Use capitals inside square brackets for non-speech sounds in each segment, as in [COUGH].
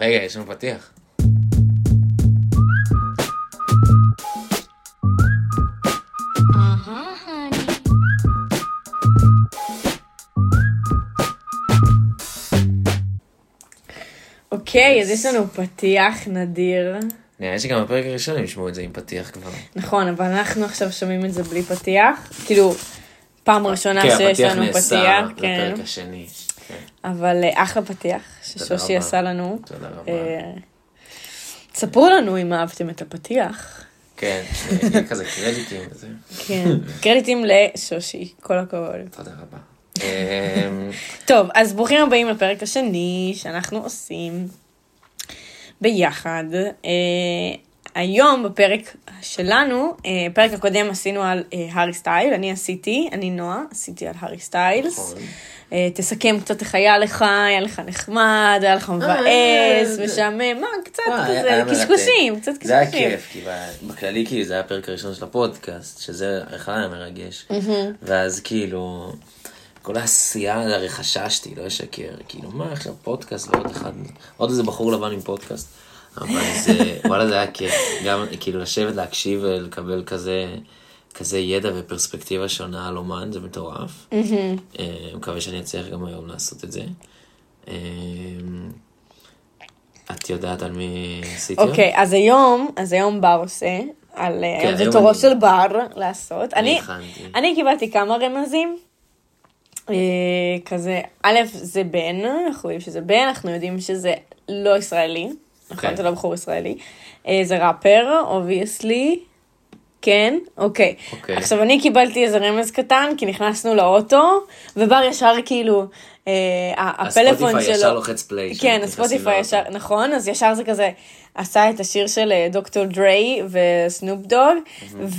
רגע, יש לנו פתיח. אוקיי, אז יש לנו פתיח נדיר. נראה לי שגם בפרק הראשון הם ישמעו את זה עם פתיח כבר. נכון, אבל אנחנו עכשיו שומעים את זה בלי פתיח. כאילו, פעם ראשונה כן, שיש הפתיח לנו נעשה פתיח, כן. לפרק השני. אבל אה, אחלה פתיח ששושי. עשה לנו. תודה רבה. אה, תספרו לנו אם אהבתם את הפתיח. כן, שיהיה כזה קרדיטים וזה. כן, קרדיטים לשושי, כל הכבוד. תודה רבה. אמ, טוב, אז ברוכים הבאים לפרק השני שאנחנו עושים ביחד. אה, היום בפרק שלנו, פרק הקודם עשינו על הארי סטייל, אני עשיתי, אני נועה, עשיתי על הארי סטיילס. אה, תסכם קצת איך היה לך, היה לך נחמד, היה לך מבאס, זה- משעמם, מה, קצת כזה. קשקושים, קצת זה היה קשקושים. כיף, כי בכללי כאילו זה היה הפרק הראשון של הפודקאסט, שזה אחד היה מרגש. ואז כאילו, כל העשייה, הרי חששתי, לא אשקר, כאילו מה עכשיו פודקאסט ועוד אחד, עוד איזה בחור לבן עם פודקאסט. אבל זה, וואלה זה היה כיף, גם כאילו לשבת להקשיב ולקבל כזה, כזה ידע ופרספקטיבה שונה על אומן, זה מטורף. אה, מקווה שאני אצליח גם היום לעשות את זה. אה, את יודעת על מי עשיתי? היום? אוקיי, אז היום, אז היום בר עושה, על, אה, כן, זה תורו אני- של בר לעשות. אני אני. אני קיבלתי כמה רמזים. כזה, א', זה בן, אנחנו יודעים שזה בן, אנחנו יודעים שזה לא ישראלי, נכון? אוקיי. זה לא בחור ישראלי. זה ראפר, obviously. כן, אוקיי. אוקיי. עכשיו אני קיבלתי איזה רמז קטן, כי נכנסנו לאוטו, ובר ישר כאילו, אה, הפלאפון הספוטיפיי שלו... ישר לוחץ play. כן, הספוטיפיי. ישר, נכון, אז ישר זה כזה, עשה את השיר של אה, דוקטור דריי וסנופ דוג,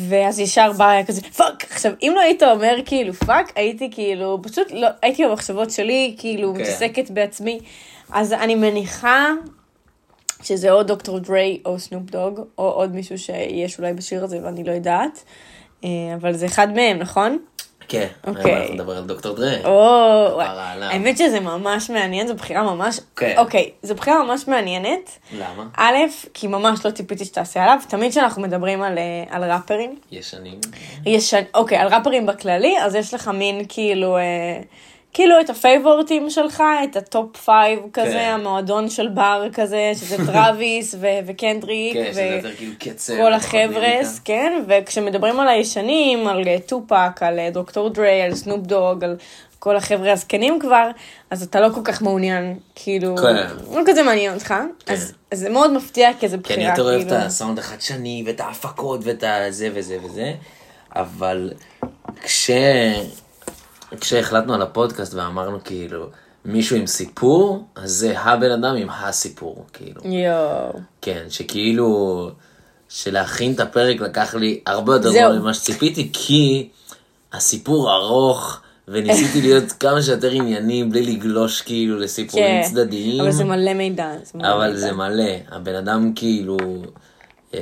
ואז ישר בא היה כזה, fuck! עכשיו, אם לא היית אומר כאילו fuck, הייתי כאילו, פשוט לא, הייתי במחשבות שלי, כאילו, כן. מתעסקת בעצמי, אז אני מניחה שזה או דוקטור דריי או סנופ דוג, או עוד מישהו שיש אולי בשיר הזה ואני לא יודעת, אה, אבל זה אחד מהם, נכון? כן, אוקיי. אנחנו נדבר על דוקטור דרה. או. האמת שזה ממש מעניין, זו בחירה ממש, כן. אוקיי, זו בחירה ממש מעניינת. למה? א', כי ממש לא ציפיתי שתעשה עליו, תמיד כשאנחנו מדברים על, אה, על ראפרים, ישנים. יש, אוקיי, על ראפרים בכללי, אז יש לך מין כאילו, אה, כאילו את הפייבורטים שלך, את ה top five כזה, כן. המועדון של בר כזה, שזה [LAUGHS] טראביס ו- וקנדריק, כן, שזה ו- יותר כאילו החבר'ס. כן, וכשמדברים על הישנים, על אה, טופאק, על אה, דוקטור דריי, על סנופ דוג, על כל החבר'ה הזקנים כבר, אז אתה לא כל כך מעוניין, כאילו, כן. לא כזה מעניין אותך, אז אז זה מאוד מפתיע, כי זה כי אני בחירה, יותר אוהב את כאילו, הסאונד החדשני ואת ההפקות ואת הזה וזה וזה, אבל כש... כשהחלטנו על הפודקאסט ואמרנו כאילו מישהו עם סיפור, אז זה הבן אדם עם הסיפור, כאילו. יואו. כן, שכאילו, שלהכין את הפרק לקח לי הרבה יותר. זמן ממה שציפיתי, כי הסיפור ארוך, וניסיתי [LAUGHS] להיות כמה שיותר ענייני, בלי לגלוש כאילו לסיפורים כן, צדדיים. אבל זה מלא מידע. זה מלא אבל מידע. זה מלא, הבן אדם כאילו אה,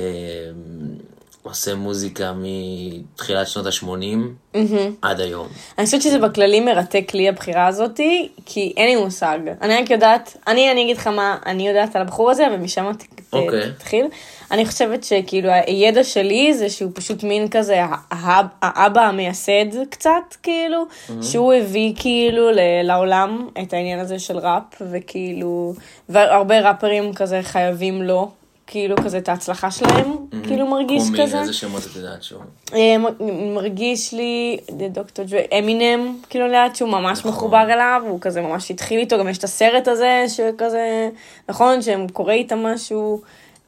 עושה מוזיקה מתחילת שנות ה-80 עד היום. אני חושבת שזה בכללי מרתק לי הבחירה הזאתי, כי אין לי מושג. אני רק יודעת, אני, אני אגיד לך מה אני יודעת על הבחור הזה, ומשם ת- אוקיי. תתחיל. אני חושבת שכאילו הידע שלי זה שהוא פשוט מין כזה האב- האבא המייסד קצת, כאילו, שהוא הביא כאילו ל- לעולם את העניין הזה של ראפ, וכאילו, והרבה ראפרים כזה חייבים לו. כאילו כזה את ההצלחה שלהם, כאילו מרגיש כמו כזה. איזה שמות את יודעת שהוא? אה, מ- מרגיש לי, דוקטור ג'וי, אמינם, כאילו לאט שהוא ממש נכון. מחובר אליו, הוא כזה ממש התחיל איתו, גם יש את הסרט הזה, שכזה, נכון, שהם קורא איתם משהו,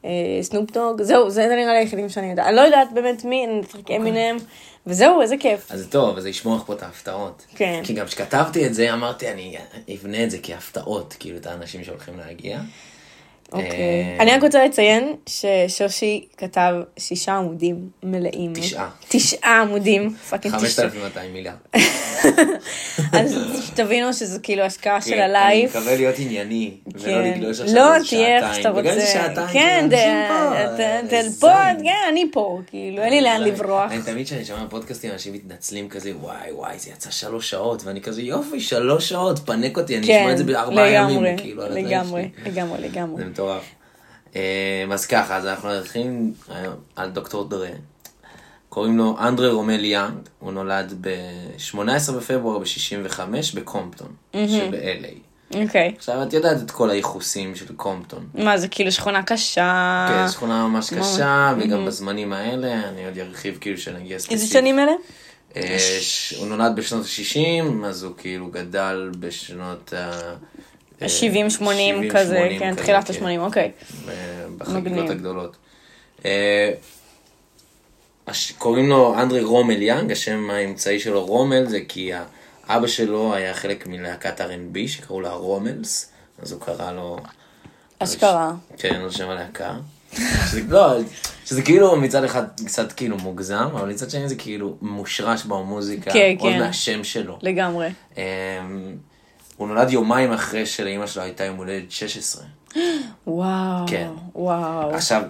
אה, סנופ דוג, זהו, זה נראה לי היחידים שאני יודעת, אני לא יודעת באמת מי, אני נצחק אוקיי. אמינם, וזהו, איזה כיף. אז זה טוב, אז ישמור לך פה את ההפתעות. כן. כי גם כשכתבתי את זה, אמרתי, אני אבנה את זה כהפתעות, כאילו, את האנשים שהולכים להגיע. אוקיי. אה, אני רק רוצה לציין ששושי כתב שישה עמודים מלאים. תשעה. תשעה עמודים, fucking תשעה. 5,200 מיליארד. [LAUGHS] אז תבינו שזה כאילו השקעה של כן, ה life. אני מקווה להיות ענייני, ולא כן. לגלוש עכשיו לא, תהיה איך שאתה. וגם רוצה. איזה שעתיים, כן, פה, זין. כן, אני פה, כאילו, אין לי לאן לברוח. אני תמיד כשאני שומע פודקאסטים, אנשים מתנצלים כזה, וואי וואי, זה יצא שלוש שעות, ואני כזה, יופי, שלוש שעות, פנק אותי, אני אשמע כן, את זה בארבעה ימים, לגמרי, כאילו, על לגמרי, שלי. לגמרי, לגמרי. מטורף. אה, אז ככה, אז אנחנו הולכים על דוקטור דרה. קוראים לו אנדרה רומל יאנג, הוא נולד ב-18 בפברואר ב-65 בקומפטון, שב-LA. אוקיי. עכשיו, את יודעת את כל הייחוסים של קומפטון. מה, זה כאילו שכונה קשה? כן, שכונה ממש קשה, וגם בזמנים האלה, אני עוד ארחיב כאילו שנגיע ספציפית. איזה שנים אלה? אה, ש- הוא נולד בשנות ה-60, אז הוא כאילו גדל בשנות ה... אה, 70-80 70, כזה, 80 כן, תחילת כן. ה-80, אוקיי. ב- בחגיגות. הגדולות. אה, קוראים לו אנדרי רומל יאנג, השם האמצעי שלו רומל זה כי האבא שלו היה חלק מלהקת R&B שקראו לה רומלס, אז הוא קרא לו... אשכרה. כן, על שם הלהקה. שזה, לא, שזה כאילו מצד אחד קצת כאילו מוגזם, אבל מצד שני זה כאילו מושרש במוזיקה, כן, עוד כן. מהשם שלו. לגמרי. הוא נולד יומיים אחרי שלאימא שלו הייתה יום הולדת 16. וואו. כן. וואו. עכשיו,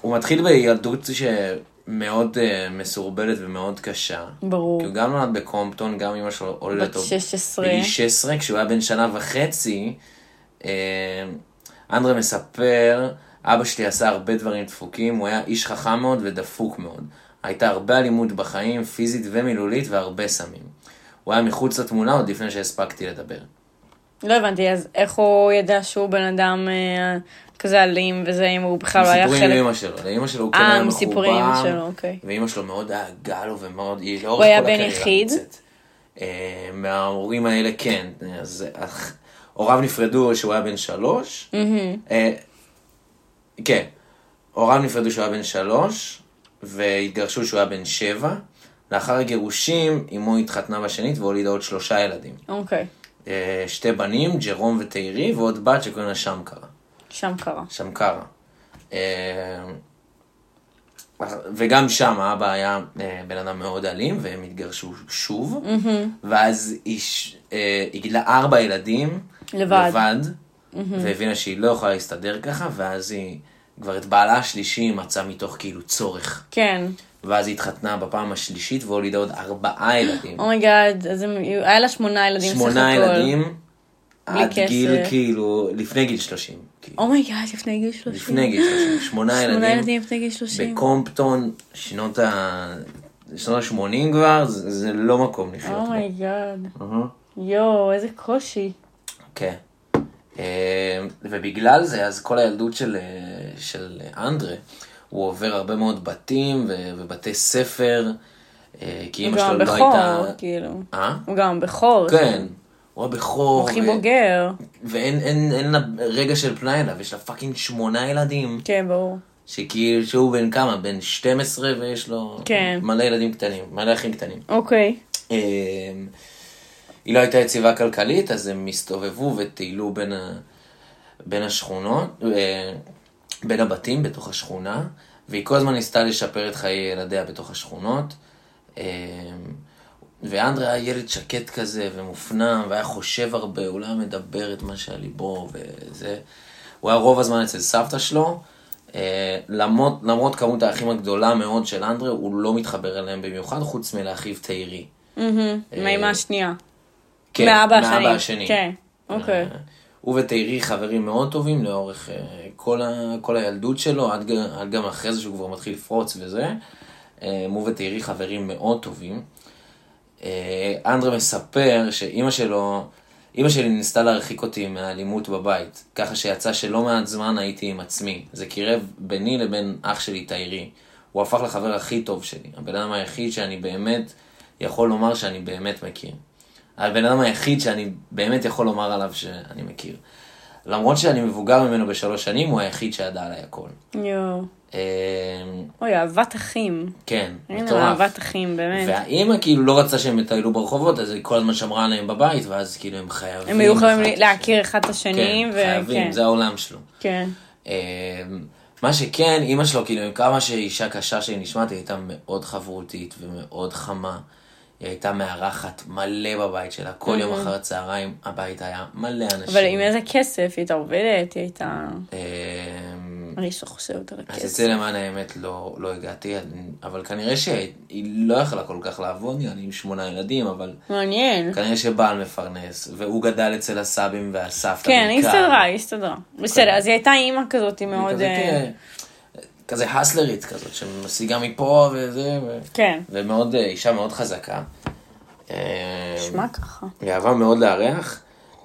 הוא מתחיל בילדות שמאוד uh, מסורבלת ומאוד קשה. ברור. כי הוא גם נולד בקומפטון, גם אמא שלו הולדת בת אותו 16. בגיל 16, כשהוא היה בן שנה וחצי. אה, אנדרה מספר, אבא שלי עשה הרבה דברים דפוקים, הוא היה איש חכם מאוד ודפוק מאוד. הייתה הרבה אלימות בחיים, פיזית ומילולית, והרבה סמים. הוא היה מחוץ לתמונה עוד לפני שהספקתי לדבר. לא הבנתי, אז איך הוא ידע שהוא בן אדם אה, כזה אלים וזה, אם הוא בכלל לא היה מסיפורים חלק... לאמא שלו, לאמא שלו הוא כן אה, היה מסיפורים מחובר, לאמא שלו, אוקיי. ואמא שלו מאוד דאגה לו ומאוד, היא לאורך הוא היה כל בן הקריירה יחיד? אה, מההורים האלה כן, אז הוריו נפרדו כשהוא היה בן שלוש, אה, כן, הוריו נפרדו כשהוא היה בן שלוש, והתגרשו כשהוא היה בן שבע. לאחר הגירושים, אמו התחתנה בשנית והולידה עוד שלושה ילדים. אוקיי. אה, שתי בנים, ג'רום ותיירי, ועוד בת שקוראים לה שמקרה. שם קרה. שמקרה. אה, וגם שם האבא היה אה, בן אדם מאוד אלים, והם התגרשו שוב. ואז היא, אה, היא גידלה ארבע ילדים. לבד. לבד. והבינה שהיא לא יכולה להסתדר ככה, ואז היא כבר את בעלה השלישי מצאה מתוך כאילו צורך. כן. ואז היא התחתנה בפעם השלישית והולידה עוד ארבעה ילדים. oh my god, אז הם- היה לה שמונה ילדים סך הכל. שמונה ילדים. עד גיל כסף. כאילו, לפני גיל 30. כאילו. oh my god, לפני גיל 30. לפני גיל 30. שמונה ילדים. שמונה ילדים לפני גיל 30. בקומפטון, שנות ה... שנות ה-80 כבר, זה, זה לא מקום לחיות בו. oh my god. אהה. יואו, איזה קושי. כן. אה, ובגלל זה, אז כל הילדות של, אה, של אנדרה, הוא עובר הרבה מאוד בתים ו- ובתי ספר, אה, כי הוא אמא שלו גם לא בכור, הייתה... כאילו. אה? הוא גם בכור. כן. הוא הבכור. הוא הכי ו- בוגר. ואין אין, אין לה רגע של פנאי אליו, יש לה fucking שמונה ילדים. כן, ברור. שכאילו, שהוא בן כמה? בן 12 ויש לו כן. מלא ילדים קטנים, מלא אחים קטנים. אוקיי. אמ, היא לא הייתה יציבה כלכלית, אז הם הסתובבו וטיילו בין, ה... בין השכונות, אה, בין הבתים בתוך השכונה, והיא כל הזמן ניסתה לשפר את חיי ילדיה בתוך השכונות. אמ, ואנדרה היה ילד שקט כזה ומופנם, והיה חושב הרבה, הוא לא היה מדבר את מה שעל ליבו וזה. הוא היה רוב הזמן אצל סבתא שלו. אה, למרות, למרות כמות האחים הגדולה מאוד של אנדרה, הוא לא מתחבר אליהם במיוחד, חוץ מלאחיו תאירי. מהמם. מהאימא השנייה. כן, מהאבא השני. השני. כן, אוקיי. אה, הוא ותאירי חברים מאוד טובים לאורך אה, כל, ה, כל הילדות שלו, עד, עד גם אחרי זה שהוא כבר מתחיל לפרוץ וזה. אה, הוא ותאירי חברים מאוד טובים. אה, אנדרה מספר שאימא שלו, אימא שלי ניסתה להרחיק אותי מהאלימות בבית, ככה שיצא שלא מעט זמן הייתי עם עצמי. זה קירב ביני לבין אח שלי תאירי. הוא הפך לחבר הכי טוב שלי, הבן אדם היחיד שאני באמת יכול לומר שאני באמת מכיר. הבן אדם היחיד שאני באמת יכול לומר עליו שאני מכיר. למרות שאני מבוגר ממנו בשלוש שנים, הוא היחיד שידע עליי הכל. יואו. אה, אוי, אהבת אחים. כן, הנה, מטורף. אהבת אחים, באמת. והאימא כאילו לא רצתה שהם יטיילו ברחובות, אז היא כל הזמן שמרה עליהם בבית, ואז כאילו הם חייבים. הם היו חייבים. להכיר אחד את השני, כן, ו- חייבים, כן. זה העולם שלו. כן. אה, מה שכן, אימא שלו, כאילו, עם כמה שהיא אישה קשה שהיא נשמעת, היא הייתה מאוד חברותית ומאוד חמה. היא הייתה מארחת מלא בבית שלה, כל יום mhm. אחר הצהריים הבית היה מלא אנשים. אבל עם איזה כסף היא הייתה עובדת, היא הייתה... אמ, אני לא שחושבת על הכסף. אז את זה למען האמת לא, לא הגעתי, אבל כנראה שהיא לא יכלה כל כך לעבוד, נראה עם שמונה ילדים, אבל... מעניין. כנראה שבעל מפרנס, והוא גדל אצל הסבים והסבתא. כן, היא הסתדרה, היא הסתדרה. בסדר, כן. אז היא הייתה אימא כזאת מאוד... כזאת, אה, אה, כזה הסלרית כזאת, שמשיגה מפה וזה, ו... כן. ומאוד, אה, אישה מאוד חזקה. אה, נשמע ככה. היא אהבה מאוד לארח,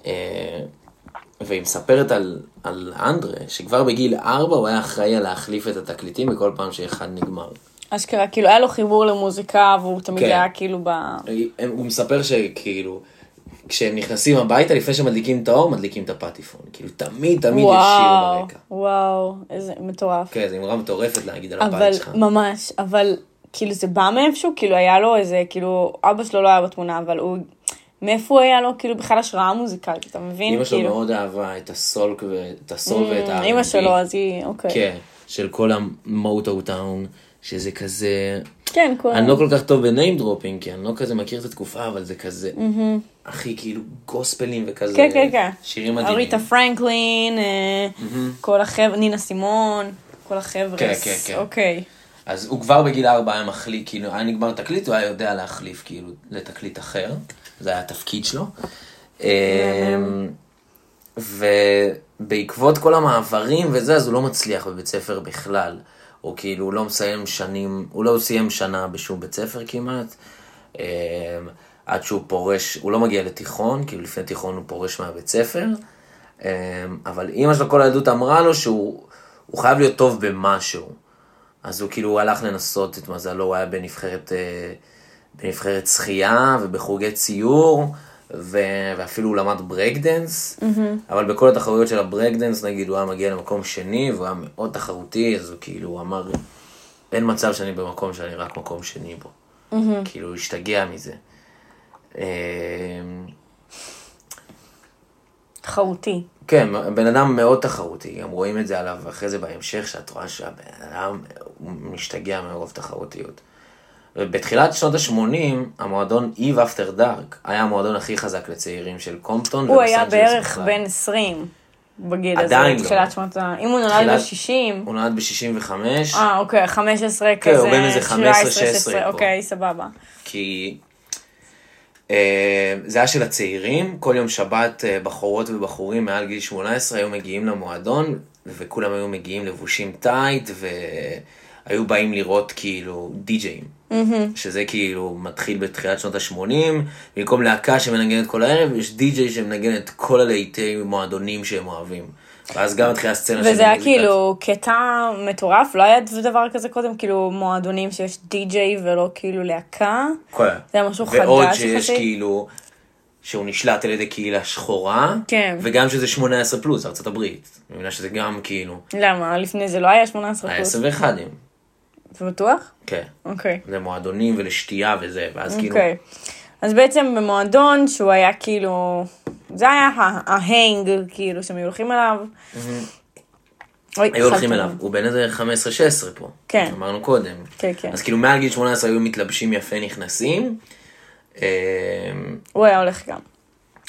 אה, והיא מספרת על, על אנדרה, שכבר בגיל ארבע הוא היה אחראי להחליף את התקליטים בכל פעם שאחד נגמר. אשכרה, כאילו היה לו חיבור למוזיקה, והוא תמיד כן. היה כאילו ב... הוא מספר שכאילו... כשהם נכנסים הביתה, לפני שמדליקים את האור, מדליקים את הפטיפון. כאילו, תמיד, תמיד וואו, יש שיר ברקע. וואו, איזה מטורף. כן, זו אמרה מטורפת להגיד על הבית אבל, שלך. אבל, ממש, אבל, כאילו, זה בא מאיפשהו, כאילו, היה לו איזה, כאילו, אבא שלו לא היה בתמונה, אבל הוא... מאיפה הוא היה לו כאילו בכלל השראה מוזיקלית, אתה מבין? אמא כאילו... שלו מאוד אהבה את הסולק ואת הסול mm, ואת ה... אמא שלו, אז היא, אוקיי. כן, של כל המוטו טאון, שזה כזה כן, כל... אני לא כל כך טוב ב name dropping, כי אני לא כזה מכיר את התקופה, אבל זה כזה, mm-hmm. הכי כאילו גוספלים וכזה, כן, כן, כן. שירים מדהימים. אריתה פרנקלין, mm-hmm. כל החבר'ה, נינה סימון, כל החבר'ה. כן, כן, כן. אוקיי. אז הוא כבר בגיל ארבע היה מחליק, כאילו, היה נגמר תקליט, הוא היה יודע להחליף, כאילו, לתקליט אחר. זה היה התפקיד שלו. אמ, ובעקבות כל המעברים וזה, אז הוא לא מצליח בבית ספר בכלל. הוא כאילו לא מסיים שנים, הוא לא סיים שנה בשום בית ספר כמעט. אמ, עד שהוא פורש, הוא לא מגיע לתיכון, כאילו לפני תיכון הוא פורש מהבית ספר. אמ, אבל אימא שלו כל הילדות אמרה לו שהוא חייב להיות טוב במשהו. אז הוא כאילו הלך לנסות את מזלו, הוא היה בנבחרת, אה, בנבחרת שחייה ובחוגי ציור. ו- ואפילו הוא למד ברקדנס, mm-hmm. אבל בכל התחרויות של הברקדנס, נגיד, הוא היה מגיע למקום שני, והוא היה מאוד תחרותי, אז הוא כאילו, הוא אמר, אין מצב שאני במקום שאני רק מקום שני בו. Mm-hmm. כאילו, הוא השתגע מזה. אה, תחרותי. כן, בן אדם מאוד תחרותי, גם רואים את זה עליו אחרי זה בהמשך, שאת רואה שהבן אדם משתגע מרוב תחרותיות. בתחילת שנות ה-80, המועדון Eve After Dark היה המועדון הכי חזק לצעירים של קומפטון. הוא היה בערך בן 20 בגיל הזה, עדיין לא. תחילת שנות ה... אם הוא נולד ב-60... הוא נולד ב-65. אה, אוקיי, 15 כזה, כן, הוא בין איזה 15-16. אוקיי, סבבה. כי אה, זה היה של הצעירים, כל יום שבת אה, בחורות ובחורים מעל גיל 18 היו מגיעים למועדון, וכולם היו מגיעים לבושים טייט, והיו באים לראות כאילו די-ג'אים. Mm-hmm. שזה כאילו מתחיל בתחילת שנות ה-80, במקום להקה שמנגנת כל הערב, יש די-ג'יי שמנגן את כל הלהיטי מועדונים שהם אוהבים. ואז גם מתחילה הסצנה של וזה היה כאילו קטע מטורף, לא היה דבר כזה קודם, כאילו מועדונים שיש די-ג'יי ולא כאילו להקה. כל זה היה משהו חדש. ועוד שיש שחתי. כאילו, שהוא נשלט על ידי קהילה שחורה, כן. וגם שזה 18 פלוס, ארצות הברית. אני מבינה שזה גם כאילו... למה? לפני זה לא היה 18 פלוס. היה 21. זה בטוח? כן. אוקיי. למועדונים ולשתייה וזה, ואז okay. כאילו... אוקיי. אז בעצם במועדון שהוא היה כאילו, זה היה ההנג כאילו שהם היו הולכים אליו. Mm-hmm. היו הולכים אליו, הוא בן איזה 15-16 פה, כן, אמרנו קודם, כן, כן, אז כאילו מעל גיל 18 היו מתלבשים יפה נכנסים. אה, הוא היה הולך גם.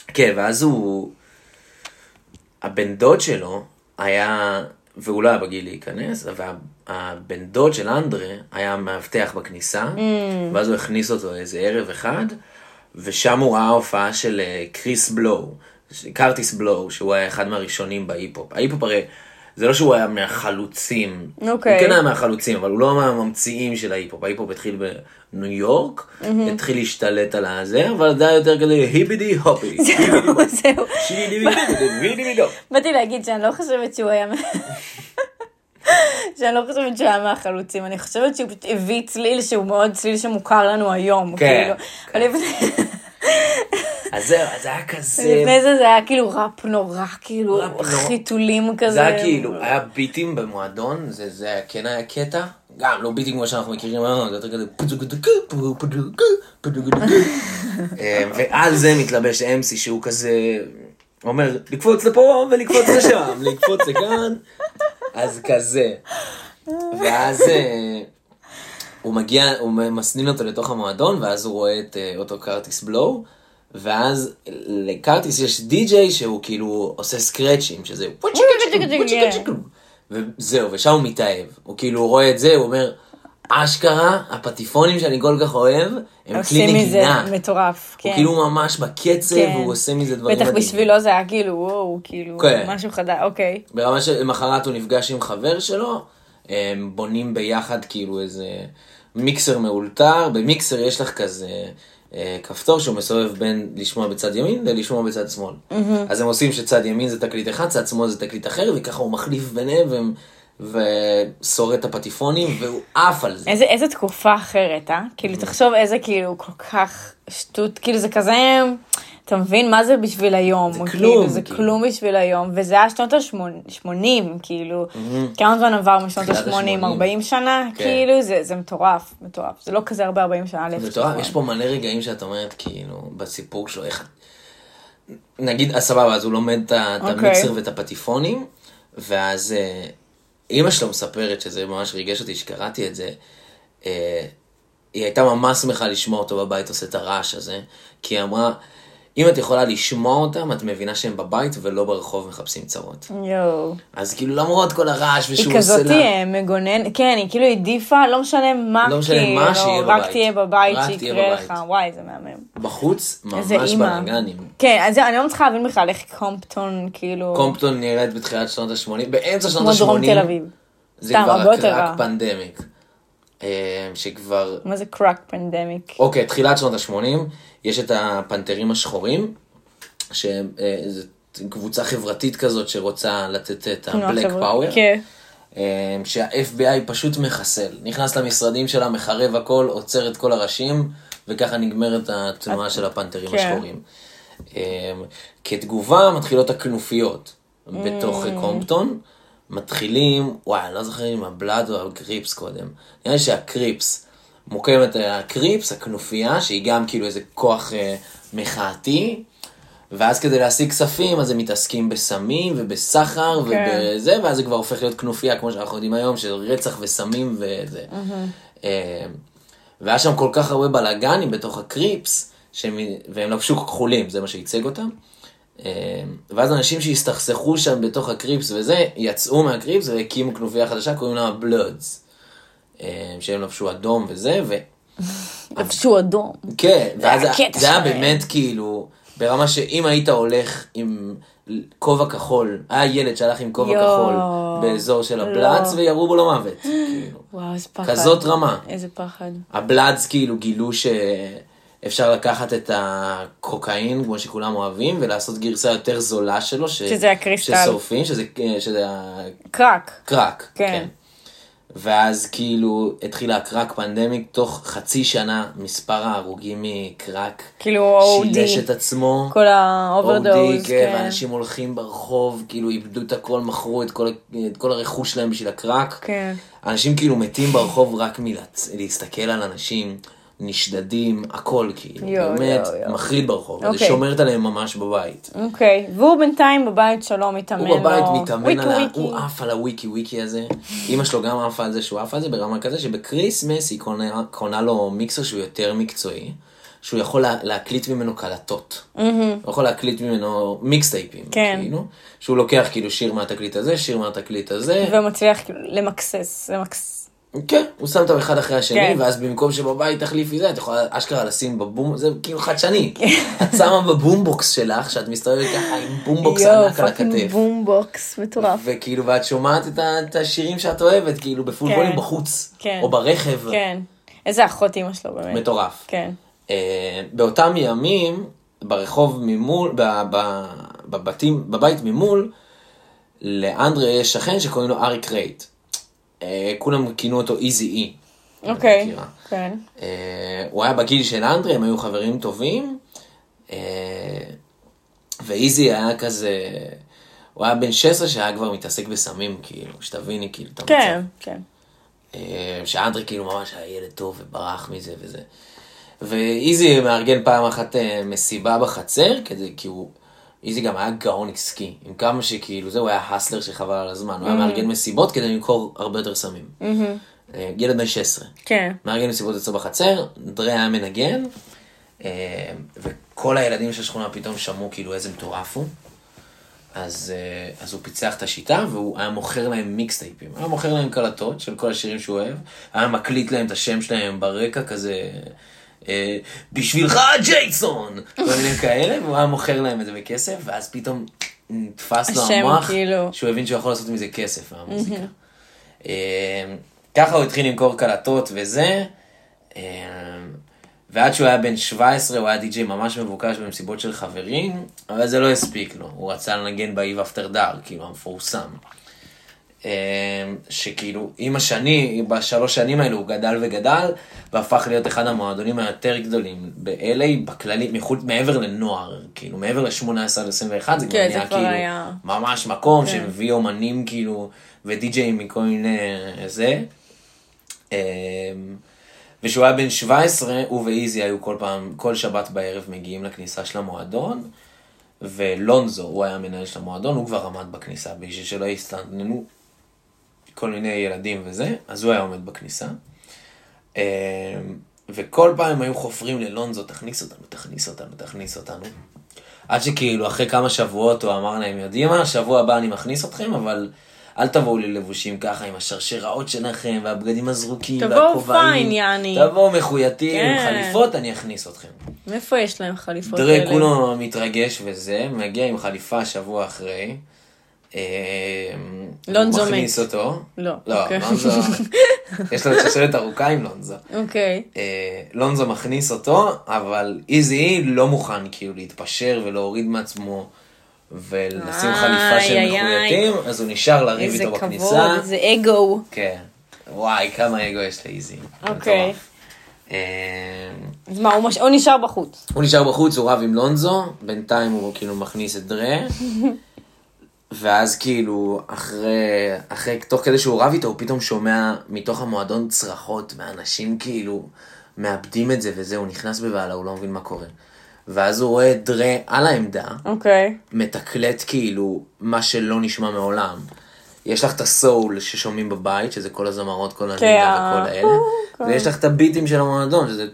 כן, ואז הוא, הבן דוד שלו היה והוא לא היה בגיל להיכנס, והבן דוד של אנדרה היה מאבטח בכניסה, mm. ואז הוא הכניס אותו איזה ערב אחד, ושם הוא ראה הופעה של אה, קריס בלואו, קרטיס בלואו, שהוא היה אחד מהראשונים בהיפ-הופ. ההיפ-הופ הרי... זה לא שהוא היה מהחלוצים. אוקיי. אוקיי. הוא כן היה מהחלוצים, אבל הוא לא מהממציאים של ההיפ-הופ. ההיפ-הופ התחיל בניו יורק, mm-hmm. התחיל להשתלט על הזה, אבל זה היה יותר כזה היפידי [LAUGHS] הופי. זהו, זהו. שידי וידי וידי באתי להגיד שאני לא חושבת שהוא היה... [LAUGHS] שאני לא חושבת שהוא היה מהחלוצים, אני חושבת שהוא פשוט הביא צליל שהוא מאוד צליל שמוכר לנו היום. כן. כאילו. כן. אז זהו, אז זה היה כזה... לפני זה זה היה כאילו ראפ נורא, כאילו ראפ נורא. חיתולים כזה. זה היה כאילו, היה ביטים במועדון, זה, זה כן היה קטע, גם לא ביטים כמו שאנחנו מכירים היום, זה יותר כזה ועל זה מתלבש אמסי שהוא כזה, אומר לקפוץ לפה ולקפוץ לשם, לקפוץ לכאן, אז כזה. ואז הוא מגיע, הוא מסנין אותו לתוך המועדון, ואז הוא רואה את אה, אוטו קרטיס בלואו, ואז לקרטיס יש די-ג'יי שהוא כאילו עושה סקרצ'ים, שזה. וזהו, ושם הוא מתאהב. הוא כאילו רואה את זה, הוא אומר, אשכרה, הפטיפונים שאני כל כך אוהב, הם כלי עושים מזה נגינה. מטורף, הוא כן. כאילו ממש בקצב, כן. והוא עושה מזה דברים בטח מדהימים. בשבילו זה היה כאילו, וואו, כאילו, כן. משהו חדש, אוקיי. ברמה שלמחרת הוא נפגש עם חבר שלו, הם בונים ביחד כאילו איזה מיקסר מאולתר, במיקסר יש לך כזה אה, כפתור שהוא מסובב בין לשמוע בצד ימין ללשמוע בצד שמאל. אז הם עושים שצד ימין זה תקליט אחד, צד שמאל זה תקליט אחר, וככה הוא מחליף ביניהם והם- ושורט את הפטיפונים, והוא עף על זה. איזה, איזה תקופה אחרת, אה? כאילו, תחשוב איזה כאילו כל כך שטות, כאילו זה כזה, אתה מבין מה זה בשביל היום? זה או כלום, כאילו, זה כאילו. כלום בשביל היום, וזה היה שנות ה-80, כאילו, כמה זמן עבר משנות תחילת ה-80? ה-שמונים. 40 שנה? כן. כאילו, זה, זה מטורף, מטורף. זה לא כזה הרבה 40 שנה. זה מטורף. יש פה מלא רגעים שאת אומרת, כאילו, בסיפור שלו, איך... נגיד, אז סבבה, אז הוא לומד את את אוקיי. המיקסר ואת הפטיפונים, ואז אה, אימא שלו מספרת, שזה ממש ריגש אותי שקראתי את זה, אה, היא הייתה ממש שמחה לשמוע אותו בבית עושה את הרעש הזה, כי היא אמרה, אם את יכולה לשמוע אותם, את מבינה שהם בבית ולא ברחוב מחפשים צרות. יואו. אז כאילו, למרות כל הרעש היא ושהוא עושה כזאת לה... אה, מגונן, כן, היא כאילו העדיפה, לא משנה מה, לא משנה מה, כאילו, שיהיה רק בבית. תהיה בבית, רק תהיה שיקרה בבית. לך, וואי, זה מהמם. בחוץ, ממש. בלאגנים. כן, אז אני לא מצליחה להבין בכלל איך קומפטון, כאילו, קומפטון נראית בתחילת שנות ה-80, באמצע שנות כמו ה-80. דרום תל אביב. זה כבר רע. פנדמיק. אה, שכבר, מה זה קראק פנדמיק? אוקיי, תחילת שנות ה-80, יש את הפנתרים השחורים, שזו קבוצה חברתית כזאת שרוצה לתת את ה-Black Power, כן. אה, שה-FBI פשוט מחסל, נכנס למשרדים שלה, מחרב הכל, עוצר את כל הראשים, וככה נגמרת התנועה של הפנתרים כן. השחורים. אה, כתגובה מתחילות הכנופיות בתוך Mm. קומפטון, מתחילים, וואי, אני לא זוכר אם הבלאד או הקריפס קודם. נראה לי שהקריפס, מוקמת הקריפס, הכנופיה, שהיא גם כאילו איזה כוח אה, מחאתי, ואז כדי להשיג כספים, אז הם מתעסקים בסמים ובסחר כן. ובזה, ואז זה כבר הופך להיות כנופיה, כמו שאנחנו יודעים היום, של רצח וסמים וזה. אה, והיה שם כל כך הרבה בלאגנים בתוך הקריפס, שהם, והם לבשו כחולים, זה מה שייצג אותם. אה, ואז אנשים שהסתכסכו שם בתוך הקריפס וזה, יצאו מהקריפס והקימו כנופיה חדשה, קוראים לה בלודס. שהם לבשו אדום וזה, ו... [LAUGHS] לבשו אדום. כן, ואז זה- היה. באמת כאילו, ברמה שאם היית הולך עם כובע כחול, היה ילד שהלך עם כובע. כחול באזור של הבלאץ לא. וירו בו למוות. [GASPS] וואו, איזה פחד. כזאת רמה. איזה פחד. הבלאדס כאילו גילו שאפשר לקחת את הקוקאין, כמו שכולם אוהבים, ולעשות גרסה יותר זולה שלו. ש... שזה הקריסטל. ששורפים, שזה, שזה קראק. הקראק. כן. ואז כאילו התחילה ה crack pandemic, תוך חצי שנה מספר ההרוגים מקראק כאילו OD. שילש את עצמו. כל האוברדוז. OD, כן, ואנשים הולכים ברחוב, כאילו איבדו את הכל, מכרו את כל, את כל הרכוש שלהם בשביל הקראק. כן. אנשים כאילו מתים ברחוב רק מלהסתכל על אנשים, נשדדים, הכל כאילו, יואו, באמת יואו, יואו. מחריד ברחוב, אז אוקיי. היא שומרת עליהם ממש בבית. אוקיי. והוא בינתיים בבית שלו מתאמן לו. הוא בבית מתאמן וויקי על ה... הוא עף על הוויקי וויקי הזה. [LAUGHS] אמא שלו גם עפה על זה שהוא עף על זה ברמה כזה שב Christmas היא קונה, קונה לו מיקסר שהוא יותר מקצועי. שהוא יכול לה, להקליט ממנו קלטות. הוא יכול להקליט ממנו מיקסטייפים. כן. כאילו, שהוא לוקח כאילו שיר מהתקליט הזה, שיר מהתקליט הזה. ומצליח כאילו למקסס. למקס... כן, הוא שם אותם אחד אחרי השני, כן. ואז במקום שבבית תחליפי זה, את יכולה אשכרה לשים בבום, זה כאילו חדשני. [LAUGHS] כן. את שמה ב boombox שלך, שאת מסתובבת ככה עם boombox יואו, ענק על fucking הכתף. boombox מטורף. וכאילו, ואת שומעת את, את השירים שאת אוהבת, כאילו ב full כן. volume בחוץ, כן. או ברכב, כן. איזה אחות אימא שלו באמת. מטורף. כן. אה, באותם ימים, ברחוב ממול, ב, ב, בבתים, בבית ממול, לאנדרה יש שכן שקוראים לו אריק רייט. אה, כולם כינו אותו איזי אי. את אוקיי. כן. אה, הוא היה בגיל של אנדרי, הם היו חברים טובים, אה, ואיזי היה כזה, הוא היה בן 16 שהיה כבר מתעסק בסמים, כאילו, שתביני כאילו את המצב. כן. כן. שאנדרי כאילו ממש היה ילד טוב וברח מזה וזה. ואיזי מארגן פעם אחת מסיבה בחצר, כדי, כי הוא, איזי גם היה גאון עסקי, עם כמה שכאילו זה, הוא היה הסלר שחבל על הזמן, הוא היה מארגן מסיבות כדי למכור הרבה יותר סמים. אה, ילד בן 16. כן. מארגן מסיבות אצלו בחצר, דרי היה מנגן, אה, וכל הילדים של השכונה פתאום שמעו כאילו איזה מטורף הוא. אז, אה, אז הוא פיצח את השיטה והוא היה מוכר להם מיקסטייפים. היה מוכר להם קלטות של כל השירים שהוא אוהב, היה מקליט להם את השם שלהם ברקע כזה, בשבילך ג'ייסון, כל מיני כאלה, והוא היה מוכר להם את זה בכסף, ואז פתאום נתפס לו המוח, כאילו. שהוא הבין שהוא יכול לעשות מזה כסף מהמוזיקה. אה, ככה הוא התחיל למכור קלטות וזה. אה, ועד שהוא היה בן 17 הוא היה די.ג'יי ממש מבוקש במסיבות של חברים, אבל זה לא הספיק לו, הוא רצה לנגן באיב אפטר דאר, כאילו המפורסם. אה, שכאילו עם השני, בשלוש שנים האלו הוא גדל וגדל, והפך להיות אחד המועדונים היותר גדולים ב-LA, בכללי, מחוץ, מעבר לנוער, כאילו מעבר ל-18 עד 21, זה כבר כן, נהיה כאילו היה. ממש מקום כן. שמביא אומנים כאילו, ודי.ג'אים מכל מיני זה. אמ, וכשהוא היה בן 17, הוא ואיזי היו כל פעם, כל שבת בערב מגיעים לכניסה של המועדון, ולונזו, הוא היה המנהל של המועדון, הוא כבר עמד בכניסה, בשביל שלא יסתננו כל מיני ילדים וזה, אז הוא היה עומד בכניסה. אמ, וכל פעם היו חופרים ללונזו, תכניס אותנו, תכניס אותנו, תכניס אותנו. עד שכאילו אחרי כמה שבועות הוא אמר להם, יודעים מה, שבוע הבא אני מכניס אתכם, אבל אל תבואו לי לבושים ככה עם השרשראות שלכם והבגדים הזרוקים תבואו והכובעים. פיין, יעני. תבואו מחוייתים עם כן. חליפות, אני אכניס אתכם. מאיפה יש להם חליפות דרי כאלה? כולו מתרגש וזה, מגיע עם חליפה שבוע אחרי. אה, לונזו הוא מכניס מת. אותו. לא, לא, אוקיי. לונזו, [LAUGHS] יש לו שושלת ארוכה עם לונזו. אוקיי. אה, לונזו מכניס אותו, אבל איזי לא מוכן כאילו להתפשר ולהוריד מעצמו ולשים חליפה של. מחוייתים, אז הוא נשאר לריב איתו כבוד, בכניסה. איזה אגו. כן. וואי, כמה אגו יש לאיזי. אוקיי. אה, אז מה, הוא מש- הוא נשאר בחוץ. הוא נשאר בחוץ, הוא רב עם לונזו, בינתיים הוא כאילו מכניס את דרה, [LAUGHS] ואז כאילו, אחרי, אחרי, תוך כדי שהוא רב איתו, הוא פתאום שומע מתוך המועדון צרחות, ואנשים כאילו מאבדים את זה וזה, הוא נכנס בבהלה, הוא לא מבין מה קורה. ואז הוא רואה את דרה על העמדה, אוקיי. מתקלט כאילו מה שלא נשמע מעולם. יש לך את הסול ששומעים בבית, שזה כל הזמרות, כל כן, הנינה וכל האלה, כן. ויש לך את הביטים של המועדון, שזה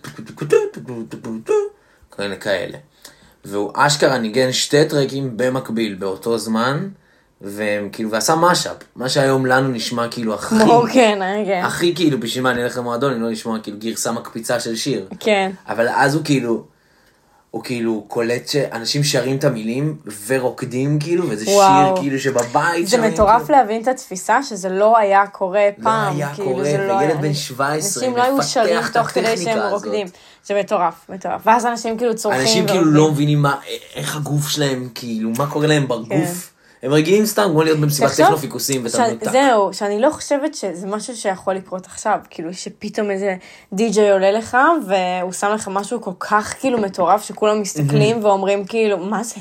מיני כאלה. והוא אשכרה ניגן שתי טרקים במקביל, באותו זמן, והם כאילו, ועשה משאפ, מה שהיום לנו נשמע כאילו הכי, כמו, כן, אה, כן. הכי כאילו, בשביל מה אני אלך למועדון, אם לא לשמוע כאילו גרסה מקפיצה של שיר. כן. אבל אז הוא כאילו, הוא כאילו קולט שאנשים שרים את המילים ורוקדים כאילו, וזה וואו. שיר כאילו שבבית זה שרים, מטורף כאילו. להבין את התפיסה שזה לא היה קורה פעם. היה כאילו, קורה, זה לא וילד היה- בן 17 אנשים לא היו מפתח שרים את תוך כדי הטכניקה שהם הזאת. רוקדים. זה מטורף, מטורף. ואז אנשים כאילו צורכים. אנשים כאילו. לא מבינים מה, איך הגוף שלהם, כאילו, מה קורה להם בגוף. כן. הם רגילים סתם כמו להיות במסיבת תחשוב טכנו פיקוסים ש- ותמנותק. זהו, שאני לא חושבת שזה משהו שיכול לקרות עכשיו, כאילו שפתאום איזה די.ג'יי עולה לך והוא שם לך משהו כל כך כאילו מטורף שכולם מסתכלים ואומרים כאילו מה זה,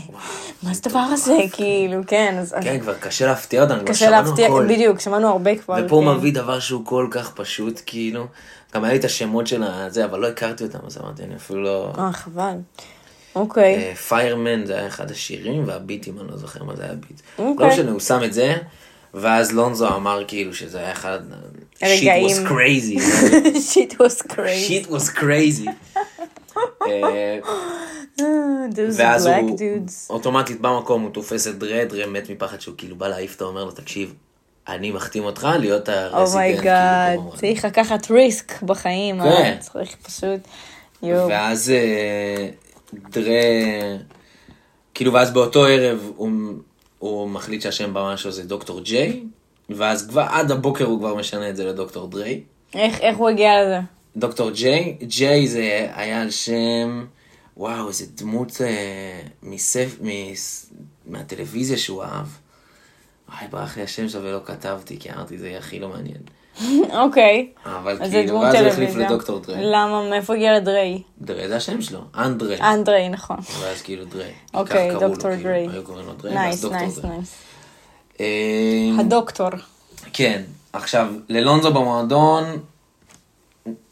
מה זה הדבר הזה, [LAUGHS] כאילו כן, אז כן, כבר קשה להפתיע אותנו, כבר קשה שמענו להפתיע, הכל. בדיוק, שמענו הרבה כבר, ופה כן. מביא דבר שהוא כל כך פשוט, כאילו. גם היה לי את השמות של הזה, אבל לא הכרתי אותם, אז אמרתי, אני אפילו לא... אה, חבל. אוקיי. פיירמן זה היה אחד השירים, והביטים, אני לא זוכר מה זה היה ביט. אוקיי. לא משנה, הוא שם את זה, ואז לונזו אמר כאילו שזה היה אחד... רגעים. shit was crazy. [LAUGHS] שיט was crazy. shit was crazy. [LAUGHS] אה, Those ואז הוא. אוטומטית במקום הוא תופס את דרה מת מפחד שהוא כאילו בא להעיף אותו, אומר לו, תקשיב, אני מחתים אותך להיות ה resident. oh my god, כאילו, Oh צריך לקחת risk בחיים, כן. אה? צריך פשוט. ואז אה, דרה, כאילו ואז באותו ערב הוא, הוא מחליט שהשם במה שלו זה דוקטור ג'יי, ואז כבר עד הבוקר הוא כבר משנה את זה לדוקטור דריי. איך איך הוא הגיע לזה? דוקטור ג'יי, ג'יי זה היה על שם, וואו, איזה דמות אה, מסף, מס, מהטלוויזיה שהוא אהב. וואי, ברח לי השם שלו ולא כתבתי, כי אמרתי זה יהיה הכי לא מעניין. אוקיי. אבל כאילו, ואז הוא החליף. לדוקטור דריי. למה? מאיפה הגיע לדריי? דריי זה השם שלו, אנדרי. אנדריי, נכון. ואז כאילו דריי. כי אוקיי, דוקטור כאילו, דריי. היו קוראים לו nice, ואז דוקטור. nice. אה, הדוקטור. כן, עכשיו, ללונזו במועדון,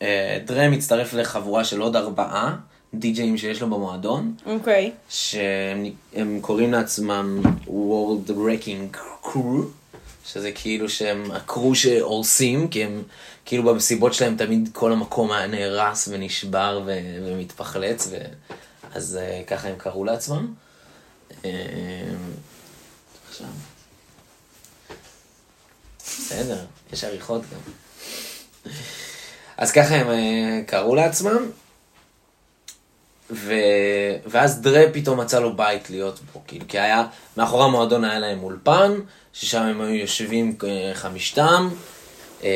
אה, דריי מצטרף לחבורה של עוד ארבעה די-ג'אים שיש לו במועדון, אוקיי. שהם הם קוראים לעצמם World Wrecking Crew, שזה כאילו שהם הקרו שהורסים, כי הם כאילו במסיבות שלהם תמיד כל המקום היה נהרס ונשבר ו- ומתפחלץ, ו... אז אה, ככה הם קראו לעצמם. אה. בסדר, יש עריכות גם. אז ככה הם אה, קראו לעצמם, ו... ואז דרה פתאום מצא לו בית להיות בו, כאילו, כי היה, מאחורי המועדון היה להם אולפן, ששם הם היו יושבים אה, חמישתם. אה,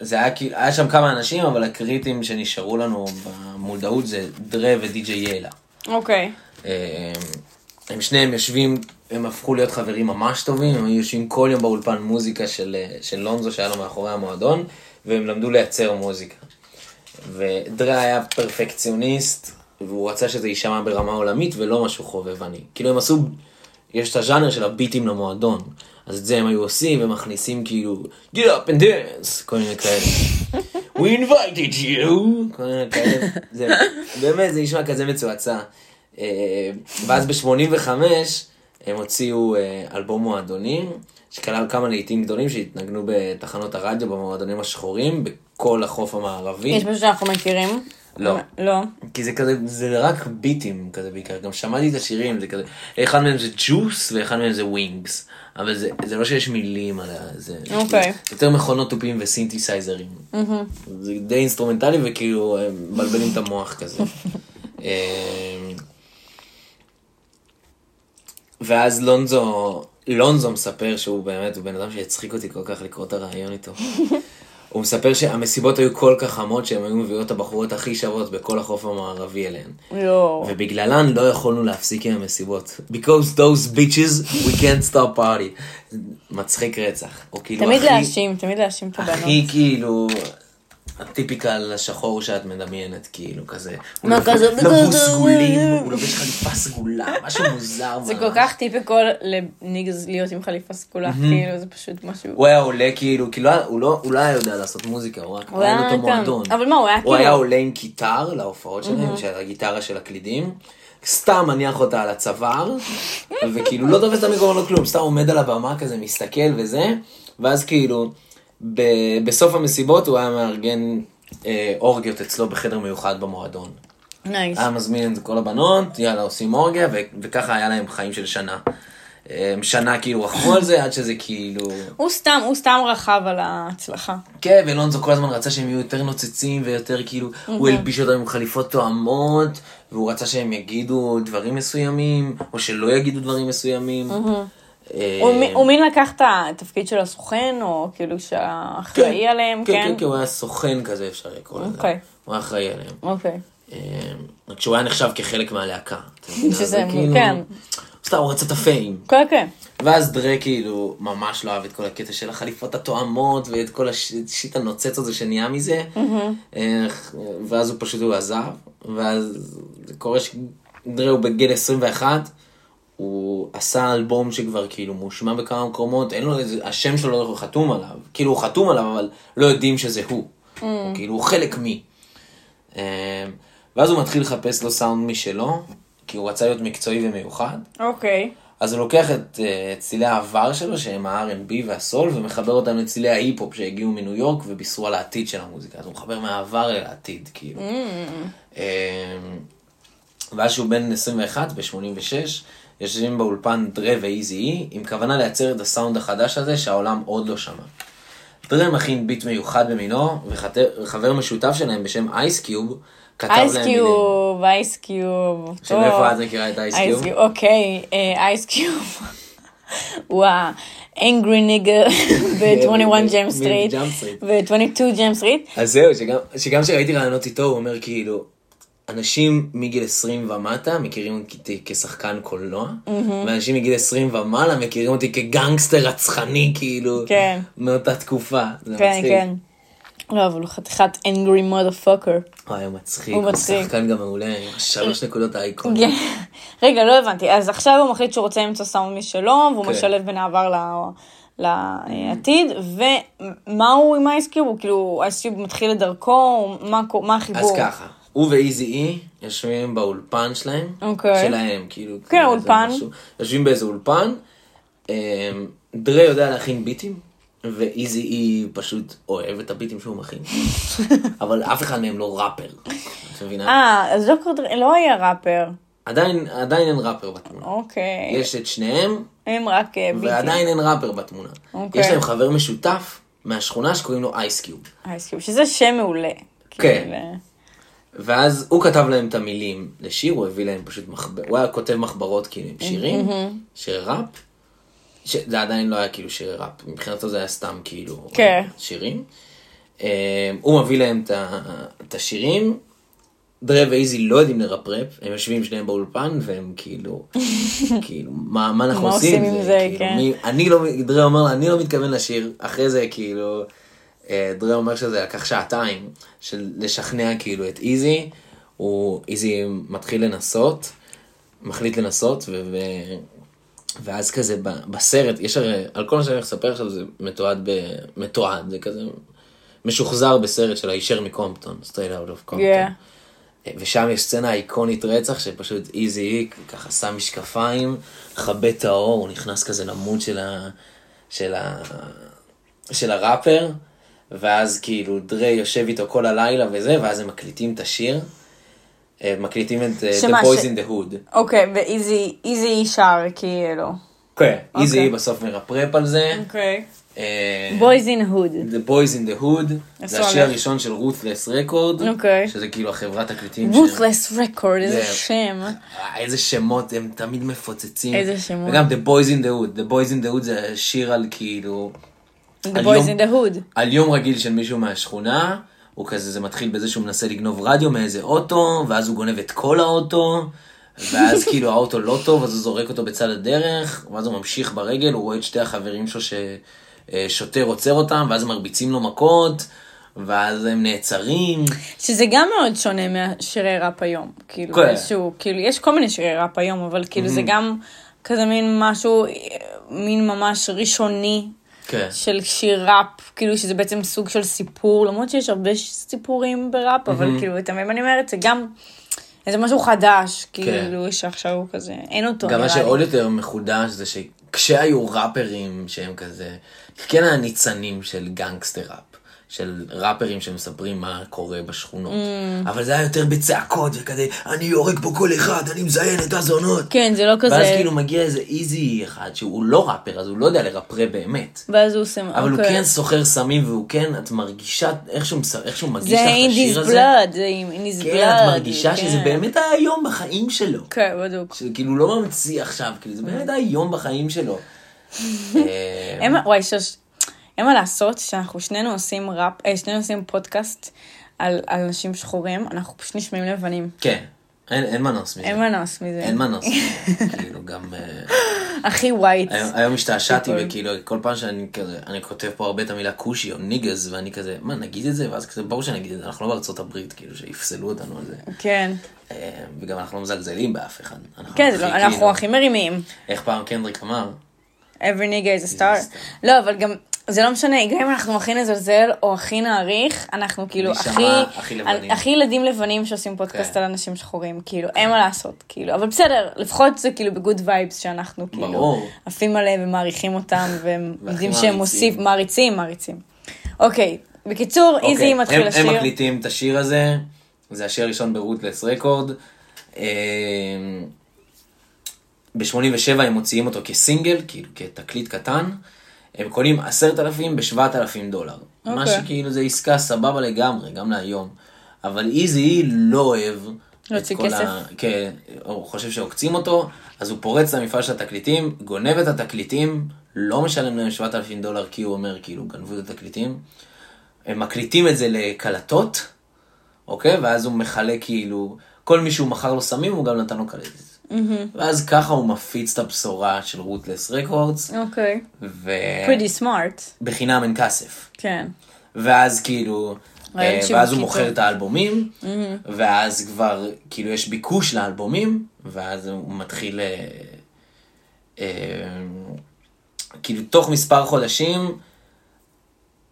זה היה כאילו, היה שם כמה אנשים, אבל הקריטים שנשארו לנו במודעות זה דרה ודי.ג'יי יאלה. אוקיי. אה, הם שניהם יושבים, הם הפכו להיות חברים ממש טובים, הם היו יושבים כל יום באולפן מוזיקה של, של לונזו שהיה לו מאחורי המועדון, והם למדו לייצר מוזיקה. ודרה היה פרפקציוניסט, והוא רצה שזה יישמע ברמה עולמית ולא משהו חובבני. כאילו הם עשו, יש את הז'אנר של הביטים למועדון, אז את זה הם היו עושים ומכניסים כאילו, get up and dance, כל מיני כאלה. We invited you, כל מיני כאלה. זה, באמת, זה נשמע כזה מצועצע. אה, ואז ב-85 הם הוציאו אה, אלבום מועדונים, שכלל כמה להיטים גדולים שהתנגנו בתחנות הרדיו במועדונים השחורים, בכל החוף המערבי. יש משהו שאנחנו מכירים? לא. לא. כי זה כזה, זה רק ביטים כזה בעיקר, גם שמעתי את השירים, זה כזה, אחד מהם זה ג'וס ואחד מהם זה ווינגס, אבל זה, זה לא שיש מילים על זה, אוקיי. יותר מכונות תופים וסינתסייזרים, זה די אינסטרומנטלי וכאילו הם מבלבלים את המוח כזה. [LAUGHS] ואז לונזו, לונזו מספר שהוא באמת, הוא בן אדם שהצחיק אותי כל כך לקרוא את הריאיון איתו. [LAUGHS] הוא מספר שהמסיבות היו כל כך חמות שהם היו מביאות את הבחורות הכי שוות בכל החוף המערבי אליהן. יואו. ובגללן לא יכולנו להפסיק עם המסיבות. Because those bitches, we can't stop party. מצחיק רצח. כאילו תמיד הכי- להאשים, תמיד להאשים את הבנות. הכי כאילו, הטיפיקל השחור שאת מדמיינת, כאילו, כזה. הוא מה, לבוש- כזה- לבוש סגולים, הוא לובש חליפה סגולה, [LAUGHS] משהו מוזר. זה. כל כך טיפיקול לניגז להיות עם חליפה סגולה, כאילו זה פשוט משהו... הוא היה עולה כאילו, כאילו הוא לא, הוא לא היה יודע לעשות מוזיקה, הוא רק הוא היה לו את המועדון. אבל מה, הוא היה הוא היה כאילו- עולה עם גיטר להופעות שלהם, של הגיטרה של הקלידים, סתם מניח אותה על הצוואר, וכאילו לא תופס את המיקרופון או כלום, סתם עומד על הבמה כזה, מסתכל וזה, ואז כאילו, ב- בסוף המסיבות הוא היה מארגן אה, אורגיות אצלו בחדר מיוחד במועדון. נייס. היה מזמין את כל הבנות, יאללה עושים אורגיה, ו- וככה היה להם חיים של שנה. אה, שנה כאילו רכבו על זה, עד שזה כאילו... הוא סתם, הוא סתם רכב על ההצלחה. כן, ולונזו כל הזמן רצה שהם יהיו יותר נוצצים ויותר כאילו, הוא הלביש אותם עם חליפות תואמות, והוא רצה שהם יגידו דברים מסוימים, או שלא יגידו דברים מסוימים. אה, מי- הוא מין לקח את התפקיד של הסוכן, או כאילו שהאחראי עליהם, כן, כן? כן, כן, הוא היה סוכן כזה, אפשר לקרוא לזה. אוקיי. הוא היה אחראי עליהם. אוקיי. אה, רק שהוא היה נחשב כחלק מהלהקה. [LAUGHS] שזה, זה כאילו- כן. סתם, הוא רצה את הפיים. כן, כן. ואז דרה כאילו ממש לא אהב את כל הקטע של החליפות התואמות ואת כל השיט הנוצץ הזה שנהיה מזה. איך- ואז הוא פשוט הוא עזב, ואז קורה שדרה הוא בגיל 21, הוא עשה אלבום שכבר כאילו מושמע בכמה מקומות, אין לו איזה, השם שלו לא חתום עליו, כאילו הוא חתום עליו אבל לא יודעים שזה הוא, הוא כאילו הוא חלק מי. אה, ואז הוא מתחיל לחפש לו סאונד משלו, כי הוא רצה להיות מקצועי ומיוחד. אוקיי. אז הוא לוקח את uh, צלילי העבר שלו, שהם ה-R&B והסול, ומחבר אותם לצלילי ההיפ-הופ שהגיעו מניו יורק ובישרו על העתיד של המוזיקה. אז הוא מחבר מהעבר אל העתיד, כאילו. Mm. ואז שהוא בן 21, ב-86, יושבים באולפן דרה ואיזי אי, עם כוונה לייצר את הסאונד החדש הזה שהעולם עוד לא שמע. דרה מכין ביט מיוחד במינו, וחבר משותף שלהם בשם אייסקיוב, כתב להם מילים. אייסקיוב, אייסקיוב. שמאיפה את מכירה את אייסקיוב? אוקיי, אייסקיוב. הוא ה angry nigger ב-21 Jump Street מ-Jump Street. ו-22 Jump Street. אז זהו, שגם כשראיתי רעיונות איתו, הוא אומר כאילו, אנשים מגיל 20 ומטה מכירים אותי כשחקן קולנוע, ואנשים מגיל 20 ומעלה מכירים אותי כגנגסטר רצחני, כאילו, כן. מאותה תקופה. זה כן, מצחיק. כן. לא, אבל הוא חתיכת אנגרי מודפוקר. וואי, הוא מצחיק, הוא הוא מצחיק. שחקן גם מעולה, עם שלוש נקודות האייקון. כן. רגע, לא הבנתי. אז עכשיו הוא מחליט שהוא רוצה למצוא סאונד משלו, והוא כן. משלב בין העבר לעתיד, ומה הוא עם אייסקיוב? הוא כאילו, אייסקיוב מתחיל את דרכו, מה החיבור? אז ככה, הוא ואיזי אי יושבים באולפן שלהם, אוקיי. שלהם, כאילו, כן, כאילו, אולפן. יושבים באיזה אולפן, אמ, דרה יודע להכין ביטים, ואיזי אי פשוט אוהב את הביטים שהוא מכין, [LAUGHS] אבל אף אחד מהם לא ראפר, את מבינה? אה, אז דוקטור דרי לא היה ראפר. עדיין, עדיין אין ראפר בתמונה. אוקיי. יש את שניהם, הם רק אה, ביטים. ועדיין אין ראפר בתמונה. אוקיי. יש להם חבר משותף מהשכונה שקוראים לו אייסקיוב. אייסקיוב, שזה שם מעולה. כן. כאילו, ואז הוא כתב להם את המילים לשיר, הוא הביא להם פשוט מחבר, הוא היה כותב מחברות כאילו עם שירים, שירי ראפ. זה עדיין לא היה כאילו שירי ראפ, מבחינתו זה היה סתם כאילו כן. שירים. אה, הוא מביא להם את השירים, דרה ואיזי לא יודעים לרפרפ, הם יושבים שניהם באולפן והם כאילו, [LAUGHS] כאילו, מה, מה אנחנו עושים עם זה? זה, כאילו, כן. מי, אני לא, דרה אומר, אני לא מתכוון לשיר, אחרי זה כאילו, אה, דרה אומר שזה לקח שעתיים של לשכנע כאילו את איזי, הוא, איזי מתחיל לנסות, מחליט לנסות, ו... ו... ואז כזה ב- בסרט, יש הרי, על כל מה שאני הולך לספר עכשיו זה מתועד, ב... מתועד, זה כזה משוחזר בסרט של הישר מקומפטון, straight out of קומפטון. ושם יש סצנה איקונית רצח שפשוט איזי ככה שם משקפיים, מכבה את האור, הוא נכנס כזה למוד של, ה... של, ה... של הראפר, ואז כאילו דרי יושב איתו כל הלילה וזה, ואז הם מקליטים את השיר. אה, מקליטים את שמה, The Boys ש- in the Hood. אוקיי, ואיזי איזי שר כאילו. כן. איזי אוקיי. בסוף מרפרפ על זה. אוקיי. אה, Boys in Hood. The Boys in the Hood, זה השיר? הראשון של רות'לס רקורד, אוקיי. שזה כאילו החברת תקליטים. ש- Ruthless Record, איזה זה- שם. איזה שמות, הם תמיד מפוצצים. איזה שמות. וגם The Boys in the Hood, The Boys in the Hood זה שיר על כאילו, The על Boys יום- in the Hood. על יום רגיל של מישהו מהשכונה, הוא כזה, זה מתחיל בזה שהוא מנסה לגנוב רדיו מאיזה אוטו, ואז הוא גונב את כל האוטו, ואז [LAUGHS] כאילו האוטו לא טוב, אז הוא זורק אותו בצד הדרך, ואז הוא ממשיך ברגל, הוא רואה את שתי החברים שלו ששוטר עוצר אותם, ואז מרביצים לו מכות, ואז הם נעצרים. שזה גם מאוד שונה מהשירי ראפ היום. כאילו, כן. איזשהו, כאילו, יש כל מיני שירי ראפ היום, אבל כאילו זה גם כזה מין משהו, אה, מין ממש ראשוני. כן. של שיר ראפ, כאילו שזה בעצם סוג של סיפור, למרות שיש הרבה סיפורים בראפ, אבל כאילו, תמיד אני אומרת, זה גם איזה משהו חדש, כאילו, שעכשיו הוא כזה, אין אותו, כן. גם מה. שעוד יותר מחודש זה שכשהיו ראפרים שהם כזה, כן הניצנים של gangster rap, של ראפרים שמספרים מה קורה בשכונות, Mm. אבל זה היה יותר בצעקות וכזה, אני יורק פה כל אחד, אני מזיין את הזונות. כן, זה לא כזה, ואז כאילו מגיע איזה איזי אחד שהוא לא ראפר, אז הוא לא יודע לראפר באמת. ואז הוא עושה, אבל הוא אוקיי. כן סוחר סמים והוא כן, את מרגישה, איך שהוא מס- איך שהוא מגיש זה לך את in his השיר הזה, blood, זה in his blood. כן, את מרגישה שזה באמת היה היום בחיים שלו. כן, בדיוק. שכאילו לא ממציא עכשיו, כאילו זה באמת היום בחיים שלו. אה, וואי, שוש, אין מה לעשות שאנחנו שנינו עושים ראפ, אה, שנינו עושים פודקאסט על על אנשים שחורים, אנחנו פשוט נשמעים לבנים. כן, אין אין מנוס מזה. אין מנוס מזה. אין מנוס. [LAUGHS] כאילו גם... אה, הכי ווייט. היום- היום השתעשעתי. וכאילו כל פעם שאני כזה, אני כותב פה הרבה את המילה כושי או ניגז ואני כזה, מה נגיד את זה? ואז כזה ברור שנגיד את זה, אנחנו לא בארצות הברית, כאילו שיפסלו אותנו על זה. כן. אה, וגם אנחנו לא מזלזלים באף אחד. אנחנו כן, לא- אנחנו כאילו- הכי מרימים. איך פעם קנדריק אמר? every nigga is a star. לא, אבל גם, זה לא משנה, גם אם אנחנו הכי נזלזל או הכי נעריך, אנחנו כאילו הכי, הכי לבנים. הכי ילדים לבנים שעושים פודקאסט כן. על אנשים שחורים, כאילו, אין מה לעשות, כאילו, אבל בסדר, לפחות זה כאילו ב good vibes שאנחנו כאילו, ברור. עפים עליהם ומעריכים אותם, והם יודעים שהם. מוסיף, מעריצים, מעריצים. אוקיי, בקיצור, איזי אוקיי, מתחיל הם- לשיר. הם מקליטים את השיר הזה, זה השיר הראשון ברוטלס רקורד. ב-87 הם מוציאים אותו כסינגל, כאילו כתקליט קטן. הם קונים עשרת אלפים בשבעת אלפים דולר. מה אוקיי. שכאילו זה עסקה סבבה לגמרי, גם להיום. אבל איזי לא אוהב. להוציא את כל כסף? ה... כן, הוא חושב שעוקצים אותו, אז הוא פורץ למפעל של התקליטים, גונב את התקליטים, לא משלם להם 7,000 דולר כי הוא אומר כאילו גנבו את התקליטים. הם מקליטים את זה לקלטות, אוקיי? ואז הוא מחלק כאילו, כל מי שהוא מכר לו סמים הוא גם נתן לו קלטת. ואז ככה הוא מפיץ את הבשורה של רוטלס רקורדס, אוקיי. ובחינם pretty smart. אין כסף. כן. ואז כאילו, אה, ואז הוא. מוכר את האלבומים, ואז כבר כאילו יש ביקוש לאלבומים, ואז הוא מתחיל, אה, אה, כאילו תוך מספר חודשים,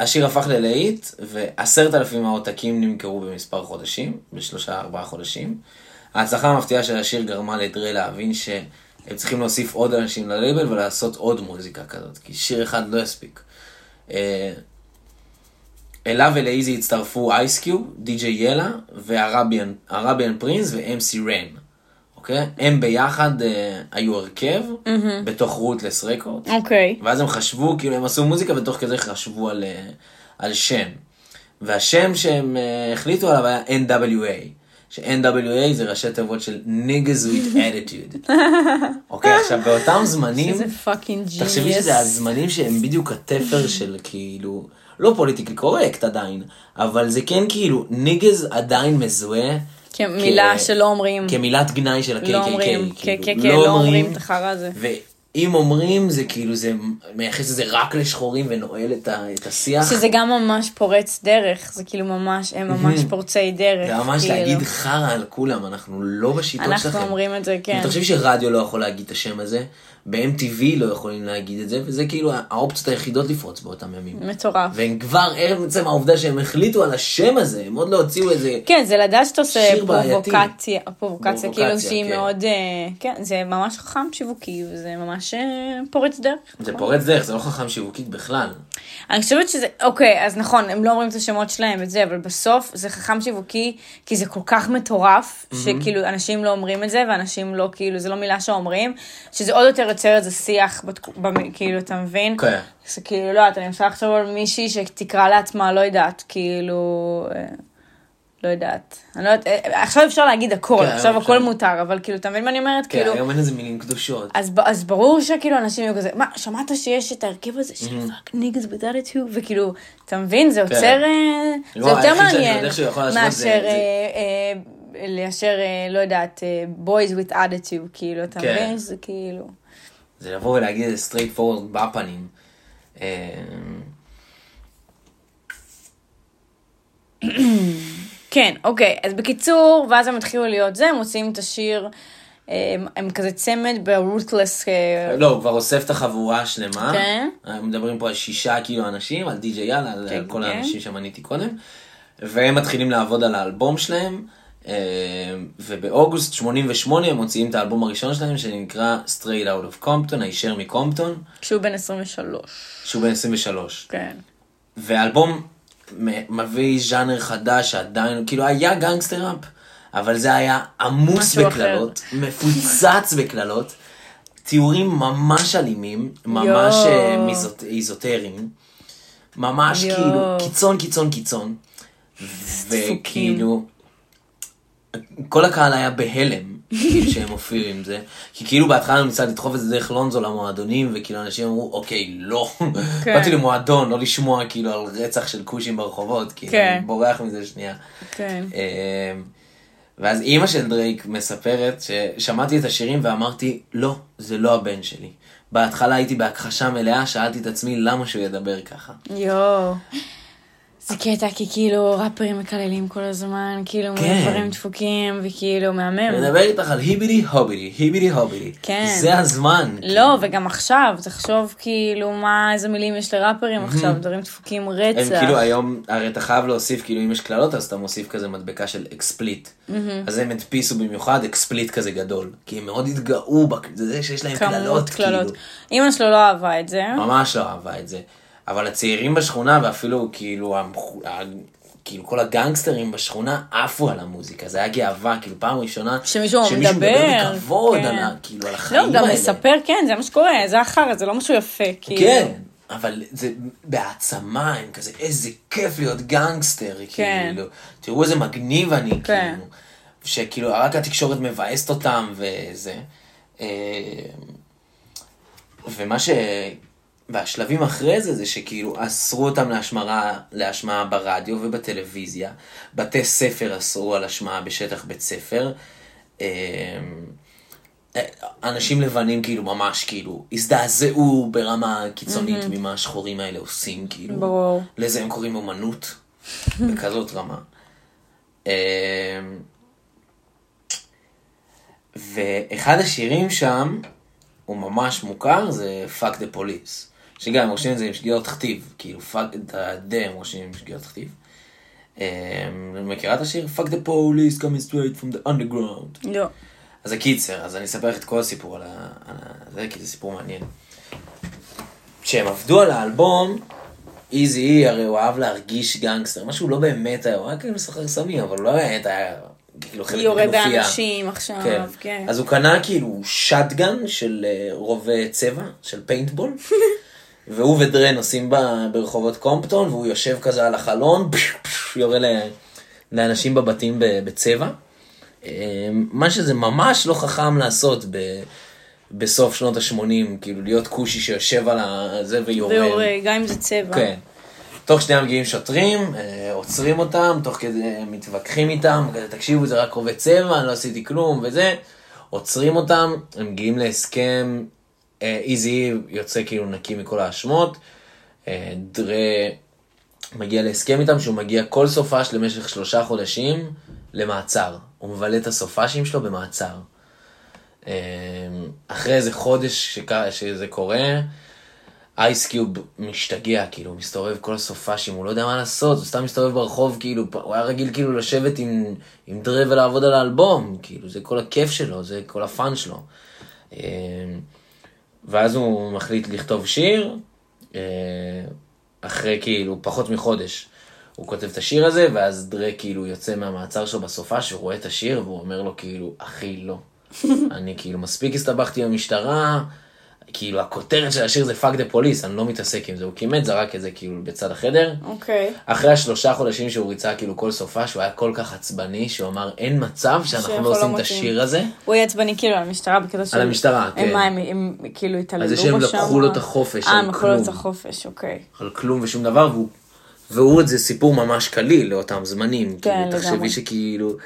השיר הפך ללהיט, ועשרת אלפים העותקים נמכרו במספר חודשים, בשלושה ארבעה חודשים. ההצלחה המפתיעה של השיר גרמה לדרי להבין שהם צריכים להוסיף עוד אנשים ללייבל ולעשות עוד מוזיקה כזאת, כי שיר אחד לא יספיק. אה, אליו ולאיזי הצטרפו אייסקיוב, די.ג'יי ילה, והרביאן פרינס ו-MC רן. אוקיי? הם ביחד אה, היו הרכב בתוך Ruthless Record. אוקיי. ואז הם חשבו, כאילו הם עשו מוזיקה ותוך כדי חשבו על, אה, על שם. והשם שהם אה, החליטו עליו היה NWA. ש-NWA זה ראשי תיבות של niggas with [LAUGHS] attitude. אוקיי, עכשיו באותם זמנים, איזה fucking genius. תחשבי שזה הזמנים שהם בדיוק התפר של כאילו, לא politically correct עדיין, אבל זה כן כאילו, niggas עדיין מזוהה. כמילה כ- שלא אומרים. כמילת גנאי של ה-KKK. לא אומרים, כאילו, כן, כן, לא אומרים את החרא הזה. ואם אומרים זה כאילו זה מייחס את זה רק לשחורים ונועל את, ה, את השיח. שזה גם ממש פורץ דרך, זה כאילו ממש, הם ממש פורצי דרך. זה ממש כאילו. להגיד חרא על כולם, אנחנו לא בשיטות שלכם. אנחנו אומרים את זה, כן. אתה חושב שרדיו לא יכול להגיד את השם הזה, ב-MTV לא יכולים להגיד את זה, וזה כאילו האופציות היחידות לפרוץ באותם ימים. מטורף. והם כבר ערב עצם העובדה שהם החליטו על השם הזה, הם עוד לא הוציאו איזה... כן, זה לדעת שאתה עושה. פרובוקציה, פרובוקציה, כאילו פרובוקציה, שהיא כן. מאוד, אה, כן, זה ממש חכם שיווקי, וזה ממש אה, פורץ דרך. זה פורץ דרך, זה לא חכם שיווקית בכלל. אני חושבת שזה, אוקיי, אז נכון, הם לא אומרים את השמות שלהם וזה, אבל בסוף זה חכם שיווקי, כי זה כל כך מטורף, שכאילו אנשים לא אומרים את זה, ואנשים לא, כאילו, זה לא מילה שאומרים, שזה עוד יותר יוצר איזה שיח, בתק- במ- כאילו, אתה מבין? כן. זה כאילו, לא אני מנסה לחשוב על מישהי שתקרא לעצמה, לא יודעת, כאילו, אה, לא יודעת. אני לא יודעת, אה, עכשיו אפשר להגיד הכל, כן, עכשיו. הכל מותר, אבל כאילו, אתה מבין מה אני אומרת? כן, כאילו, היום אין איזה מילים קדושות. אז, אז ברור שכאילו אנשים יהיו כזה, מה, שמעת שיש את ההרכב הזה של fuck niggas with attitude, וכאילו, אתה מבין, זה יוצר, אה, זה לא, יותר מעניין, מאשר, אה, אה, לאשר, אה, לא יודעת, אה, boys with attitude, כאילו, אתה כן. מבין, זה כאילו, זה לבוא ולהגיד את זה straight forward בפנים. אה, כן, אוקיי, אז בקיצור, ואז הם התחילו להיות זה, הם מוציאים את השיר, אה, הם, הם כזה צמד ברוטלס, לא, הוא כבר אוסף את החבורה השלמה. כן. אה, מדברים פה על שישה כאילו אנשים, על די.ג'יי יאללה, על כן, כל כן. האנשים שמניתי קודם. והם מתחילים לעבוד על האלבום שלהם. אה, ובאוגוסט 88 הם מוציאים את האלבום הראשון שלהם שנקרא Straight Out of Compton, הישר מקומפטון, כשהוא בן 23, שהוא בן 23. כן. והאלבום מביא ז'אנר חדש שעדיין, כאילו היה גנגסטר ראפ, אבל זה היה עמוס בקללות, מפוצץ בקללות, תיאורים ממש אלימים, ממש. אה, מיזוט- איזוטריים, ממש. כאילו קיצון קיצון קיצון, וכאילו, כל הקהל היה בהלם כאילו שהם הופיעו עם זה, כי כאילו בהתחלה ניסה לדחוף את זה דרך לונזו למועדונים, וכאילו אנשים אמרו, אוקיי, לא, כן. באתי למועדון, לא לשמוע כאילו על רצח של כושים ברחובות, כאילו, כן. אני בורח מזה שנייה. כן. אה, ואז אימא של דרייק מספרת ששמעתי את השירים ואמרתי, לא, זה לא הבן שלי. בהתחלה הייתי בהכחשה מלאה, שאלתי את עצמי למה שהוא ידבר ככה. יואו. זה קטע, כי כאילו ראפרים מקללים כל הזמן, כאילו כן. דברים דפוקים, וכאילו מהמם. מדבר איתך על היבידי הובידי, היבידי הובידי. כן. זה הזמן. לא, וגם עכשיו, תחשוב כאילו מה, איזה מילים יש לראפרים עכשיו, דברים דפוקים הם רצח. כאילו היום, הרי אתה חייב להוסיף, כאילו אם יש קללות אז אתה מוסיף כזה מדבקה של explicit. אז הם הדפיסו במיוחד explicit כזה גדול. כי הם מאוד התגאו בזה שיש להם קללות, כאילו. אמא שלו לא אהבה את זה. ממש לא אהבה את זה. אבל הצעירים בשכונה ואפילו כאילו, המח- ה- כאילו כל הגנגסטרים בשכונה עפו על המוזיקה, זה היה גאווה, כאילו פעם ראשונה שמישהו מדבר מדבר, בכבוד כן. על, ה- כאילו, על החיים לא, האלה. גם מספר, כן, זה מה שקורה, זה אחר, זה לא משהו יפה, כאילו. כן, אבל זה בהעצמה, הם כזה, איזה כיף להיות גנגסטר, כן. כאילו, תראו איזה מגניב אני, כן. כאילו, שכאילו רק התקשורת מבאסת אותם וזה. אה, ומה ש... והשלבים אחרי זה, זה שכאילו אסרו אותם להשמרה, להשמעה ברדיו ובטלוויזיה, בתי ספר אסרו על השמעה בשטח בית ספר. אה, אנשים לבנים כאילו ממש כאילו הזדעזעו ברמה קיצונית ממה השחורים האלה עושים כאילו. ברור. לזה הם קוראים אומנות, [LAUGHS] בכזאת רמה. אה, ואחד השירים שם, הוא ממש מוכר, זה Fuck the Police. שגם הם רושמים את זה עם שגיאות כתיב, כאילו fuck את ה-D הם רושמים עם שגיאות כתיב. אה, מכירה את השיר? Fuck the Police coming straight from the underground. לא. אז הקיצר, אז אני אספר לך את כל הסיפור על ה- על ה- זה, כי זה סיפור מעניין. כשהם עבדו על האלבום, איזי אי הרי הוא אהב להרגיש גנגסטר, מה שהוא לא באמת היה, הוא היה כאילו משחק סמים, אבל הוא לא באמת היה כאילו חלק יורה מופיע. באנשים עכשיו, כן. אז הוא קנה כאילו שטגן של אה, רובה צבע, של פיינטבול, [LAUGHS] והוא ודרה נוסעים ברחובות קומפטון, והוא יושב כזה על החלון, יורה ל- לאנשים בבתים בצבע. אה, מה שזה ממש לא חכם לעשות ב- בסוף שנות ה-80, כאילו להיות כושי שיושב על זה ויורה. ויורה, גם אם זה צבע. כן. תוך שנייה מגיעים שוטרים, אה, עוצרים אותם, תוך כדי מתווכחים איתם, כזה תקשיבו זה רק רובה צבע, אני לא עשיתי כלום וזה, עוצרים אותם, הם מגיעים להסכם, איזי יוצא כאילו נקי מכל האשמות, אה, דרה מגיע להסכם איתם שהוא מגיע כל סופש למשך שלושה חודשים למעצר, הוא מבלה את הסופשים שלו במעצר. אה, אחרי איזה חודש שק- שזה קורה, אייסקיוב משתגע, כאילו, הוא מסתובב כל הסופאשים, הוא לא יודע מה לעשות, הוא סתם מסתובב ברחוב, כאילו, הוא היה רגיל כאילו לשבת עם, עם דרה ולעבוד על האלבום, כאילו, זה כל הכיף שלו, זה כל הפאן שלו. ואז הוא מחליט לכתוב שיר, אה, אחרי כאילו פחות מחודש. הוא כותב את השיר הזה, ואז דרה כאילו יוצא מהמעצר שלו בסופה, שהוא רואה את השיר, והוא אומר לו כאילו, אחי, לא. [LAUGHS] אני כאילו מספיק הסתבכתי במשטרה, כאילו הכותרת של השיר זה fuck the police, אני לא מתעסק עם זה, הוא כמעט זרק את זה כאילו בצד החדר. אוקיי. אחרי השלושה חודשים שהוא ריצה כאילו כל סופ"ש, שהוא היה כל כך עצבני, שהוא אמר אין מצב שאנחנו לא לא עושים את מוצאים." השיר הזה. הוא יהיה עצבני כאילו על המשטרה בקטע של... המשטרה, כן. הם מה, הם, הם כאילו התעללו על בו זה שם? שהם לקחו לו את החופש, אה, על הם לקחו לו את. החופש, אוקיי. על כלום ושום דבר, והוא, והוא זה סיפור ממש קליל לאותם זמנים. כן, כאילו, לגמרי. תחשבי שכאילו,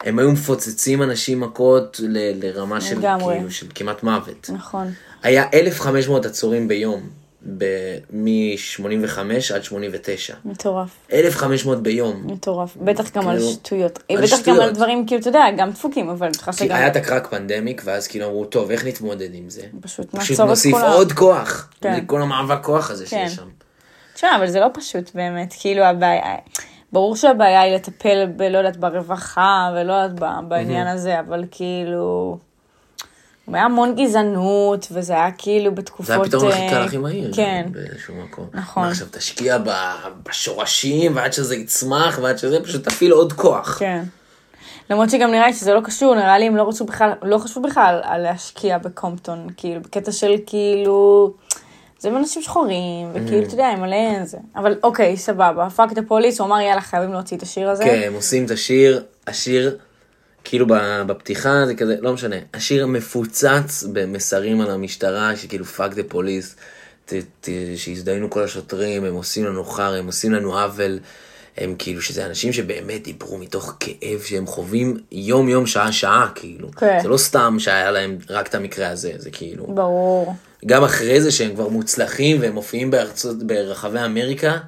הם היו מפוצצים אנשים מכות ל, לרמה של. כאילו, של כמעט מוות. נכון. היה 1,500 עצורים ביום, מ-85 עד 89. מטורף. 1,500 ביום. מטורף. בטח גם על כאילו, שטויות. על בטח גם שטויות. על דברים, כאילו, אתה יודע, גם דפוקים, אבל כי שגם... היה את הקרק פנדמיק, ואז כאילו אמרו, טוב, איך נתמודד עם זה? פשוט פשוט נעצור את נוסיף כל ה- עוד כוח. כן. זה כל המאבק כוח הזה כן. שיש שם. תשמע, אבל זה לא פשוט באמת, כאילו הבעיה, ברור שהבעיה היא לטפל ב... לא יודעת, ברווחה ולא יודעת ב- בעניין הזה, אבל כאילו... היה המון גזענות, וזה היה כאילו בתקופות... זה הפתרון הכי אה, קל, הכי מהיר. כן. באיזשהו מקום. נכון. מה, עכשיו תשקיע בשורשים, ועד שזה יצמח, ועד שזה, פשוט תפעיל עוד כוח. כן. למרות שגם נראה לי שזה לא קשור, נראה לי הם לא רצו בכלל, לא חשבו בכלל על להשקיע בקומפטון, כאילו, בקטע של כאילו, זה עם אנשים שחורים, וכאילו, אתה יודע, עם מלא זה. אבל אוקיי, סבבה, fuck את ה police, הוא אמר, יאללה, חייבים להוציא את השיר הזה. כן, הם עושים את השיר, השיר, כאילו בפתיחה זה כזה, לא משנה, השיר מפוצץ במסרים על המשטרה, שכאילו fuck the police, שהזדיינו כל השוטרים, הם עושים לנו חר, הם עושים לנו עוול, הם כאילו, שזה אנשים שבאמת דיברו מתוך כאב שהם חווים יום יום, שעה שעה, כאילו. כן. זה לא סתם שהיה להם רק את המקרה הזה, זה כאילו. ברור. גם אחרי זה שהם כבר מוצלחים והם מופיעים בארצות, ברחבי אמריקה,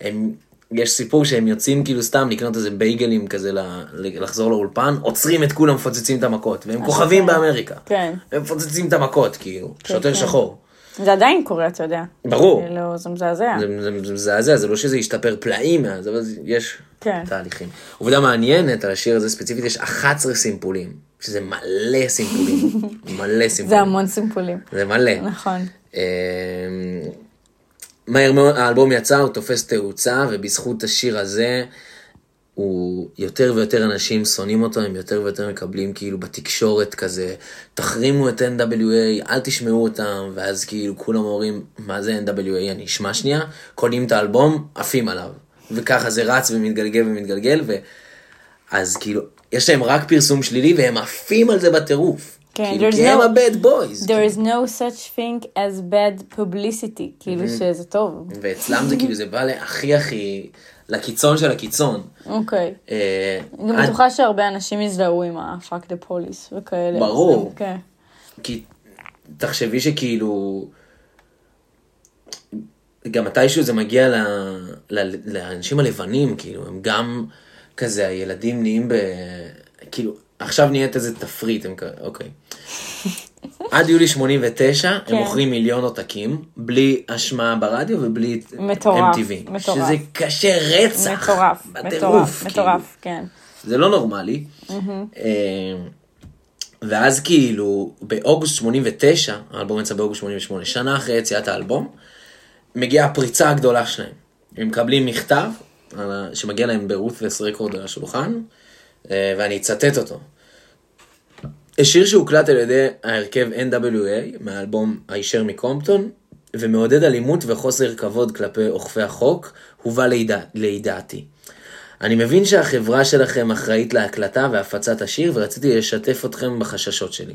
הם, יש סיפור שהם יוצאים כאילו סתם לקנות איזה בייגלים כזה לחזור לאולפן, עוצרים את כולם, מפוצצים את המכות, והם כוכבים באמריקה. כן. הם מפוצצים את המכות, כאילו, שוטר כן. שחור. זה עדיין קורה, אתה יודע. ברור. כאילו, זה מזעזע. זה מזעזע, זה לא שזה ישתפר פלאים מאז, אבל יש כן. תהליכים. עובדה מעניינת על השיר הזה ספציפית, יש 11 סימפולים, שזה מלא סימפולים, [LAUGHS] מלא סימפולים. זה המון סימפולים. זה מלא. נכון. מהר מאוד האלבום יצא, הוא תופס תאוצה, ובזכות השיר הזה, הוא יותר ויותר אנשים שונאים אותו, הם יותר ויותר מקבלים כאילו בתקשורת כזה, תחרימו את NWA, אל תשמעו אותם, ואז כאילו כולם אומרים, מה זה NWA, אני אשמע שנייה, קונים את האלבום, עפים עליו. וככה זה רץ ומתגלגל ומתגלגל, ואז כאילו, יש להם רק פרסום שלילי, והם עפים על זה בטירוף. כן, כאילו, כי הם no- ה-bad boys. There is no such thing as bad publicity, כאילו שזה טוב. ואצלם זה כאילו, זה בא להכי הכי, לקיצון של הקיצון. אוקיי. אה, אני גם בטוחה שהרבה אנשים יזדהו עם ה-fuck the police וכאלה. ברור. כן. כי תחשבי שכאילו, גם מתישהו זה מגיע ל, ל, לאנשים הלבנים, כאילו, הם גם כזה, הילדים נהיים ב... כאילו, עכשיו נהיית איזה תפריט, הם כזה, אוקיי. [LAUGHS] עד יולי 89 הם כן. מוכרים מיליון עותקים, בלי השמעה ברדיו ובלי מטורף, MTV. מטורף. שזה קשה רצח. מטורף, בטירוף, מטורף, כאילו. מטורף, כן. זה לא נורמלי. אה, ואז כאילו, באוגוסט 89, האלבום יצא באוגוסט 88, שנה אחרי יציאת האלבום, מגיעה הפריצה הגדולה שלהם. הם מקבלים מכתב על ה- שמגיע להם ברות'לס רקורד על השולחן, אה, ואני אצטט אותו. שיר שהוקלט על ידי ההרכב NWA מהאלבום הישר מקומפטון, ומעודד אלימות וחוסר כבוד כלפי אוכפי החוק, הובא לידע, לידעתי. אני מבין שהחברה שלכם אחראית להקלטה והפצת השיר, ורציתי לשתף אתכם בחששות שלי.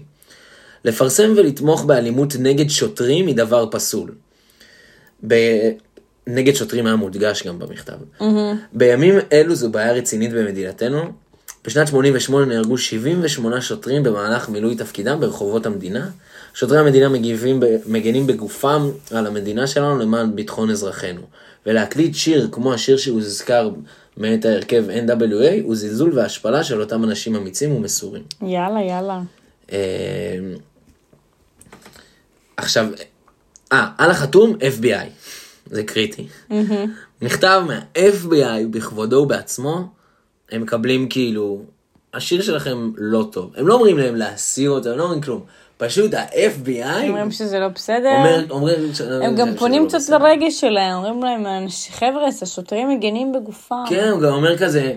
לפרסם ולתמוך באלימות נגד שוטרים היא דבר פסול. ב... נגד שוטרים היה מודגש גם במכתב. Mm-hmm. בימים אלו זו בעיה רצינית במדינתנו. בשנת 88 נהרגו 78 שוטרים במהלך מילוי תפקידם ברחובות המדינה. שוטרי המדינה מגיבים, מגנים בגופם על המדינה שלנו למען ביטחון אזרחינו. ולהקליט שיר כמו השיר שהוזכר מאת ההרכב NWA הוא זלזול והשפלה של אותם אנשים אמיצים ומסורים. יאללה, יאללה. אה, עכשיו, אה, על החתום FBI, זה קריטי. מכתב מה-FBI בכבודו ובעצמו, הם מקבלים כאילו, השיר שלכם לא טוב. הם לא אומרים להם להסיר אותו, הם לא אומרים כלום. פשוט ה-FBI אומרים שזה לא בסדר. אומר, אומרים, הם גם שזה פונים לא קצת בסדר. לרגש שלהם, אומרים להם, "אנש- חבר'ה, השוטרים מגנים בגופם. כן, הוא גם אומר כזה, "אה,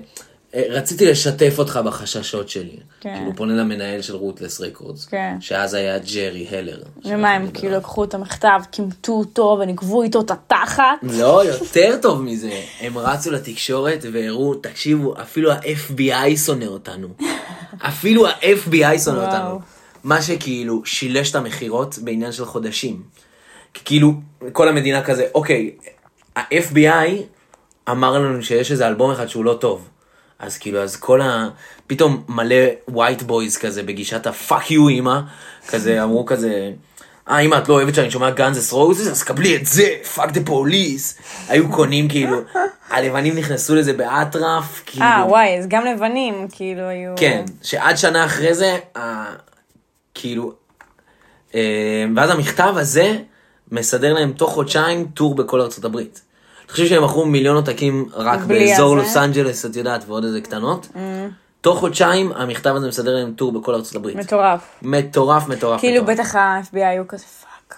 רציתי לשתף אותך בחששות שלי. כן. כאילו, פונה למנהל של רוטלס רקורדס. כן. שאז היה ג'רי הלר. ומה, הם כאילו לקחו את המכתב, כימתו אותו ונגבו איתו את התחת? לא, יותר טוב מזה. הם רצו לתקשורת והראו, תקשיבו, אפילו ה-FBI שונא אותנו. [LAUGHS] אפילו ה-FBI שונא. אותנו. מה שכאילו שילש את המכירות בעניין של חודשים. כאילו, כל המדינה כזה, אוקיי, ה-FBI אמר לנו שיש איזה אלבום אחד שהוא לא טוב. אז כאילו, אז כל ה... פתאום מלא white boys כזה בגישת ה-fuck you אמא, כזה אמרו כזה, אה אמא את לא אוהבת שאני שומע גאנזס רוזס אז קבלי את זה, fuck the police. היו קונים כאילו, הלבנים נכנסו לזה באטרף, כאילו, אה, וואי, אז גם לבנים, כאילו, היו... כן, שעד שנה אחרי זה, ה... כאילו, אה, ואז המכתב הזה מסדר להם תוך חודשיים tour בכל ארצות הברית. אני חושב שהם מכרו מיליון עותקים רק באזור? לוס אנג'לס, את יודעת, ועוד איזה קטנות. תוך חודשיים המכתב הזה מסדר להם tour בכל ארצות הברית. מטורף. מטורף, מטורף, כאילו. בטח ה-FBI היו כזה fuck.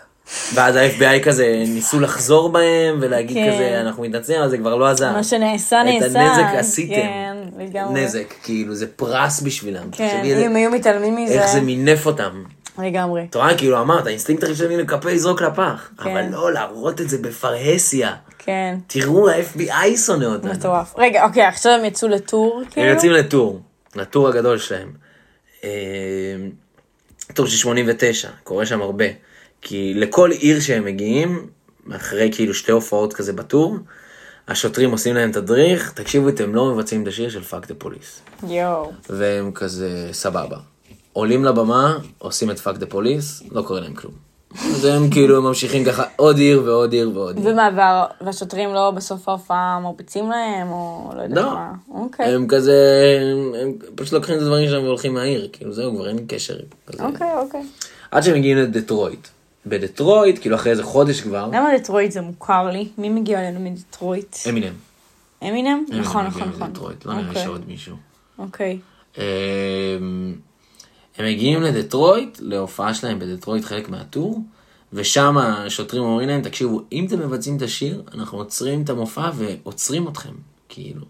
ואז ה-FBI כזה ניסו לחזור בהם ולהגיד כן. כזה אנחנו מתנצלים אבל זה כבר לא עזר. מה שנעשה, את נעשה. הנזק עשיתם. כן, לגמרי. נזק, כאילו זה פרס בשבילם. כן, אם היו מתעלמים מזה, איך זה מינף אותם. לגמרי. אתה רואה, כאילו אמרת, האינסטינקט הראשוני לקפל לזרוק לפח. כן. אבל לא, להראות את זה בפרהסיה. כן, תראו, ה-FBI שונא אותנו. מטורף. רגע, אוקיי, עכשיו הם יצאו ל tour, כאילו? הם יוצאים ל tour, ל tour הגדול שלהם. אה, tour של 89, קורה שם הרבה. כי לכל עיר שהם מגיעים, אחרי כאילו שתי הופעות כזה ב tour, השוטרים עושים להם תדריך, תקשיבו, אתם לא מבצעים את השיר של Fuck the Police. יואו. והם כזה סבבה. עולים לבמה, עושים את Fuck the Police, לא קורה להם כלום. אז הם כאילו ממשיכים ככה עוד עיר ועוד עיר ועוד עיר. ומה, וה- והשוטרים לא בסוף ההופעה מרביצים להם, או לא יודעת לא. מה? אוקיי. הם כזה, הם, פשוט לוקחים את הדברים שלהם והולכים מהעיר, כאילו זהו, כבר אין קשר. אוקיי, אוקיי. עד שהם מגיעים לדטרויט. בדטרויט, כאילו אחרי איזה חודש כבר, למה דטרויט זה מוכר לי? מי מגיע אלינו מדטרויט? אמינם. אמינם? אמינם נכון, מגיע נכון, נכון. לדטרויט, לא נראה אוקיי, שעוד מישהו. אוקיי. הם מגיעים לדטרויט, להופעה שלהם בדטרויט חלק מהטור, ושם השוטרים אומרים להם, תקשיבו, אם אתם מבצעים את השיר, אנחנו עוצרים את המופע ועוצרים אתכם, כאילו.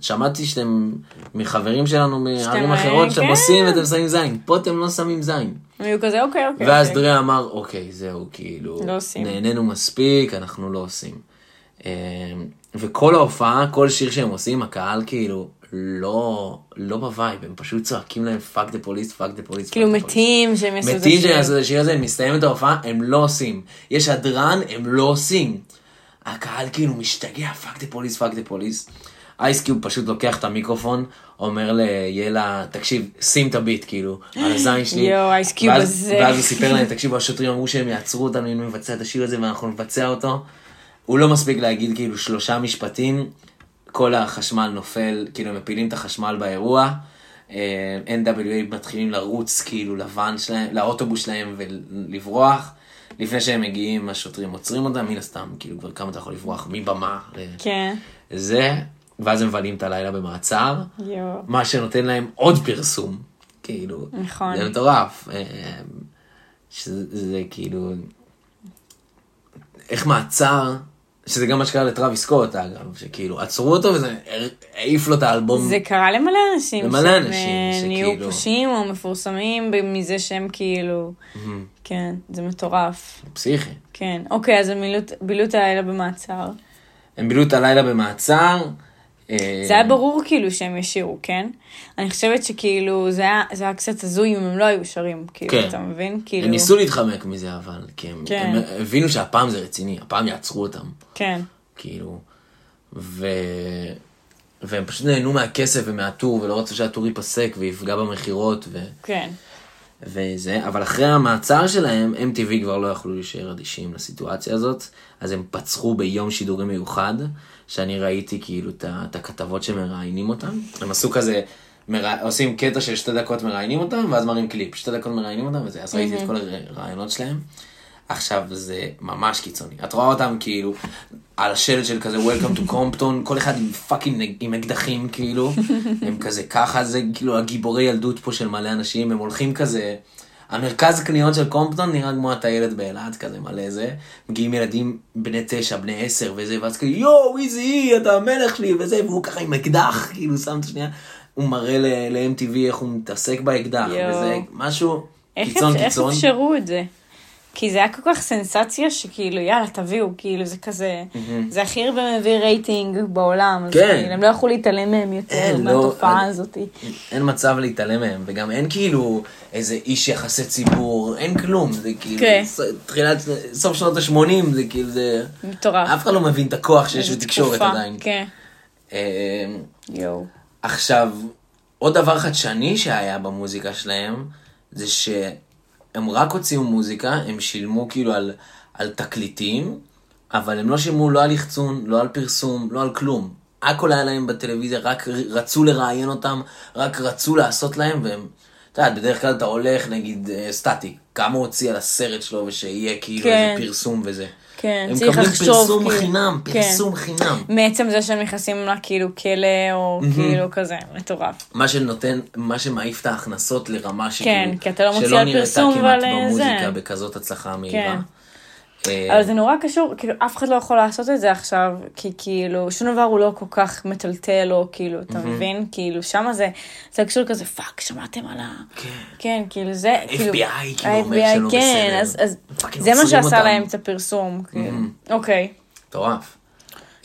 שמעתי שאתם מחברים שלנו מערים אחרות, שאתם כן. עושים ואתם שמים זין, פה אתם לא שמים זין. היו כזה, אוקיי, אוקיי. ואז אוקיי. דרה אמר, אוקיי, זהו, כאילו, לא עושים. נהנינו מספיק, אנחנו לא עושים. אמ, וכל ההופעה, כל שיר שהם עושים, הקהל כאילו לא, לא ב vibe, הם פשוט צועקים להם Fuck the Police, Fuck the Police. כאילו מתים שהם יעשו את מתים השיר. שהם יעשו את השיר הזה, מסתיים את ההופעה, הם לא עושים. יש הדרן, הם לא עושים. הקהל כאילו משתגע, Fuck the Police, Fuck the Police. אייס קיוב פשוט לוקח את המיקרופון, אומר ליאלה, תקשיב, שים את הביט, כאילו, על הזין שלי. יואו, אייסקיוב הזה. ואז הוא סיפר להם, תקשיבו, השוטרים אמרו שהם יעצרו אותנו אם נבצע את השיר הזה ואנחנו נבצע אותו. הוא לא מספיק להגיד כאילו שלושה משפטים, כל החשמל נופל, כאילו הם מפילים את החשמל באירוע. אה, NWA מתחילים לרוץ כאילו לוואן שלהם, לאוטובוס שלהם ולברוח. לפני שהם מגיעים, השוטרים עוצרים אותם, מן הסתם, כאילו כבר כמה אתה יכול לברוח מבמה כן. לזה, ואז הם מבלים את הלילה במעצר. יואו. מה שנותן להם עוד פרסום, כאילו, נכון. זה מטורף, אה, שזה זה כאילו, איך מעצר שזה גם מה שקרה לטרוויס סקוט אגב, שכאילו עצרו אותו וזה העיף לו את האלבום. זה קרה למלא אנשים. למלא אנשים, אה, נהיו שכאילו- פושעים או מפורסמים מזה שהם כאילו... כן, זה מטורף. פסיכי. כן. אוקיי, אז הם בילו את הלילה במעצר. הם בילו את הלילה במעצר. אה, זה היה ברור כאילו שהם ישירו, כן? אני חושבת שכאילו זה היה, זה היה קצת הזוי אם הם לא היו שרים, כאילו, כן. אתה מבין? כאילו... הם ניסו להתחמק מזה אבל, כי הם, כן. הם הבינו שהפעם זה רציני, הפעם יעצרו אותם, כן. כאילו, ו... והם פשוט נהנו מהכסף ומהטור ולא רצו שהטור ייפסק ויפגע במכירות ו... כן. וזה, אבל אחרי המעצר שלהם, MTV כבר לא יכלו להישאר אדישים לסיטואציה הזאת, אז הם פצחו ביום שידורים מיוחד, שאני ראיתי כאילו את הכתבות שמראיינים אותם, הם עשו כזה, מרא... עושים קטע של שתי דקות מראיינים אותם, ואז מראים קליפ, שתי דקות מראיינים אותם וזה, אז ראיתי את כל הראיונות שלהם. עכשיו זה ממש קיצוני, את רואה אותם כאילו על השלט של כזה Welcome to Compton, כל אחד עם fucking עם אקדחים כאילו, [LAUGHS] הם כזה ככה, זה כאילו הגיבורי ילדות פה של מלא אנשים, הם הולכים כזה, המרכז קניות של קומפטון נראה כמו הטיילת באילת כזה מלא זה, מגיעים ילדים בני תשע, בני עשר וזה, ואז כאילו יואו איזי אתה המלך שלי וזה, והוא ככה עם אקדח, כאילו שם את השנייה, הוא מראה ל-MTV איך הוא מתעסק באקדח, יואו. וזה משהו איך קיצון איך קיצון. אפשרו את זה? כי זה היה כל כך סנסציה שכאילו יאללה תביאו כאילו זה כזה זה הכי הרבה מביא רייטינג בעולם אז כן. כאילו, הם לא יכלו להתעלם מהם יותר אין, לא, מהתופעה אני- הזאת. אין מצב להתעלם מהם, וגם אין כאילו איזה איש יחסי ציבור, אין כלום, זה כאילו, כן. ס- תחילת, סוף שנות ה-80, זה כאילו, זה, מטורף. אף אחד לא מבין את הכוח שיש בתקשורת עדיין. כן. אה, יואו. עכשיו, עוד דבר חדשני שהיה במוזיקה שלהם, זה שהם רק הוציאו מוזיקה, הם שילמו כאילו על, על תקליטים, אבל הם לא שילמו לא על יחצון, לא על פרסום, לא על כלום. הכל היה להם בטלוויזיה, רק רצו לראיין אותם, רק רצו לעשות להם, והם, אתה יודע, בדרך כלל אתה הולך, נגיד, אה, סטטיק, כמה הוא הוציא על הסרט שלו, ושיהיה כאילו כן. איזה פרסום וזה. כן, הם צריך מקבלים לחשוב, פרסום כאילו, חינם, כן. פרסום חינם. מעצם זה שהם נכנסים לכאילו כלא או כאילו כזה מטורף. מה שנותן, מה שמעיף את ההכנסות לרמה שכאילו, כן, כי אתה לא מוציא שלא על נראתה פרסום כמעט ועל, אה, במוזיקה זה. בכזאת הצלחה מהירה. כן. אה, אבל זה נורא קשור, כאילו אף אחד לא יכול לעשות את זה עכשיו, כי כאילו שום דבר הוא לא כל כך מטלטל או כאילו, אתה מבין? כאילו שמה זה, זה קשור כזה fuck, שמעתם על ה... כן. כן, כאילו זה, כאילו, FBI כאילו אומר שלא כן, בסדר. אז, אז זה מה עוצרים שעשה. להם את הפרסום, כאילו. אוקיי. מטורף.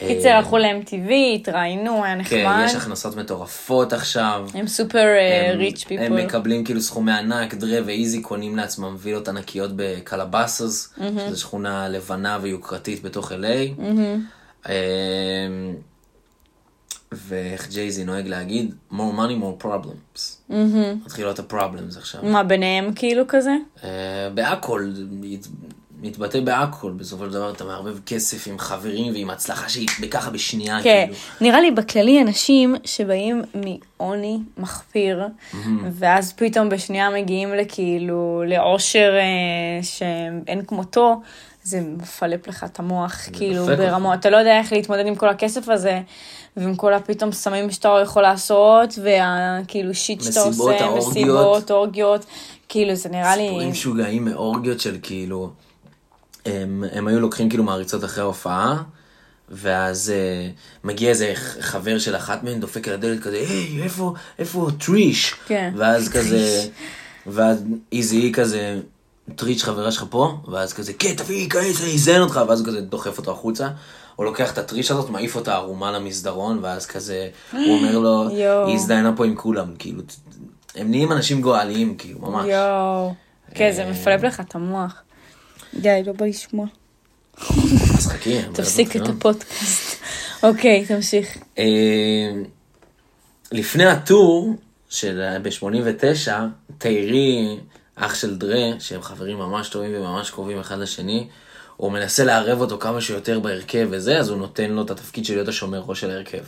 קיצר, אה, הלכו ל-MTV, התראיינו, היה כן, נחמד. יש הכנסות מטורפות עכשיו. הם super rich people. הם מקבלים כאילו סכומי ענק, דרה ואיזי קונים לעצמם וילות ענקיות בקלבסס, שזו שכונה לבנה ויוקרתית בתוך LA. אמ, ואיך ג'ייזי נוהג להגיד, more money, more problems. מתחילות ה-problems עכשיו. מה, ביניהם כאילו כזה? אה, בהכל, מתבטא בהכל, בסופו של דבר אתה מערבב כסף עם חברים ועם הצלחה שהיא בככה בשנייה, כן, כאילו. נראה לי בכללי אנשים שבאים מעוני מחפיר, ואז פתאום בשנייה מגיעים לכאילו לעושר אה, שאין כמותו, זה מפלפ לך את המוח, כאילו ברמות, אתה לא יודע איך להתמודד עם כל הכסף הזה, ועם כל הפתאום סמים שאתה יכול לעשות, והכאילו שיט שאתה מסיבות, עושה, האורגיות. מסיבות, אורגיות, כאילו זה נראה לי, סיפורים משוגעים מאורגיות של כאילו, הם, הם היו לוקחים כאילו מעריצות אחרי ההופעה, ואז אה, מגיע איזה חבר של אחת מהן, דופק על הדלת כזה, היי, איפה, איפה טריש? כן. ואז [LAUGHS] כזה, ואז איזי היא כזה, טריש חברה שלך פה? ואז כזה, כן, תביא, כעס, אני אזיין אותך, ואז הוא כזה דוחף אותו החוצה. הוא לוקח את הטריש הזאת, מעיף אותה ערומה למסדרון, ואז כזה, הוא אומר לו. [GASPS] היא הזדיינה פה עם כולם, כאילו, הם נהיים אנשים גועליים, כאילו, ממש. יואו, כן, זה אה, מפלפ לך את המוח. די, לא בא לשמוע. אז חכי, תפסיק את. הפודקאסט. אוקיי, תמשיך. אה, לפני הטור של ב-89, תיירי, אח של דרה, שהם חברים ממש טובים וממש קרובים אחד לשני, הוא מנסה לערב אותו כמה שיותר בהרכב וזה, אז הוא נותן לו את התפקיד של להיות השומר ראש של ההרכב.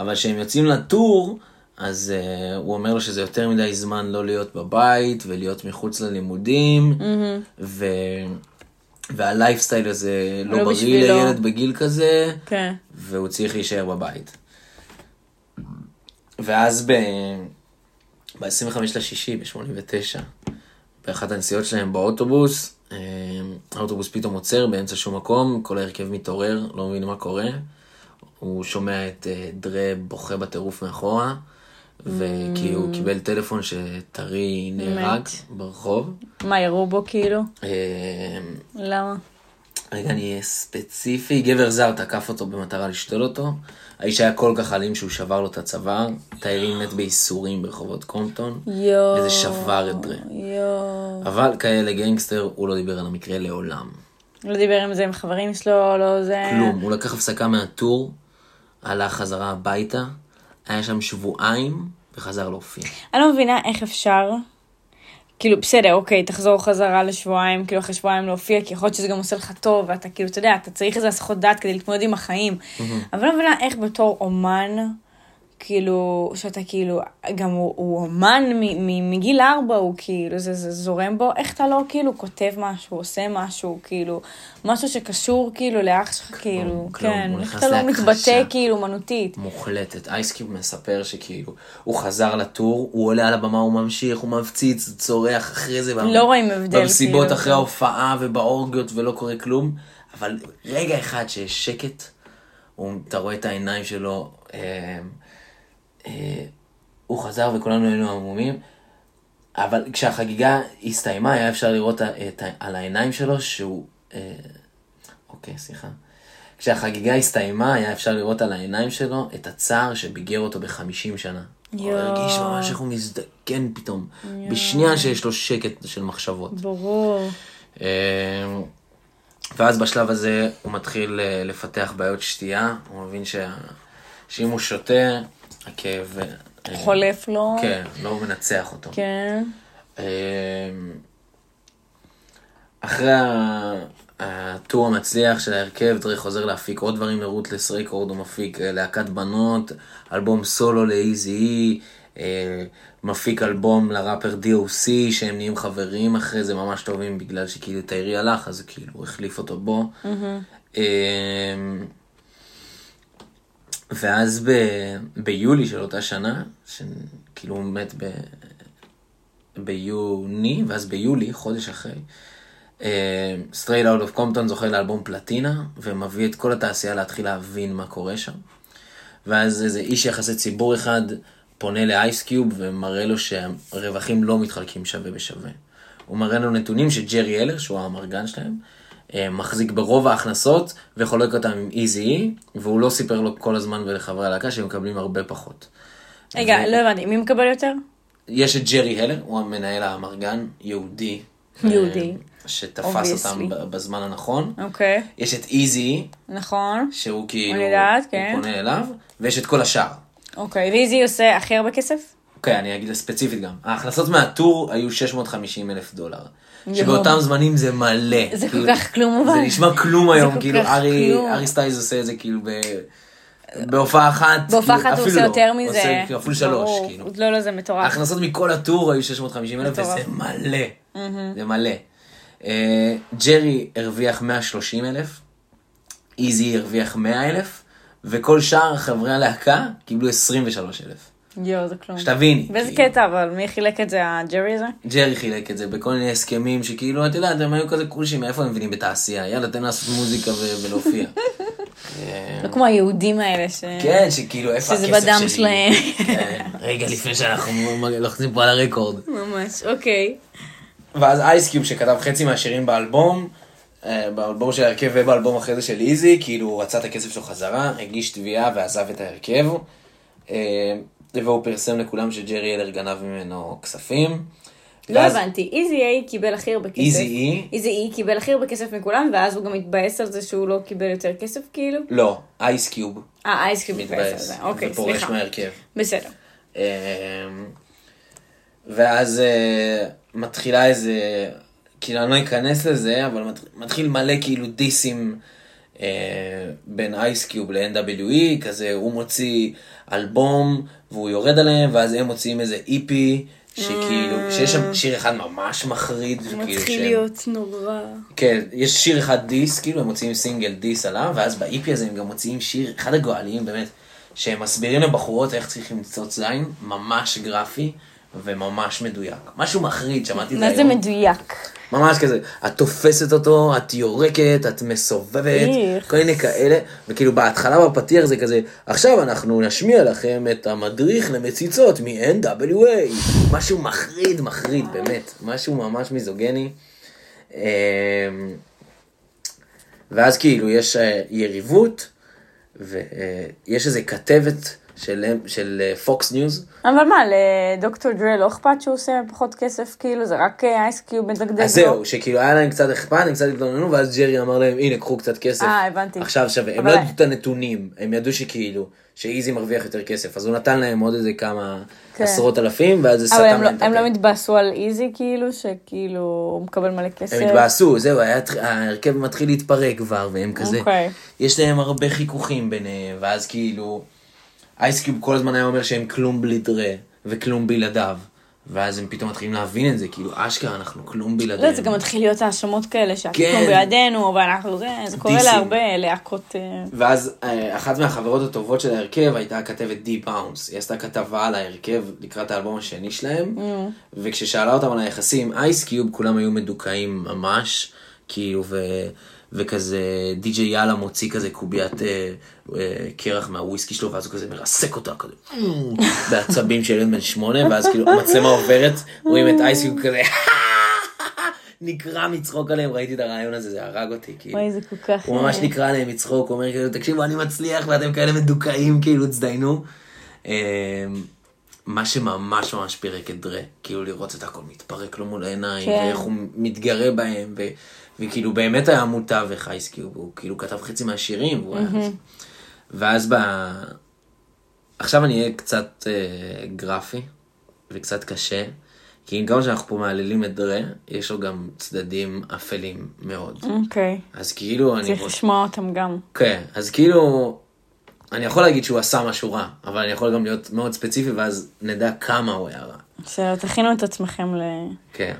אבל כשהם יוצאים לטור, אז uh, הוא אומר לו שזה יותר מדי זמן לא להיות בבית ולהיות מחוץ ללימודים, ו... והלייפסטייל הזה לא, לא בריא בשבילו. לילד בגיל כזה, כן. והוא צריך להישאר בבית. ואז ב... ב-25 לשישי, ב-89, באחת הנסיעות שלהם באוטובוס, אה, האוטובוס פתאום עוצר באמצע שום מקום, כל ההרכב מתעורר, לא מבין מה קורה. הוא שומע את אה, דרה בוכה בטירוף מאחורה, וכי הוא קיבל טלפון שטרי נהרג. ברחוב. מה, ירו בו כאילו? אה, למה? רגע, אני אהיה ספציפי, גבר זר תקף אותו במטרה לשתול אותו. האיש היה כל כך אלים שהוא שבר לו את הצוואר. טיירי מת בייסורים ברחובות קומפטון. יואו. וזה שבר את דרה. יואו. אבל כאלה גנגסטר, הוא לא דיבר על המקרה לעולם. לא דיבר עם זה עם חברים שלו, לא זה... כלום, הוא לקח הפסקה מהטור, הלך חזרה הביתה, היה שם שבועיים, וחזר להופיע. אני לא מבינה איך אפשר, כאילו בסדר, אוקיי, תחזור חזרה לשבועיים, כאילו אחרי שבועיים להופיע, כי יכול להיות שזה גם עושה לך טוב, ואתה כאילו, אתה יודע, אתה צריך איזה הסחות דעת כדי להתמודד עם החיים. אבל לא מבינה איך בתור אומן, כאילו, שאתה כאילו, גם הוא, הוא אומן מ- מ- מגיל ארבע, הוא כאילו, זה, זה זורם בו, איך אתה לא כאילו כותב משהו, עושה משהו, כאילו, משהו שקשור כאילו לאח שלך, כאילו, כלום, כן, הוא איך אתה לא. מתבטא כאילו אומנותית. מוחלטת. אייסקיוב מספר שכאילו, הוא חזר לטור, הוא עולה על הבמה, הוא ממשיך, הוא מפציץ, צורח אחרי זה. לא רואים הבדל, במסיבות כאילו. אחרי ההופעה ובאורגיות ולא קורה כלום, אבל רגע אחד שיש שקט, אתה רואה את העיניים שלו, אה, הוא חזר וכולנו היינו עמומים, אבל כשהחגיגה הסתיימה היה אפשר לראות את, על העיניים שלו שהוא... אה, אוקיי, סליחה. כשהחגיגה הסתיימה היה אפשר לראות על העיניים שלו את הצער שביגר אותו בחמישים שנה. הוא יואו. הרגיש ממש איך הוא מזדקן פתאום, בשנייה שיש לו שקט של מחשבות. ברור. אה, ואז בשלב הזה הוא מתחיל אה, לפתח בעיות שתייה, הוא מבין שה... שאם הוא שותה, הכאב... אה, חולף לו. כן, לא מנצח אותו. כן. אה, אחרי הטור המצליח של ההרכב, דרי חוזר להפיק עוד דברים לרוטלס רקורד, הוא מפיק אה, להקת בנות, אלבום סולו לאיזי אי, אה, מפיק אלבום לראפר DOC, שהם נהיים חברים אחרי זה ממש טובים, בגלל שכאילו טיירי הלך, אז כאילו הוא החליף אותו בו. אה, ואז ב, ביולי של אותה שנה, שכאילו הוא מת ב, ביוני, ואז ביולי, חודש אחרי, Straight Out of Compton זוכה לאלבום פלטינה, ומביא את כל התעשייה להתחיל להבין מה קורה שם. ואז איזה איש יחסי ציבור אחד פונה לאייסקיוב ומראה לו שהרווחים לא מתחלקים שווה בשווה. הוא מראה לו נתונים שג'רי אלר, שהוא האמרגן שלהם, מחזיק ברוב ההכנסות וחולק אותם עם איזי, והוא לא סיפר לו כל הזמן ולחברי הלהקה שהם מקבלים הרבה פחות. רגע, ו- לא הבנתי, מי מקבל יותר? יש את ג'רי הלר, הוא המנהל האמרגן, יהודי. יהודי. אה, שתפס אותם Obviously. ב- בזמן הנכון. אוקיי, יש את איזי, נכון. שהוא כאילו, אני יודעת, כן. הוא פונה אליו, ויש את כל השאר. אוקיי, ואיזי עושה הכי הרבה כסף? אוקיי, אני אגיד ספציפית גם. ההכנסות מהטור היו 650 אלף דולר. שבאותם זמנים זה מלא. זה כל כאילו, כך כלום אבל. זה נשמע כלום היום, כאילו ארי סטייז עושה את זה כאילו ב... בהופעה אחת. בהופעה כאילו, אחת הוא עושה לא. יותר מזה. עושה כאילו אפילו שלוש. כאילו. לא, לא, זה מטורף. ההכנסות מכל הטור היו 650 אלף. וזה מלא. זה מלא. אה, ג'רי הרוויח 130 אלף, איזי הרוויח 100 אלף, וכל שאר חברי הלהקה קיבלו 23 אלף. יואו, זה כלום. שתביני. באיזה כאילו. קטע, אבל מי חילק את זה, הג'רי הזה? ג'רי חילק את זה בכל מיני הסכמים שכאילו, את יודעת, הם היו כזה קולשים, מאיפה הם מבינים בתעשייה? יאללה, תן לעשות מוזיקה ולהופיע. אה, לא כמו היהודים האלה ש... כן, שכאילו, איפה הכסף שזה שלי? בדם שלהם. כן, רגע לפני שאנחנו לוחצים פה על הרקורד. ממש, אוקיי. ואז אייסקיוב שכתב חצי מהשירים באלבום, אה, באלבום של ההרכב ובאלבום אחרי זה של איזי, כאילו הוא רצה את הכסף שלו חזרה, הגיש תביעה ועזב את ההרכב. והוא פרסם לכולם שג'רי אלר גנב ממנו כספים. לא ואז- הבנתי, איזי איי קיבל הכי הרבה כסף. איזי אי? איזי איי קיבל הכי הרבה כסף מכולם, ואז הוא גם התבאס על זה שהוא לא קיבל יותר כסף, כאילו? לא, אייסקיוב אה, אייסקיוב התבאס על מתבאס, זה. אוקיי, ופורש סליחה. מההרכב. בסדר. אה, ואז אה, מתחילה איזה, כאילו אני לא אכנס לזה, אבל מת- מתחיל מלא כאילו דיסים אה, בין אייסקיוב ל-NWE, כזה הוא מוציא אלבום והוא יורד עליהם, ואז הם מוציאים איזה איפי, שכאילו, שיש שם שיר אחד ממש מחריד, כאילו מתחיל להיות נורא. כן, יש שיר אחד דיס, כאילו הם מוציאים סינגל דיס עליו, ואז באיפי הזה הם גם מוציאים שיר, אחד הגואליים באמת, שהם מסבירים לבחורות איך צריכים לצוץ זין, ממש גרפי, וממש מדויק. משהו מחריד, שמעתי את זה מה זה היום. מדויק? ממש כזה, את תופסת אותו, את יורקת, את מסובבת, איך. כל מיני כאלה, וכאילו בהתחלה בפתיח זה כזה, עכשיו אנחנו נשמיע לכם את המדריך למציצות מ-NWA, משהו מחריד, מחריד, באמת, משהו ממש מיזוגני. אמ, ואז כאילו יש אה, יריבות, ויש איזה כתבת של, של פוקס ניוז, אבל מה, לדוקטור דרי לא אכפת שהוא עושה פחות כסף, כאילו, זה רק אייס קיוב מדגדג לו? אז זהו, שכאילו היה להם קצת אכפת, הם קצת התלוננו, ואז ג'רי אמר להם, הנה, קחו קצת כסף. אה, הבנתי. עכשיו שווה. הם אבל- לא ידעו את הנתונים, הם ידעו שכאילו, שאיזי מרוויח יותר כסף, אז הוא נתן להם עוד איזה כמה כן. עשרות אלפים, ואז זה אבל סתם לא- להם את הם לא הפה. התבאסו על איזי, כאילו, שכאילו, הוא מקבל מלא כסף? הם התבאסו, זהו, היה- ההרכב מתחיל להתפרק כבר, והם כזה, אוקיי. יש להם הרבה חיכוכים ביניהם, ואז כאילו, אייסקיוב כל הזמן היה אומר שהם כלום בלי דרה, וכלום בלעדיו. ואז הם פתאום מתחילים להבין את זה, כאילו, אשכרה, אנחנו כלום בלעדיהם. לא, זה גם מתחיל להיות האשמות כאלה, שהכלום כן. בידינו, ואנחנו זה, זה קורה. להרבה להקות... אה, ואז אה, אחת מהחברות הטובות של ההרכב הייתה הכתבת די באונס. היא עשתה כתבה על ההרכב לקראת האלבום השני שלהם, וכששאלה אותם על היחסים עם אייסקיוב, כולם היו מדוכאים ממש, כאילו, ו... וכזה די.ג'יי יאללה מוציא כזה קוביית אה, אה, קרח מהוויסקי שלו, ואז הוא כזה מרסק אותה כזה, בעצבים של ילד בן שמונה, ואז כאילו המצלמה עוברת, רואים את אייסקיוב כזה, [LAUGHS] נקרע מצחוק עליהם, ראיתי את הרעיון הזה, זה הרג אותי, כאילו. וואי, זה כל כך... הוא ממש אה, נקרע עליהם מצחוק, הוא אומר כאילו, תקשיבו, אני מצליח ואתם כאלה מדוכאים, כאילו, תזדיינו. אמ, מה שממש ממש פירק את דרה, כאילו לראות את הכל מתפרק לו מול העיניים, כן. ואיך הוא מתגרה בהם, וכאילו באמת היה עמוד תווך אייסקיוב, הוא כאילו כתב חצי מהשירים, והוא היה... ואז ב... עכשיו אני אהיה קצת אה, גרפי, וקצת קשה, כי עם כמה שאנחנו פה מעללים את דרה, יש לו גם צדדים אפלים מאוד. אוקיי. אז כאילו אני... צריך לשמוע אותם גם. כן, אז כאילו, אני יכול להגיד שהוא עשה משהו רע, אבל אני יכול גם להיות מאוד ספציפי, ואז נדע כמה הוא היה רע. בסדר, תכינו את עצמכם ל... כן,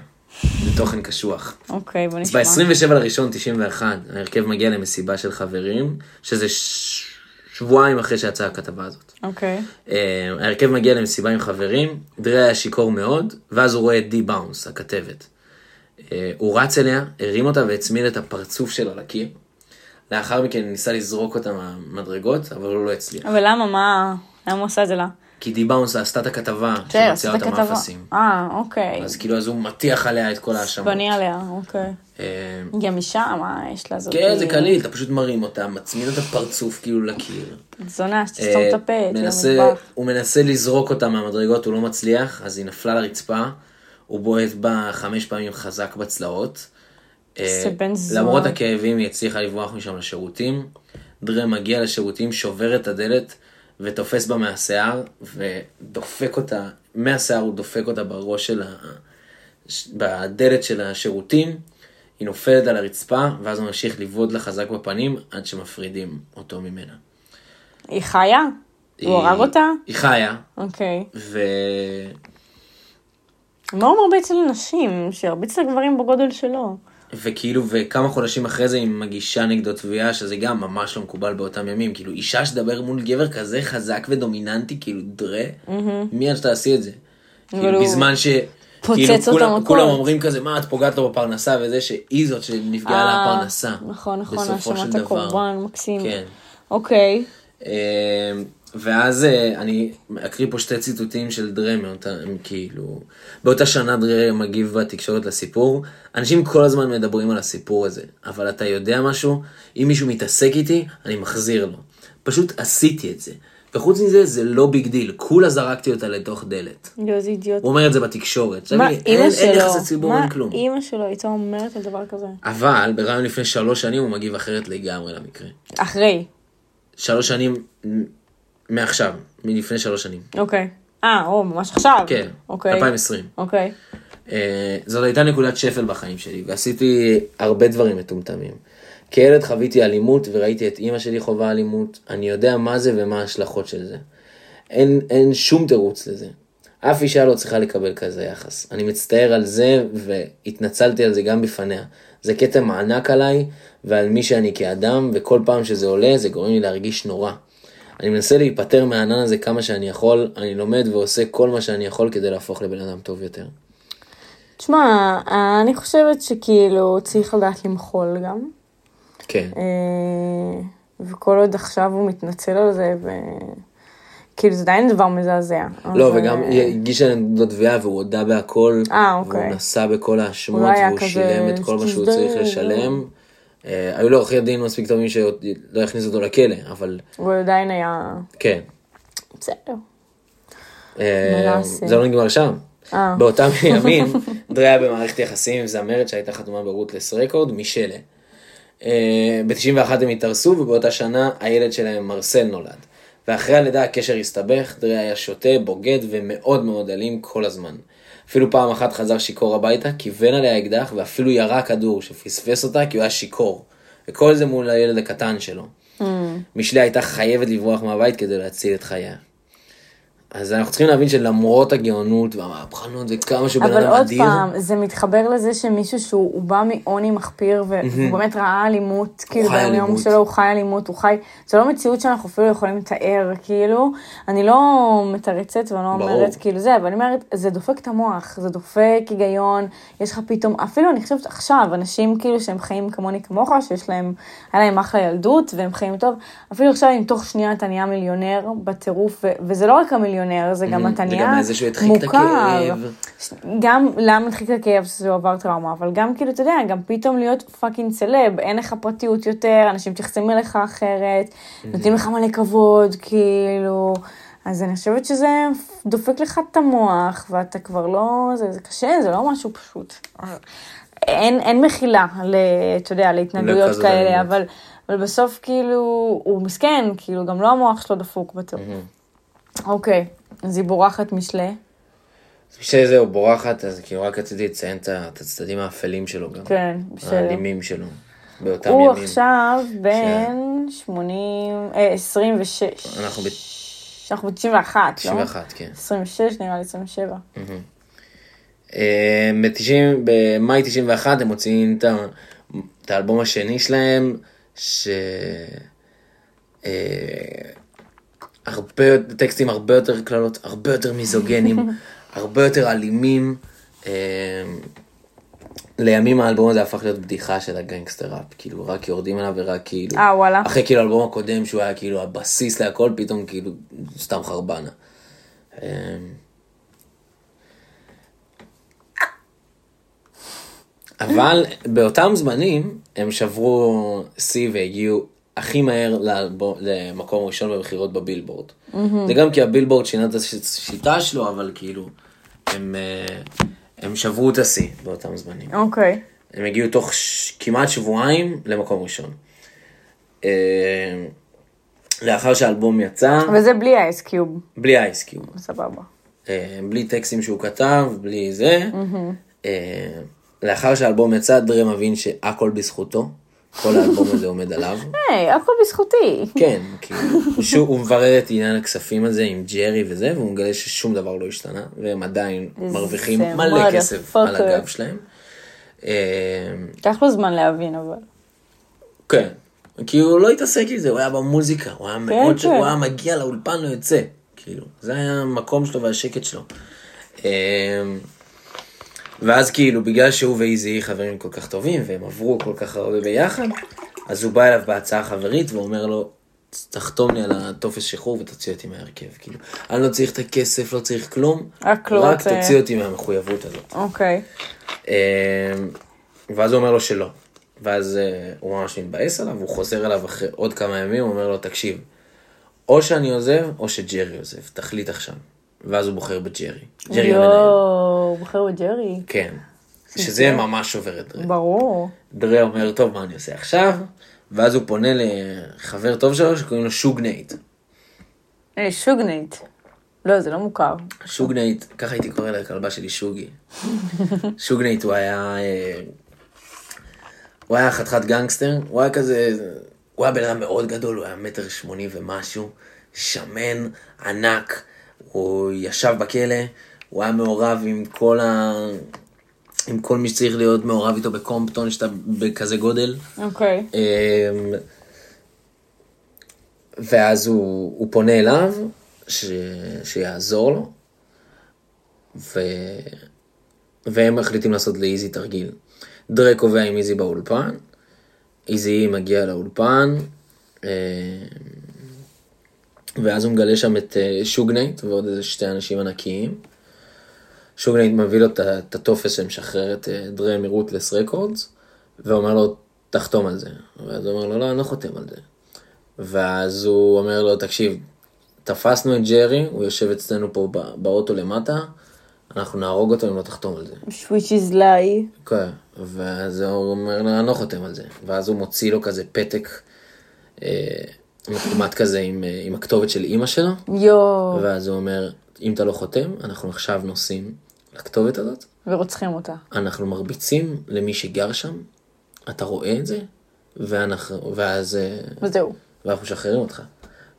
בתוכן קשוח. אוקיי, בוא אז נשמע. ב-27 לראשון 91, ההרכב מגיע למסיבה של חברים, שזה ש... שבועיים אחרי שיצאה הכתבה הזאת. אוקיי. אה, ההרכב מגיע למסיבה עם חברים, דרי היה שיכור מאוד, ואז הוא רואה את די באונס, הכתבת. אה, הוא רץ אליה, הרים אותה והצמיד את הפרצוף שלה לקיר. לאחר מכן ניסה לזרוק אותה מהמדרגות, אבל הוא לא הצליח. אבל למה, מה... למה הוא עשה את זה לה? כי די באונס עשתה את הכתבה כן, שמוציאה אותה. מאפסים. אה, אוקיי. אז כאילו, אז הוא מטיח עליה את כל ההאשמות. בני עליה, אוקיי. אה, גם משם, מה יש לה זאת? כן, זה קליל, אתה פשוט מרים אותה, מצמיד את הפרצוף כאילו לקיר. זונה, שתסתום את הפה, אה. הוא מנסה לזרוק אותה מהמדרגות, הוא לא מצליח, אז היא נפלה לרצפה, הוא בועט בה חמש פעמים חזק בצלעות. אה, איזה בן זונה. למרות הכאבים היא הצליחה לברוח משם לשירותים. דרה מגיע לשירותים, שובר את הדלת ותופס בה מהשיער ודופק אותה, מהשיער הוא דופק אותה בראש של ה... בדלת של השירותים, היא נופלת על הרצפה, ואז הוא ממשיך לבעוט לה חזק בפנים עד שמפרידים אותו ממנה. היא חיה? הוא הרג אותה? היא חיה, אוקיי. ו... מה הוא מרביץ לנשים? שירביץ לגברים בגודל שלו. וכאילו, וכמה חודשים אחרי זה היא מגישה נגדו תביעה, שזה גם ממש לא מקובל באותם ימים. כאילו, אישה שתדבר מול גבר כזה חזק ודומיננטי, כאילו, דרה, מי את שתעשי את זה? כאילו, הוא בזמן ש... כאילו, כולם. כולם אומרים כזה, מה, את פוגעת לו בפרנסה וזה, שהיא זאת שנפגעה לה אה, הפרנסה. נכון, נכון, האשמת. הקורבן, מקסים. כן. אוקיי. אה, ואז אה, אני אקריא פה שתי ציטוטים של מאותה, הם כאילו, באותה שנה דרה מגיב בתקשורת לסיפור. אנשים כל הזמן מדברים על הסיפור הזה, אבל אתה יודע משהו? אם מישהו מתעסק איתי, אני מחזיר לו. פשוט עשיתי את זה. וחוץ מזה, זה לא big deal, כולה זרקתי אותה לתוך דלת. יואו, איזה אידיוט. הוא אומר את זה בתקשורת. מה אין, אימא אין שלו? יחסי ציבור, אין מה כלום. אימא שלו הייתה אומרת על דבר כזה? אבל בראיון לפני שלוש שנים הוא מגיב אחרת לגמרי למקרה. אחרי. שלוש שנים מעכשיו, מלפני שלוש שנים. אוקיי. אה, או, ממש עכשיו. כן, אוקיי. 2020. אוקיי. אה, זאת הייתה נקודת שפל בחיים שלי, ועשיתי הרבה דברים מטומטמים. כילד חוויתי אלימות וראיתי את אימא שלי חווה אלימות, אני יודע מה זה ומה ההשלכות של זה. אין, אין שום תירוץ לזה. אף אישה לא צריכה לקבל כזה יחס. אני מצטער על זה והתנצלתי על זה גם בפניה. זה כתם ענק עליי ועל מי שאני כאדם, וכל פעם שזה עולה זה גורם לי להרגיש נורא. אני מנסה להיפטר מהענן הזה כמה שאני יכול, אני לומד ועושה כל מה שאני יכול כדי להפוך לבן אדם טוב יותר. תשמע, אני חושבת שכאילו צריך לדעת למחול גם. כן. אה, וכל עוד עכשיו הוא מתנצל על זה, ו... כאילו זה עדיין דבר מזעזע. לא, אבל, וגם היא הגישה נגדו תביעה והוא הודה בהכל, אה, אוקיי. והוא נסע בכל האשמות, לא והוא כזה, שילם את כל מה שהוא צריך לשלם. אה, היו לו עורכי דין מספיק טובים שלא יכניסו אותו לכלא, אבל הוא עדיין היה... כן. בסדר. אה? זה לא נגמר שם. אה. באותם [LAUGHS] ימים, דרי היה במערכת יחסים עם זמרת שהייתה חתומה ברוטלס רקורד, מישלה. ב-91 הם התארסו, ובאותה שנה הילד שלהם מרסל נולד. ואחרי הלידה הקשר הסתבך, דרי היה שותה, בוגד ומאוד מאוד אלים כל הזמן. אפילו פעם אחת חזר שיכור הביתה, כיוון עליה אקדח ואפילו ירה כדור שפספס אותה כי הוא היה שיכור. וכל זה מול הילד הקטן שלו. מישלה הייתה חייבת לברוח מהבית כדי להציל את חייה. אז אנחנו צריכים להבין שלמרות הגאונות והמהפכנות וכמה שהוא בן אבל אדם עוד אדיר, פעם, זה מתחבר לזה שמישהו שהוא הוא בא מעוני מחפיר, והוא באמת ראה אלימות, כאילו ביום. שלו הוא חי אלימות, הוא חי, זה לא מציאות שאנחנו אפילו יכולים לתאר, כאילו, אני לא מתרצת ואני לא. אומרת כאילו זה, אבל אני אומרת, זה דופק את המוח, זה דופק היגיון, יש לך פתאום, אפילו אני חושבת עכשיו, אנשים כאילו שהם חיים כמוני כמוך, שיש להם, היה להם אחלה ילדות והם חיים טוב, אפילו עכשיו אם תוך שנייה אתה נהיה מיליונר בטירוף, ו- וזה לא רק המיליונר, זה גם אתה זה נהיה מוכר. גם למה הדחיק את הכאב שהוא עבר טראומה, אבל גם כאילו, אתה יודע, גם פתאום להיות fucking סלב, אין לך פרטיות יותר, אנשים מתייחסים אליך אחרת, נותנים לך מלא כבוד, כאילו, אז אני חושבת שזה דופק לך את המוח, ואתה כבר לא, זה, זה קשה, זה לא משהו פשוט. אין, אין מחילה, ל, אתה יודע, להתנהגויות לכזאת כאלה. אבל, אבל בסוף כאילו, הוא מסכן, כאילו, גם לא המוח שלו דפוק בטירוף. אוקיי, אז היא בורחת משלה. כשזהו בורחת, אז כאילו רק רציתי לציין את הצדדים האפלים שלו גם. כן, בסדר. האלימים שלו. באותם הוא ימים. עכשיו בן 80, אה, 26. אנחנו ב- אנחנו ב-91, לא? 91, כן. 26, נראה לי 27. אה, ב-90 במאי 91 הם מוציאים את את האלבום השני שלהם, ש... אה, הרבה טקסטים הרבה יותר קללות, הרבה יותר מיזוגנים, [LAUGHS] הרבה יותר אלימים. אה, לימים האלבום הזה הפך להיות בדיחה של הגנגסטר ראפ, כאילו רק יורדים עליו ורק כאילו, אה, וואלה. אחרי כאילו האלבום הקודם שהוא היה כאילו הבסיס להכל, פתאום כאילו סתם חרבנה. אה, אבל באותם זמנים הם שברו שיא והגיעו הכי מהר לאלבום- למקום ראשון במכירות בבילבורד. זה גם כי הבילבורד שינה את השיטה שלו, אבל כאילו, הם, אה, הם שברו את השיא באותם זמנים. אוקיי. הם הגיעו תוך ש... כמעט שבועיים למקום ראשון. אה, לאחר שהאלבום יצא, וזה בלי האייסקיוב, בלי אייסקיוב. סבבה. אה, בלי טקסטים שהוא כתב, בלי זה. אה, לאחר שהאלבום יצא, דרי מבין שהכל בזכותו. כל האלבום הזה עומד עליו. היי, הכל בזכותי. כן, כאילו, שוב, הוא מברר את עניין הכספים הזה עם ג'רי וזה, והוא מגלה ששום דבר לא השתנה, והם עדיין מרוויחים מלא כסף על. הגב שלהם. אה, לקח לו זמן להבין, אבל. כן, כי הוא לא התעסק עם זה, הוא היה במוזיקה, הוא היה מאוד, ש... כן. הוא היה מגיע לאולפן, לא יוצא, כאילו, זה היה המקום שלו והשקט שלו. ואז כאילו, בגלל שהוא ואיזי חברים כל כך טובים, והם עברו כל כך הרבה ביחד, אז הוא בא אליו בהצעה חברית ואומר לו, תחתום לי על הטופס שחרור ותוציא אותי מההרכב, כאילו, אני לא צריך את הכסף, לא צריך כלום, רק לא רק תוציא אותי מהמחויבות הזאת. אוקיי. אמ, ואז הוא אומר לו שלא. ואז אה, הוא ממש מתבאס עליו, הוא חוזר אליו אחרי עוד כמה ימים, הוא אומר לו, תקשיב, או שאני עוזב, או שג'רי עוזב, תחליט עכשיו. ואז הוא בוחר בג'רי. ג'רי. יואו, הוא בוחר בג'רי. כן. שזה ממש שובר את דרי. ברור. דרי אומר, טוב, מה אני עושה עכשיו? ואז הוא פונה לחבר טוב שלו שקוראים לו שוג נייט. היי, אה, שוג נייט. לא, זה לא מוכר. שוג נייט, ככה הייתי קורא לכלבה שלי שוגי. [LAUGHS] שוג נייט הוא היה... אה, הוא היה חתיכת גנגסטר, הוא היה כזה... הוא היה בן אדם מאוד גדול, הוא היה מטר שמונים ומשהו, שמן, ענק, הוא ישב בכלא, הוא היה מעורב עם כל ה... עם כל מי שצריך להיות מעורב איתו בקומפטון, שאתה בכזה גודל. אוקיי. אמ, ואז הוא, הוא פונה אליו, ש, שיעזור לו, ו, והם מחליטים לעשות לאיזי תרגיל. דרה קובע עם איזי באולפן, איזי מגיע לאולפן, אה, ואז הוא מגלה שם את אה, שוגנייט ועוד איזה שתי אנשים ענקיים. שוגנייט מביא לו את הטופס שמשחרר את אה, דרה מרוטלס רקורדס, ואומר לו, תחתום על זה. ואז הוא אומר לו, לא, אני לא חותם על זה. ואז הוא אומר לו, תקשיב, תפסנו את ג'רי, הוא יושב אצלנו פה באוטו למטה, אנחנו נהרוג אותו אם לא תחתום על זה. which is lie. כן, ואז הוא אומר לו, אני לא חותם על זה. ואז הוא מוציא לו כזה פתק אה, מקומט כזה עם, אה, עם הכתובת של אימא שלו, יואו. ואז הוא אומר, אם אתה לא חותם, אנחנו עכשיו נוסעים לכתובת הזאת, ורוצחים אותה. אנחנו מרביצים למי שגר שם, אתה רואה את זה, ואנחנו, ואז, אה, וזהו. ואנחנו משחררים אותך.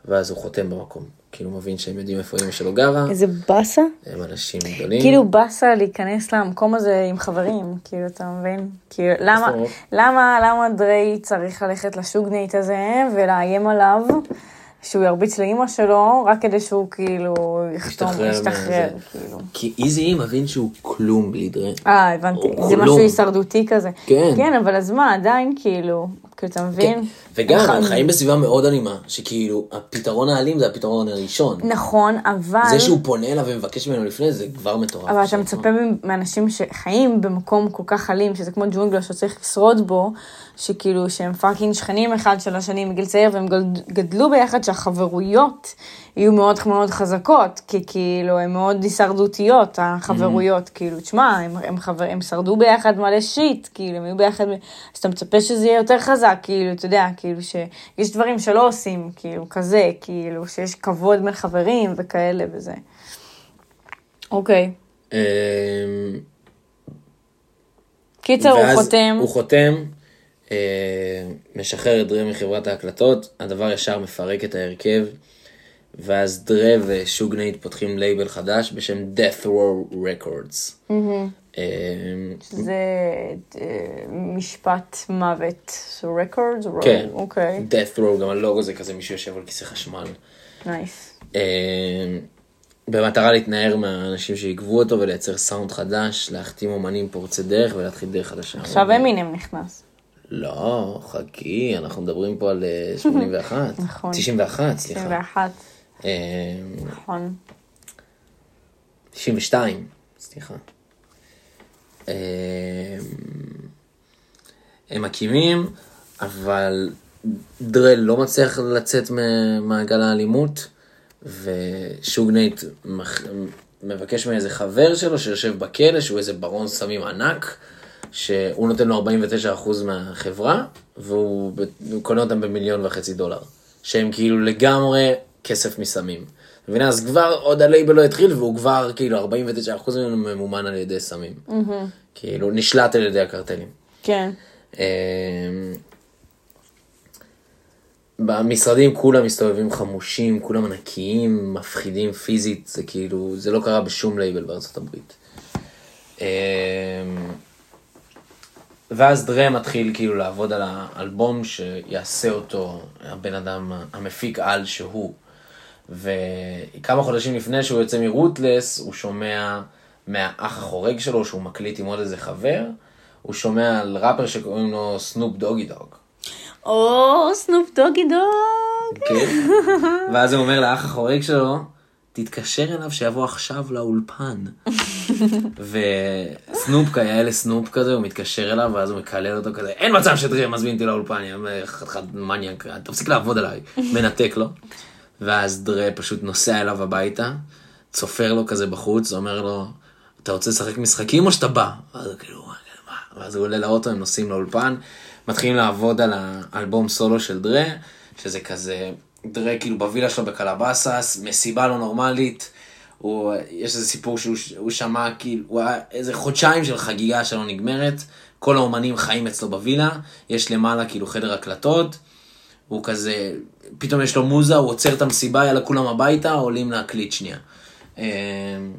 ואז הוא חותם במקום, כאילו מבין שהם יודעים איפה אמא שלו גרה, איזה באסה. הם אנשים גדולים. כאילו באסה להיכנס למקום הזה עם חברים, כאילו, אתה מבין? כאילו, למה? למה, למה דריי צריך ללכת לשוגנייט הזה ולאיים עליו שהוא ירביץ לאימא שלו, רק כדי שהוא כאילו יחתום, ישתחרר. כאילו. כי איזי מבין שהוא כלום בלי דרה. אה, הבנתי, זה כלום. משהו הישרדותי כזה. כן. כן, אבל אז מה, עדיין, כאילו, כאילו, אתה מבין? כן. וגם, נכון. הם חיים בסביבה מאוד אלימה, שכאילו, הפתרון האלים זה הפתרון הראשון. נכון, אבל... זה שהוא פונה אליו ומבקש ממנו לפני, זה כבר מטורף. אבל אתה מצפה מאנשים שחיים במקום כל כך אלים, שזה כמו ג'ונגלה שצריך לשרוד בו, שכאילו שהם fucking שכנים אחד של השני מגיל צעיר, והם גד- גדלו ביחד, שהחברויות יהיו מאוד מאוד חזקות, כי כאילו הן מאוד הישרדותיות, החברויות, כאילו, תשמע, הם, הם, חבר, הם שרדו ביחד מלא שיט, כאילו, הם היו ביחד, אז אתה מצפה שזה יהיה יותר חזק, כאילו, אתה יודע, כאילו, שיש דברים שלא עושים, כאילו, כזה, כאילו, שיש כבוד בין חברים וכאלה וזה. אוקיי. אמ, קיצר, הוא חותם. הוא חותם, משחרר את דרה מחברת ההקלטות, הדבר ישר מפרק את ההרכב, ואז דרה ושוגנייט פותחים לייבל חדש בשם Death Row Records. אה, זה אה, משפט מוות. Row Records? כן, אוקיי, Death Row, גם הלוגו זה כזה מישהו יושב על כיסא חשמל. Nice. אה, במטרה להתנער מהאנשים שעיכבו אותו ולייצר סאונד חדש, להחתים אומנים פורצי דרך ולהתחיל דרך חדשה. עכשיו אמינם נכנס. לא, חכי, אנחנו מדברים פה על אה, [LAUGHS] 81. נכון. 91, סליחה. 21, אה, נכון. 92, סליחה. אה, הם מקימים, אבל דרל לא מצליח לצאת ממעגל האלימות, ושוגנייט מבקש מאיזה חבר שלו שיושב בכלא, שהוא איזה ברון סמים ענק, שהוא נותן לו 49% מהחברה, והוא קונה אותם במיליון וחצי דולר. שהם כאילו לגמרי כסף מסמים. מבינה? אז כבר עוד הלייבל לא התחיל, והוא כבר כאילו 49% ממנו ממומן על ידי סמים. כאילו נשלט על ידי הקרטלים. כן. אמ, במשרדים כולם מסתובבים חמושים, כולם ענקיים, מפחידים פיזית, זה כאילו, זה לא קרה בשום לייבל בארצות הברית. ואז דרה מתחיל כאילו לעבוד על האלבום שיעשה אותו הבן אדם המפיק על שהוא. וכמה חודשים לפני שהוא יוצא מ Ruthless, הוא שומע מהאח החורג שלו, שהוא מקליט עם עוד איזה חבר, הוא שומע על ראפר שקוראים לו סנופ דוגי דוג. או, סנופ דוגי דוג. כן? ואז הוא אומר לאח החורג שלו, תתקשר אליו שיבוא עכשיו לאולפן. [LAUGHS] וסנופ כיאה לסנופ כזה, הוא מתקשר אליו, ואז הוא מקלל אותו כזה, אין מצב שתראה, מזמין אותי לאולפן, יא חתיכת מניאק, תפסיק לעבוד עליי, [LAUGHS] מנתק לו. ואז דרה פשוט נוסע אליו הביתה, צופר לו כזה בחוץ, אומר לו, אתה רוצה לשחק משחקים או שאתה בא? ואז הוא כאילו, מה? ואז הוא עולה לאוטו, הם נוסעים לאולפן, מתחילים לעבוד על האלבום סולו של דרה, שזה כזה, דרה כאילו בווילה שלו בקלבאסס, מסיבה לא נורמלית, הוא, יש איזה סיפור שהוא הוא שמע כאילו, הוא היה איזה חודשיים של חגיגה שלא נגמרת, כל האומנים חיים אצלו בווילה, יש למעלה כאילו חדר הקלטות, הוא כזה, פתאום יש לו מוזה, הוא עוצר את המסיבה, יאללה כולם הביתה, עולים להקליט שנייה. הם,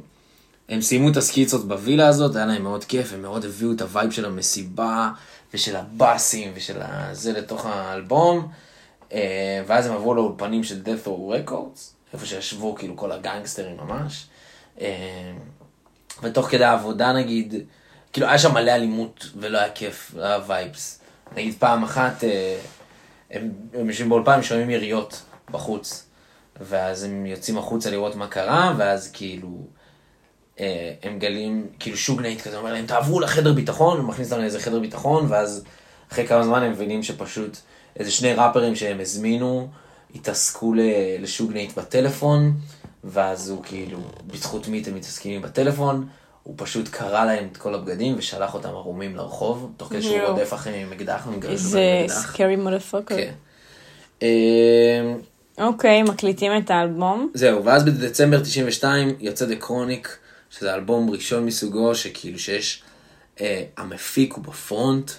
הם סיימו את הסקיצות בווילה הזאת, היה להם מאוד כיף, הם מאוד הביאו את ה vibe של המסיבה, ושל הבאסים, ושל זה לתוך האלבום. אה, ואז הם עברו לאולפנים של Death Row Records, איפה שישבו כאילו כל הגנגסטרים ממש. אה, ותוך כדי העבודה נגיד, כאילו היה שם מלא אלימות ולא היה כיף, לא היה וייבס. נגיד פעם אחת, אה, הם, הם יושבים באולפן, שומעים יריות בחוץ. ואז הם יוצאים החוצה לראות מה קרה, ואז כאילו, הם גלים, כאילו שוגנייט כזה אומר להם, תעברו לחדר ביטחון, הוא מכניס אותם לאיזה חדר ביטחון, ואז אחרי כמה זמן הם מבינים שפשוט איזה שני ראפרים שהם הזמינו, התעסקו ל- לשוגנייט בטלפון, ואז הוא כאילו, בזכות מי אתם מתעסקים בטלפון, הוא פשוט קרע להם את כל הבגדים ושלח אותם ערומים לרחוב, תוך כדי שהוא. רודף אחריהם עם אקדח, הם גרשו איזה בהם אקדח. סקרי מודפוקר. כן. אה, אוקיי, מקליטים את האלבום. זהו, ואז בדצמבר 92 יוצא דה קרוניק, שזה אלבום ראשון מסוגו, שכאילו שיש, אה, המפיק הוא בפרונט,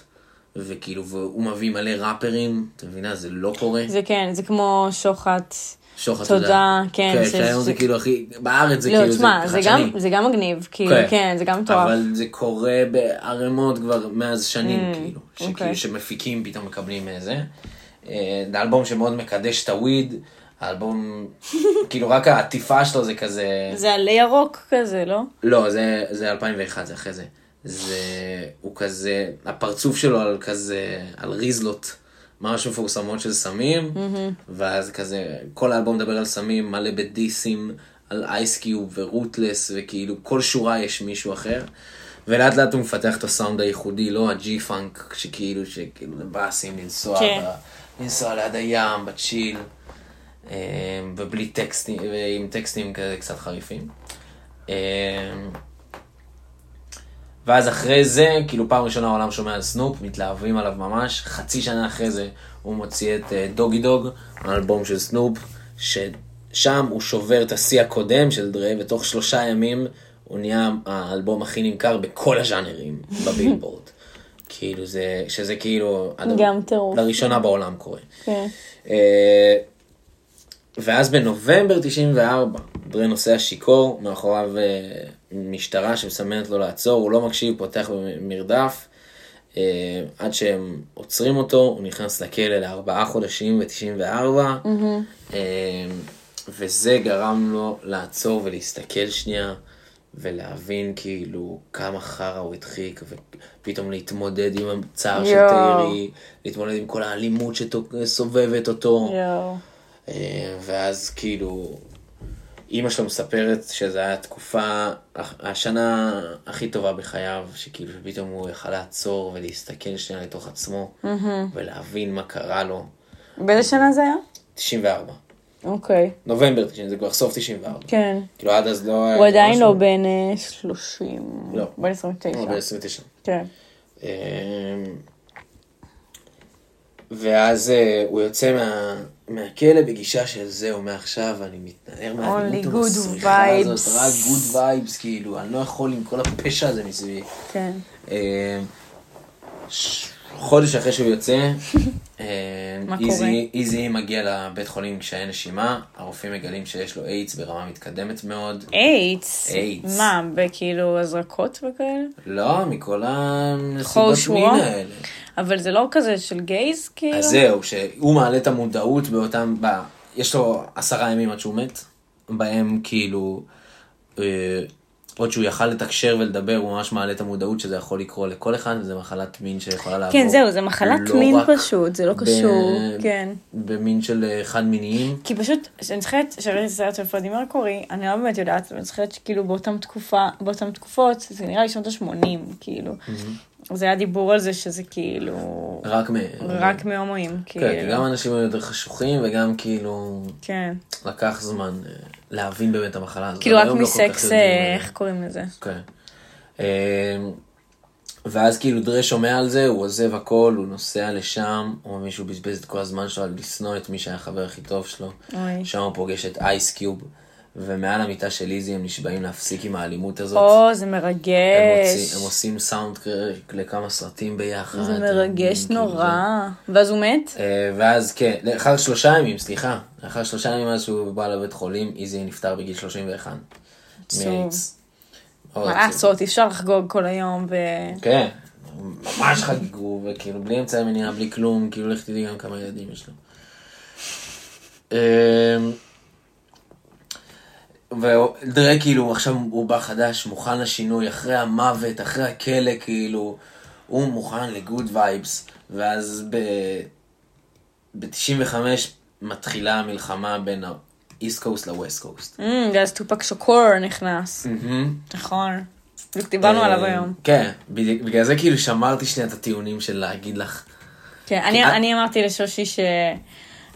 וכאילו, והוא מביא מלא ראפרים, אתה מבינה? זה לא קורה. זה כן, זה כמו שוחט. שוחד תודה, כן, כן, זה- שהיום זה כאילו הכי, בארץ זה לא, כאילו, תשמע, זה חדשני. גם- זה גם מגניב, כאילו, כן, זה גם מטורף. אבל זה קורה בערימות כבר מאז שנים, כאילו. אוקיי. שכאילו שמפיקים פתאום מקבלים איזה. אה, זה אלבום שמאוד מקדש את הוויד. האלבום, [LAUGHS] כאילו רק העטיפה שלו זה כזה... זה עלי ירוק כזה, לא? לא, זה, זה 2001, זה אחרי זה. זה, הוא כזה, הפרצוף שלו על כזה, על ריזלות, ממש מפורסמות של סמים, ואז כזה, כל האלבום מדבר על סמים, מלא בדיסים, על אייסקיוב ורוטלס, וכאילו כל שורה יש מישהו אחר. ולאט לאט הוא מפתח את הסאונד הייחודי, לא הג'י פאנק, שכאילו, שכאילו באסים לנסוע, כן. ב, לנסוע ליד הים, בצ'יל, אה, ובלי טקסטים, ועם טקסטים כזה קצת חריפים. אה, ואז אחרי זה, כאילו פעם ראשונה העולם שומע על סנופ, מתלהבים עליו ממש, חצי שנה אחרי זה הוא מוציא את אה, דוגי דוג, האלבום של סנופ, ששם הוא שובר את השיא הקודם של דרה, ותוך שלושה ימים הוא נהיה האלבום הכי נמכר בכל הז'אנרים בבילבורד. [LAUGHS] כאילו זה, שזה כאילו, גם טירוף. לראשונה בעולם קורה. כן. אה, ואז בנובמבר 94, דרה נוסע שיכור, מאחוריו אה, משטרה שמסמנת לו לעצור, הוא לא מקשיב, פותח במרדף, אה, עד שהם עוצרים אותו, הוא נכנס לכלא לארבעה חודשים ב-94, אה, וזה גרם לו לעצור ולהסתכל שנייה. ולהבין כאילו כמה חרא הוא הדחיק, ופתאום להתמודד עם הצער של. טיירי, להתמודד עם כל האלימות שסובבת אותו. יואו. אה, ואז כאילו, אימא שלו מספרת שזו הייתה התקופה, השנה הכי טובה בחייו, שכאילו פתאום הוא יכל לעצור ולהסתכל שנייה לתוך עצמו, ולהבין מה קרה לו. באיזה שנה זה היה? 94. אוקיי. נובמבר 90, זה כבר סוף 94. כן. כאילו עד אז לא היה... הוא עדיין. לא בן אה, 30. לא. בן 29. הוא ב-29. כן. אמ, ואז אה, הוא יוצא מה, מהכלא בגישה של זהו, מעכשיו אני מתנער מהדמות המסריחה. הזאת, רק good vibes, כאילו, אני לא יכול עם כל הפשע הזה מסביבי. כן. ש- חודש אחרי שהוא יוצא, [LAUGHS] מה איזי- איזי מגיע לבית חולים עם קשיי נשימה, הרופאים מגלים שיש לו איידס ברמה מתקדמת מאוד. איידס. איידס. מה, בכאילו הזרקות וכאלה? לא, מכל הנסיבות? מין האלה. אבל זה לא כזה של גייז, כאילו? אז זהו, שהוא מעלה את המודעות באותם, ב... יש לו עשרה ימים עד שהוא מת, בהם כאילו, אה, עוד שהוא יכל לתקשר ולדבר, הוא ממש מעלה את המודעות שזה יכול לקרות לכל אחד, וזו מחלת מין שיכולה לעבור. כן, זהו, זה מחלת לא מין פשוט, זה לא ב- קשור, כן. במין של אה, חד מיניים. כי פשוט, אני זוכרת שראיתי סרט של פרדי מרקורי, אני לא באמת יודעת, אבל אני זוכרת שכאילו באותם תקופה, באותם תקופות, זה נראה לי שנות ה-80, כאילו. זה היה דיבור על זה שזה כאילו, רק מ... רק מהומואים, כאילו. כן, כי גם אנשים היו יותר חשוכים, וגם כאילו, כן. לקח זמן אה, להבין באמת את המחלה הזאת. כאילו רק לא מסקס, אה, אה, איך קוראים לזה? כן. אמ, ואז כאילו דרה שומע על זה, הוא עוזב הכל, הוא נוסע לשם, הוא מבין שהוא בזבז את כל הזמן שלו על לשנוא את מי שהיה החבר הכי טוב שלו. אוי. שם הוא פוגש את אייס קיוב, ומעל המיטה של איזי הם נשבעים להפסיק עם האלימות הזאת. או, זה הם, מרגש. מוציא, הם עושים סאונד לכמה סרטים ביחד. זה הם מרגש כאילו נורא. ואז הוא מת? אה, ואז כן, לאחר שלושה ימים, סליחה, לאחר שלושה ימים מאז שהוא בא לבית חולים, איזי נפטר בגיל 31. עצוב. מאיידס. מה. לעשות, אי אפשר לחגוג כל היום ו... כן, ממש חגגו, וכאילו בלי אמצעי מניעה, בלי כלום, כאילו לך תדעי גם כמה ילדים יש לו. ודרה כאילו עכשיו הוא בא חדש, מוכן לשינוי, אחרי המוות, אחרי הכלא, כאילו, הוא מוכן ל good vibes, ואז ב-95 מתחילה המלחמה בין ה-East Coast ל-West Coast. Mm, ואז טופק שקור נכנס. נכון. בדיוק דיברנו עליו אה, היום. כן, בגלל זה כאילו שמרתי שנייה את הטיעונים של להגיד לך. כן, אני אמרתי לשושי ש...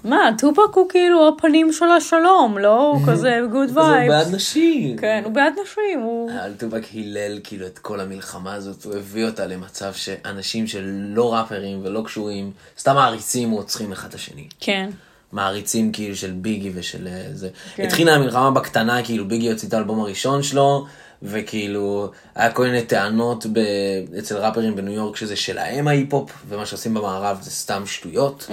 מה, טופק הוא כאילו הפנים של השלום, לא? הוא כזה good אז הוא בעד vibes. נשים. כן, הוא בעד נשים, הוא... אבל טופק הילל כאילו את כל המלחמה הזאת, הוא הביא אותה למצב שאנשים שלא ראפרים ולא קשורים, סתם מעריצים רוצחים אחד את השני. כן. מעריצים כאילו של ביגי ושל אה, זה. כן. התחילה המלחמה בקטנה, כאילו ביגי הוציא את האלבום הראשון שלו, וכאילו היה כל מיני טענות ב... אצל ראפרים בניו יורק שזה שלהם ההיפ-הופ, ומה שעושים במערב זה סתם שטויות.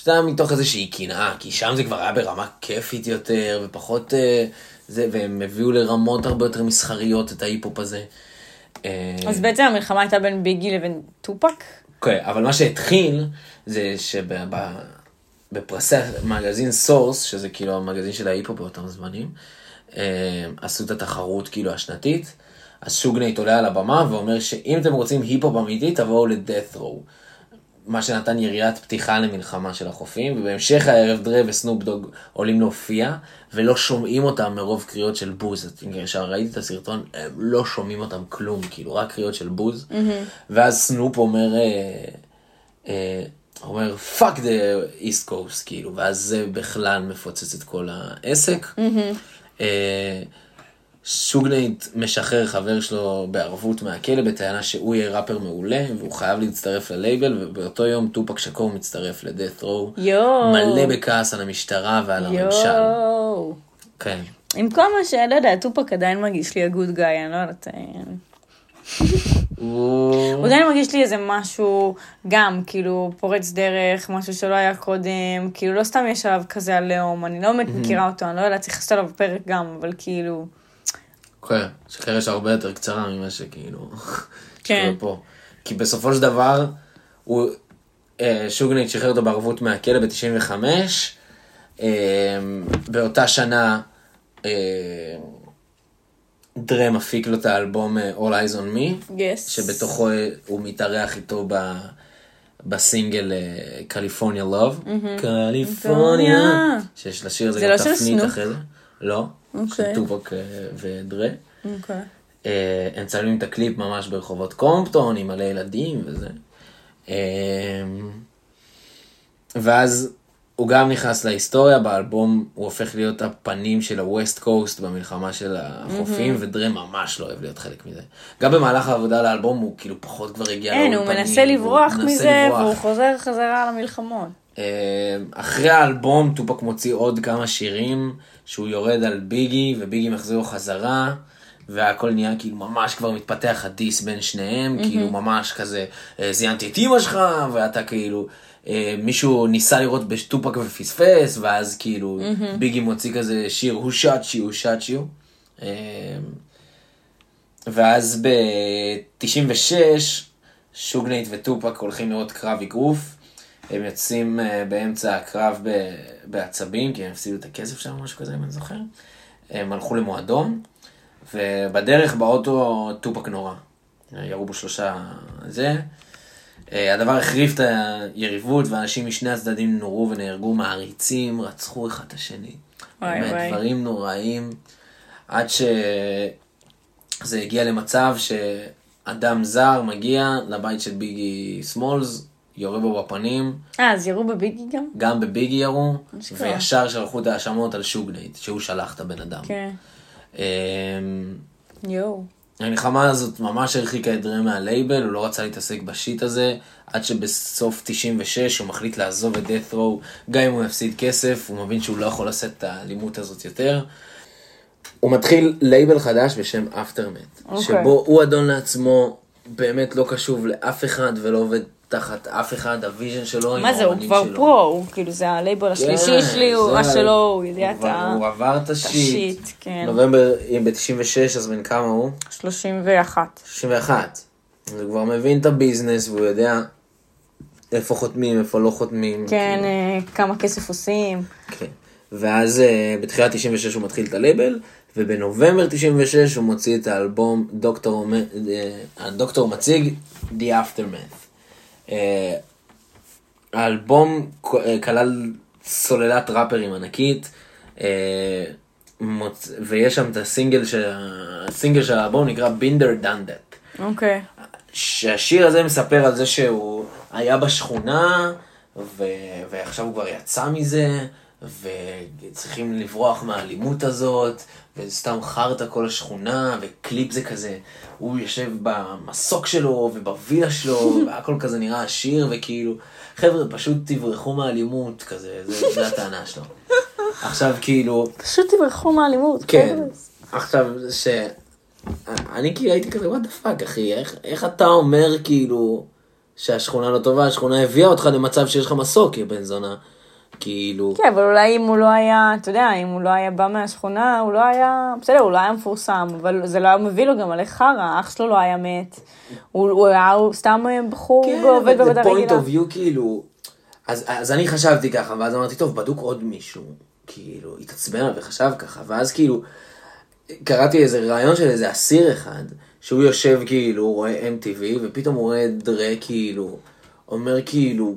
סתם מתוך איזושהי קנאה, כי שם זה כבר היה ברמה כיפית יותר, ופחות... אה, זה, והם הביאו לרמות הרבה יותר מסחריות את ההיפ-הופ הזה. אה, אז בעצם המלחמה הייתה בין ביגי לבין טופק? כן, אבל מה שהתחיל זה שבפרסי המגזין Source, שזה כאילו המגזין של ההיפ-הופ באותם זמנים, עשו את התחרות כאילו השנתית, אז שוגנייט עולה על הבמה ואומר שאם אתם רוצים היפ-הופ אמיתי תבואו ל Death Row. מה שנתן יריית פתיחה למלחמה של החופים, ובהמשך הערב דרה וסנופ דוג עולים להופיע, ולא שומעים אותם מרוב קריאות של בוז. כשראיתי את הסרטון, הם לא שומעים אותם כלום, כאילו, רק קריאות של בוז. ואז סנופ אומר, אה, אה, אומר, fuck the east coast, כאילו, ואז זה בכלל מפוצץ את כל העסק. אה, שוגנייט משחרר חבר שלו בערבות מהכלא בטענה שהוא יהיה ראפר מעולה והוא חייב להצטרף ללייבל ובאותו יום טופק שקור מצטרף ל Death Row. מלא בכעס על המשטרה ועל הממשל. יואו. כן. עם כל מה שלא יודע, טופק עדיין מרגיש לי הגוד גאי, אני לא יודעת. הוא עדיין מרגיש לי איזה משהו, גם, כאילו, פורץ דרך, משהו שלא היה קודם, כאילו, לא סתם יש עליו כזה עליהום, אני לא באמת מכירה אותו, אני לא יודעת, צריך לעשות עליו פרק גם, אבל כאילו, כן, שחרש הרבה יותר קצרה ממה שכאילו... [LAUGHS] כן. פה. כי בסופו של דבר, הוא... אה, שוגנייט שחרר אותו בערבות מהכלא ב-95. אה, באותה שנה אה, דרה מפיק לו את האלבום אה, All Eyes on Me, יס. שבתוכו אה, הוא מתארח איתו ב... בסינגל קליפורניה לוב, קליפורניה, שיש לשיר הזה זה גם לא של תפנית? אחרי זה, לא, של אוקיי. טופק אה, ודרה. אוקיי. הם צלמים את הקליפ ממש ברחובות קומפטון עם מלא ילדים וזה. ואז הוא גם נכנס להיסטוריה, באלבום הוא הופך להיות הפנים של ה-West Coast במלחמה של החופים, ודרה ממש לא אוהב להיות חלק מזה. גם במהלך העבודה על האלבום הוא כאילו פחות כבר הגיע אין, הוא לאולפנים, מנסה לברוח הוא מזה, לברוח. והוא חוזר חזרה למלחמות. אה, אחרי האלבום טופק מוציא עוד כמה שירים שהוא יורד על ביגי וביגי מחזיר לו חזרה והכל נהיה כאילו ממש כבר מתפתח הדיס בין שניהם כאילו ממש כזה אה, זיינתי את אימא שלך ואתה כאילו מישהו ניסה לראות בטופק ופספס ואז כאילו ביגי מוציא כזה שיר shot you who shot you אה, ואז ב-96 שוגנייט וטופק הולכים לראות קרב אגרוף. הם יוצאים אה, באמצע הקרב בעצבים, כי הם הפסידו את הכסף שם, משהו כזה, אם אני זוכר. הם הלכו למועדון, ובדרך באוטו טופק נורא. ירו בו שלושה זה. אה, הדבר החריף את היריבות, ואנשים משני הצדדים נורו ונהרגו מעריצים, רצחו אחד את השני. וואי, באמת, וואי. דברים נוראים, עד שזה הגיע למצב שאדם זר מגיע לבית של ביגי סמולס, יורה בו בפנים, אה, אז ירו בביגי גם? גם בביגי ירו. וישר שלחו את ההאשמות על שוג נייט, שהוא שלח את הבן אדם. כן. אמ, יואו. המלחמה הזאת ממש הרחיקה את דרה מהלייבל, הוא לא רצה להתעסק בשיט הזה, עד שבסוף 96 הוא מחליט לעזוב את death row, גם אם הוא יפסיד כסף, הוא מבין שהוא לא יכול לשאת את האלימות הזאת יותר. הוא מתחיל לייבל חדש בשם Aftermath, אוקיי. שבו הוא אדון לעצמו, באמת לא קשוב לאף אחד ולא עובד תחת אף אחד, ה vision שלו עם מה זה, הוא כבר שלו. פרו, הוא כאילו זה הלייבל השלישי כן, שלי, הוא שלו, הוא יודע את ה... הוא עבר את ה shit. כן. נובמבר, אם ב-96, אז בן כמה הוא? 31. 61. אז הוא כבר מבין את הביזנס והוא יודע איפה חותמים, איפה לא חותמים. כן, כאילו, אה, כמה כסף עושים. כן. ואז uh, בתחילת 96 הוא מתחיל את הלייבל, ובנובמבר 96 הוא מוציא את האלבום דוקטור, הדוקטור מציג The Aftermath. Uh, האלבום כלל סוללת ראפרים ענקית, מוצ... ויש שם את הסינגל של, הסינגל של האלבום נקרא בינדר דנדט. אוקיי. שהשיר הזה מספר על זה שהוא היה בשכונה, ו... ועכשיו הוא כבר יצא מזה, וצריכים לברוח מהאלימות הזאת, וזה סתם חרטא כל השכונה, וקליפ זה כזה, הוא יושב במסוק שלו ובווילה שלו, [LAUGHS] והכל כזה נראה עשיר, וכאילו, חבר'ה, פשוט תברחו מהאלימות, כזה, זה, זה הטענה שלו. עכשיו כאילו... פשוט תברחו מהאלימות. כן. עכשיו, ש... אני כאילו הייתי כזה, what the fuck, אחי, איך, איך אתה אומר כאילו שהשכונה לא טובה, השכונה הביאה אותך למצב שיש לך מסוק, יא בן זונה. כאילו... כן, אבל אולי אם הוא לא היה, אתה יודע, אם הוא לא היה בא מהשכונה, הוא לא היה, בסדר, הוא לא היה מפורסם, אבל זה לא היה מביא לו גם מלא חרא, אח שלו לא היה מת, הוא, הוא היה הוא סתם בחור כן, ועובד אבל בעבודה זה רגילה. point of view כאילו, אז, אז אני חשבתי ככה, ואז אמרתי, טוב, בדוק עוד מישהו, כאילו, התעצבן וחשב ככה, ואז כאילו, קראתי איזה ראיון של איזה אסיר אחד, שהוא יושב כאילו, רואה MTV, ופתאום הוא רואה דרה כאילו, אומר כאילו,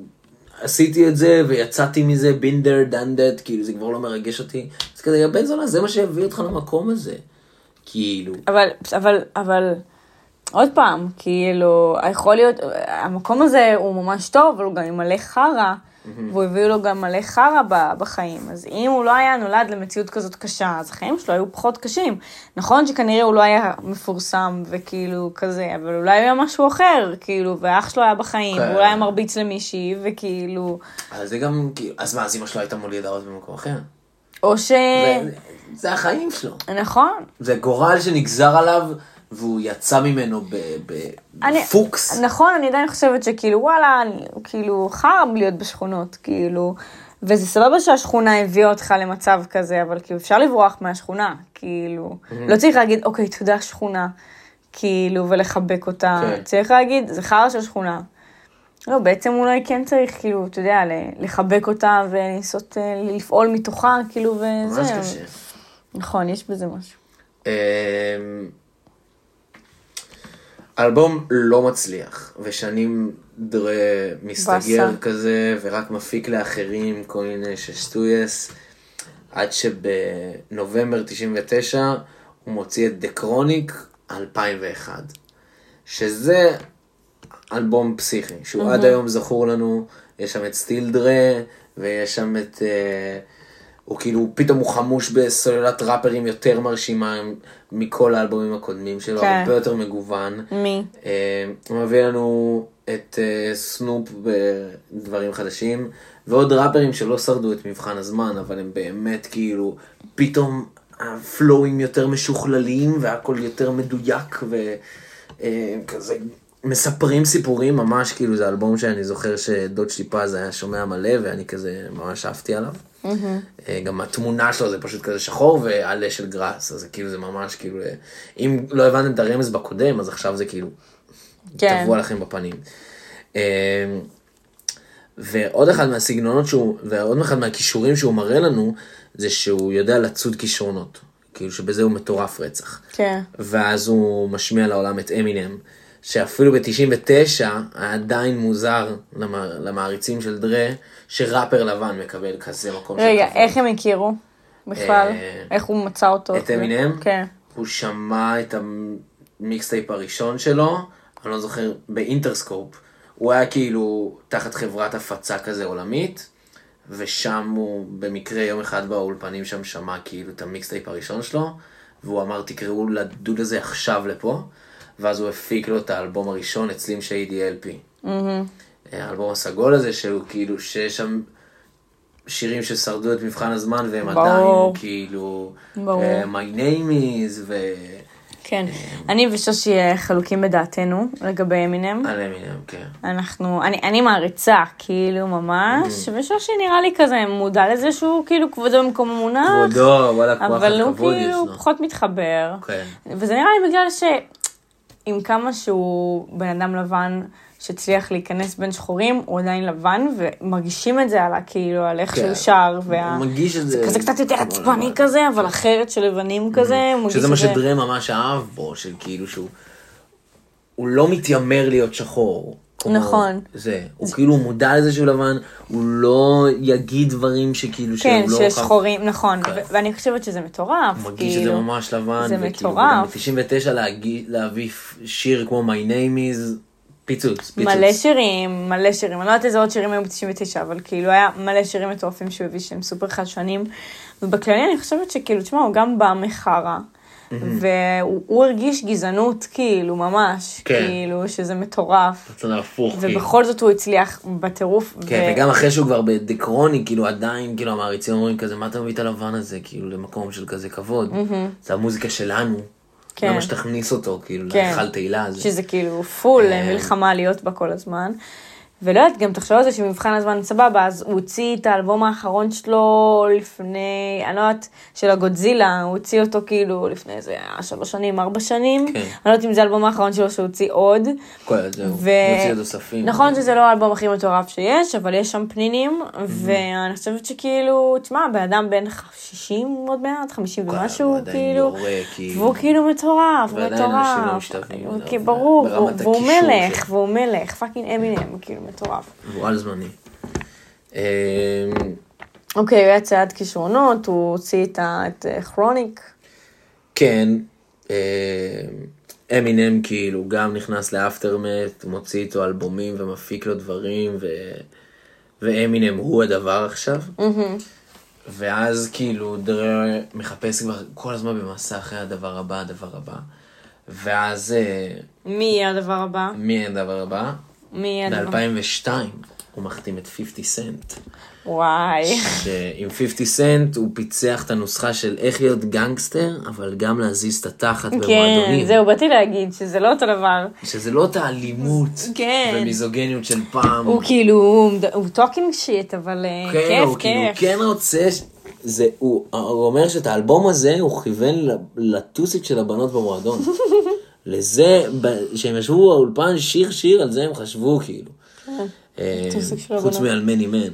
עשיתי את זה ויצאתי מזה בינדר דנדד, כאילו זה כבר לא מרגש אותי. אז כזה, יא בן זונה, זה מה שהביא אותך למקום הזה. כאילו. אבל, אבל, אבל, עוד פעם, כאילו, יכול להיות, המקום הזה הוא ממש טוב, אבל הוא גם עם מלא חרא, והוא הביא לו גם מלא חרא בחיים. אז אם הוא לא היה נולד למציאות כזאת קשה, אז החיים שלו היו פחות קשים. נכון שכנראה הוא לא היה מפורסם וכאילו כזה, אבל אולי היה משהו אחר, כאילו, ואח שלו היה בחיים, כן. ואולי היה מרביץ למישהי, וכאילו, אז זה גם, כאילו, אז מה, אז אמא שלו הייתה מולידה עוד במקום אחר? או ש... זה, זה החיים שלו. נכון. זה גורל שנגזר עליו, והוא יצא ממנו ב- ב- אני- בפוקס. נכון, אני עדיין חושבת שכאילו, וואלה, אני, כאילו, חרא להיות בשכונות, כאילו, וזה סבבה שהשכונה הביאה אותך למצב כזה, אבל כאילו, אפשר לברוח מהשכונה, כאילו, לא צריך להגיד, אוקיי, תודה שכונה, כאילו, ולחבק אותה, כן. צריך להגיד, זה חרא של שכונה. לא, בעצם אולי כן צריך, כאילו, אתה יודע, לחבק אותה ולנסות אה, לפעול מתוכה, כאילו, וזה. ממש קשה. נכון, יש בזה משהו. אמ, אלבום לא מצליח, ושנים דרה מסתגר באסה. כזה, ורק מפיק לאחרים כל מיני שסטויאס, עד שבנובמבר 99 הוא מוציא את דה קרוניק 2001, שזה אלבום פסיכי, שהוא עד היום זכור לנו, יש שם את סטיל דרה, ויש שם את... אה, הוא כאילו, פתאום הוא חמוש בסוללת ראפרים יותר מרשימה מכל האלבומים הקודמים שלו, כן. הרבה יותר מגוון. מי? אה, הוא מביא לנו את אה, סנופ בדברים חדשים, ועוד ראפרים שלא שרדו את מבחן הזמן, אבל הם באמת כאילו, פתאום הפלואים יותר משוכללים, והכל יותר מדויק, וכזה מספרים סיפורים, ממש כאילו זה אלבום שאני זוכר שדוד שליפז היה שומע מלא, ואני כזה ממש אהבתי עליו. אה, גם התמונה שלו זה פשוט כזה שחור ועלה של גראס, אז כאילו זה ממש כאילו, אה, אם לא הבנתם את הרמז בקודם, אז עכשיו זה כאילו, כן. תבוא עליכם בפנים. אה, ועוד אחד מהסגנונות שהוא, ועוד אחד מהכישורים שהוא מראה לנו, זה שהוא יודע לצוד כישרונות. כאילו שבזה הוא מטורף רצח. כן. ואז הוא משמיע לעולם את אמינם, שאפילו ב-99 היה עדיין מוזר למע... למעריצים של דרה, שראפר לבן מקבל כזה מקום רגע, של כבוד. איך הם הכירו בכלל? אה, איך הוא מצא אותו? את אמינם? כן. הוא שמע את המיקסטייפ הראשון שלו, אני לא זוכר, ב Interscope. הוא היה כאילו תחת חברת הפצה כזה עולמית, ושם הוא במקרה יום אחד באולפנים שם שמע כאילו את ה mixtape הראשון שלו, והוא אמר תקראו לדוד הזה עכשיו לפה, ואז הוא הפיק לו את האלבום הראשון, את Slim Shady LP. האלבום הסגול הזה, שהוא כאילו, שיש שם שירים ששרדו את מבחן הזמן, והם ברור. עדיין כאילו, ברור. אה, My name is, ו... כן. אני ושושי אה, חלוקים בדעתנו לגבי אמינם. על אמינם, כן. אנחנו, אני, אני מעריצה, כאילו ממש, ושושי נראה לי כזה מודע לזה שהוא כאילו כבודו במקום המונח, כבודו, וואלה, כוח אבל הוא הכבוד יש כאילו לו. פחות מתחבר. כן. וזה נראה לי בגלל שעם כמה שהוא בן אדם לבן שהצליח להיכנס בין שחורים, הוא עדיין לבן, ומרגישים את זה על. כאילו, על איך כן. שהוא שר, וה... הוא מרגיש את זה. כזה קצת יותר עצבני. כזה, אבל אחרת של לבנים כזה, הוא מרגיש שזה את מה זה. שדרה ממש אהב בו, של כאילו שהוא... הוא לא מתיימר להיות שחור. נכון. זה, הוא כאילו מודע לזה שהוא לבן, הוא לא יגיד דברים שכאילו כן, שהוא לא... שיש חייב- שחורים, נכון, כן. ו- ואני חושבת שזה מטורף, הוא מרגיש כאילו. את זה ממש לבן, זה וכאילו, מטורף. ב-99 להביא שיר כמו My Name is פיצוץ, פיצוץ. מלא שירים, מלא שירים, אני לא יודעת איזה עוד שירים היו ב-99, אבל כאילו היה מלא שירים מטורפים שהוא הביא שהם סופר חדשנים, ובכללי אני חושבת שכאילו, תשמע, הוא גם בא והוא הוא הרגיש גזענות כאילו, ממש, כן. כאילו, שזה מטורף, הצד ההפוך, כאילו. ובכל זאת הוא הצליח בטירוף, כן, ו- וגם אחרי שהוא כבר בדקרוני, כאילו עדיין, כאילו המעריצים אומרים כזה, מה אתה מביא את הלבן הזה, כאילו למקום של כזה כבוד. זה המוזיקה שלנו. כן. למה שתכניס אותו, כאילו, כן. להיכל תהילה הזה. שזה כאילו פול אה. מלחמה להיות בה כל הזמן. ולא יודעת, גם תחשוב על זה שבמבחן הזמן סבבה, אז הוא הוציא את האלבום האחרון שלו לפני, אני לא יודעת, של הגודזילה, הוא הוציא אותו כאילו לפני איזה שלוש שנים, ארבע שנים. כן. אני לא יודעת אם זה האלבום האחרון שלו שהוא הוציא עוד. כל זהו, ו... מוציא עוד אוספים. נכון שזה לא האלבום הכי מטורף שיש, אבל יש שם פנינים, ואני חושבת שכאילו, תשמע, בן אדם בן 60 עוד מעט, 50 הוא ומשהו, עדיין כאילו, כאילו. והוא כאילו מטורף, הוא ועדיין אנשים לא מטורף, הוא אליו, כאילו, ברור, והוא- מלך. והוא מלך, פאקינג אמינם, כאילו מטורף. על זמני. אמ, אוקיי, הוא יצא עד כישרונות, הוא הוציא את אה, כרוניק, כן, אמ, אמינם כאילו גם נכנס לאפטרמט, מוציא איתו אלבומים ומפיק לו דברים, ו... ואמינם הוא הדבר עכשיו. ואז כאילו דרר מחפש כבר כל הזמן במסע אחרי הדבר הבא, הדבר הבא. ואז אה, מי יהיה הדבר הבא? מי הדבר הבא? מי יהיה הדבר? ב-2002 הוא מחתים את 50 סנט. וואי. שעם 50 סנט הוא פיצח את הנוסחה של איך להיות גנגסטר, אבל גם להזיז את התחת כן, במועדונים. זהו, באתי להגיד שזה לא אותו דבר. שזה לא את האלימות כן. ומיזוגניות של פעם. הוא כאילו, הוא הוא talking shit, אבל אה, כן, כיף, הוא כאילו כיף. כן רוצה, ש- זה, הוא, הוא אומר שאת האלבום הזה הוא כיוון לטוסיק של הבנות במועדון. [LAUGHS] לזה, ב- שהם ישבו באולפן שיר שיר, על זה הם חשבו כאילו. אה, הטוסיק של חוץ. מעל מני מן,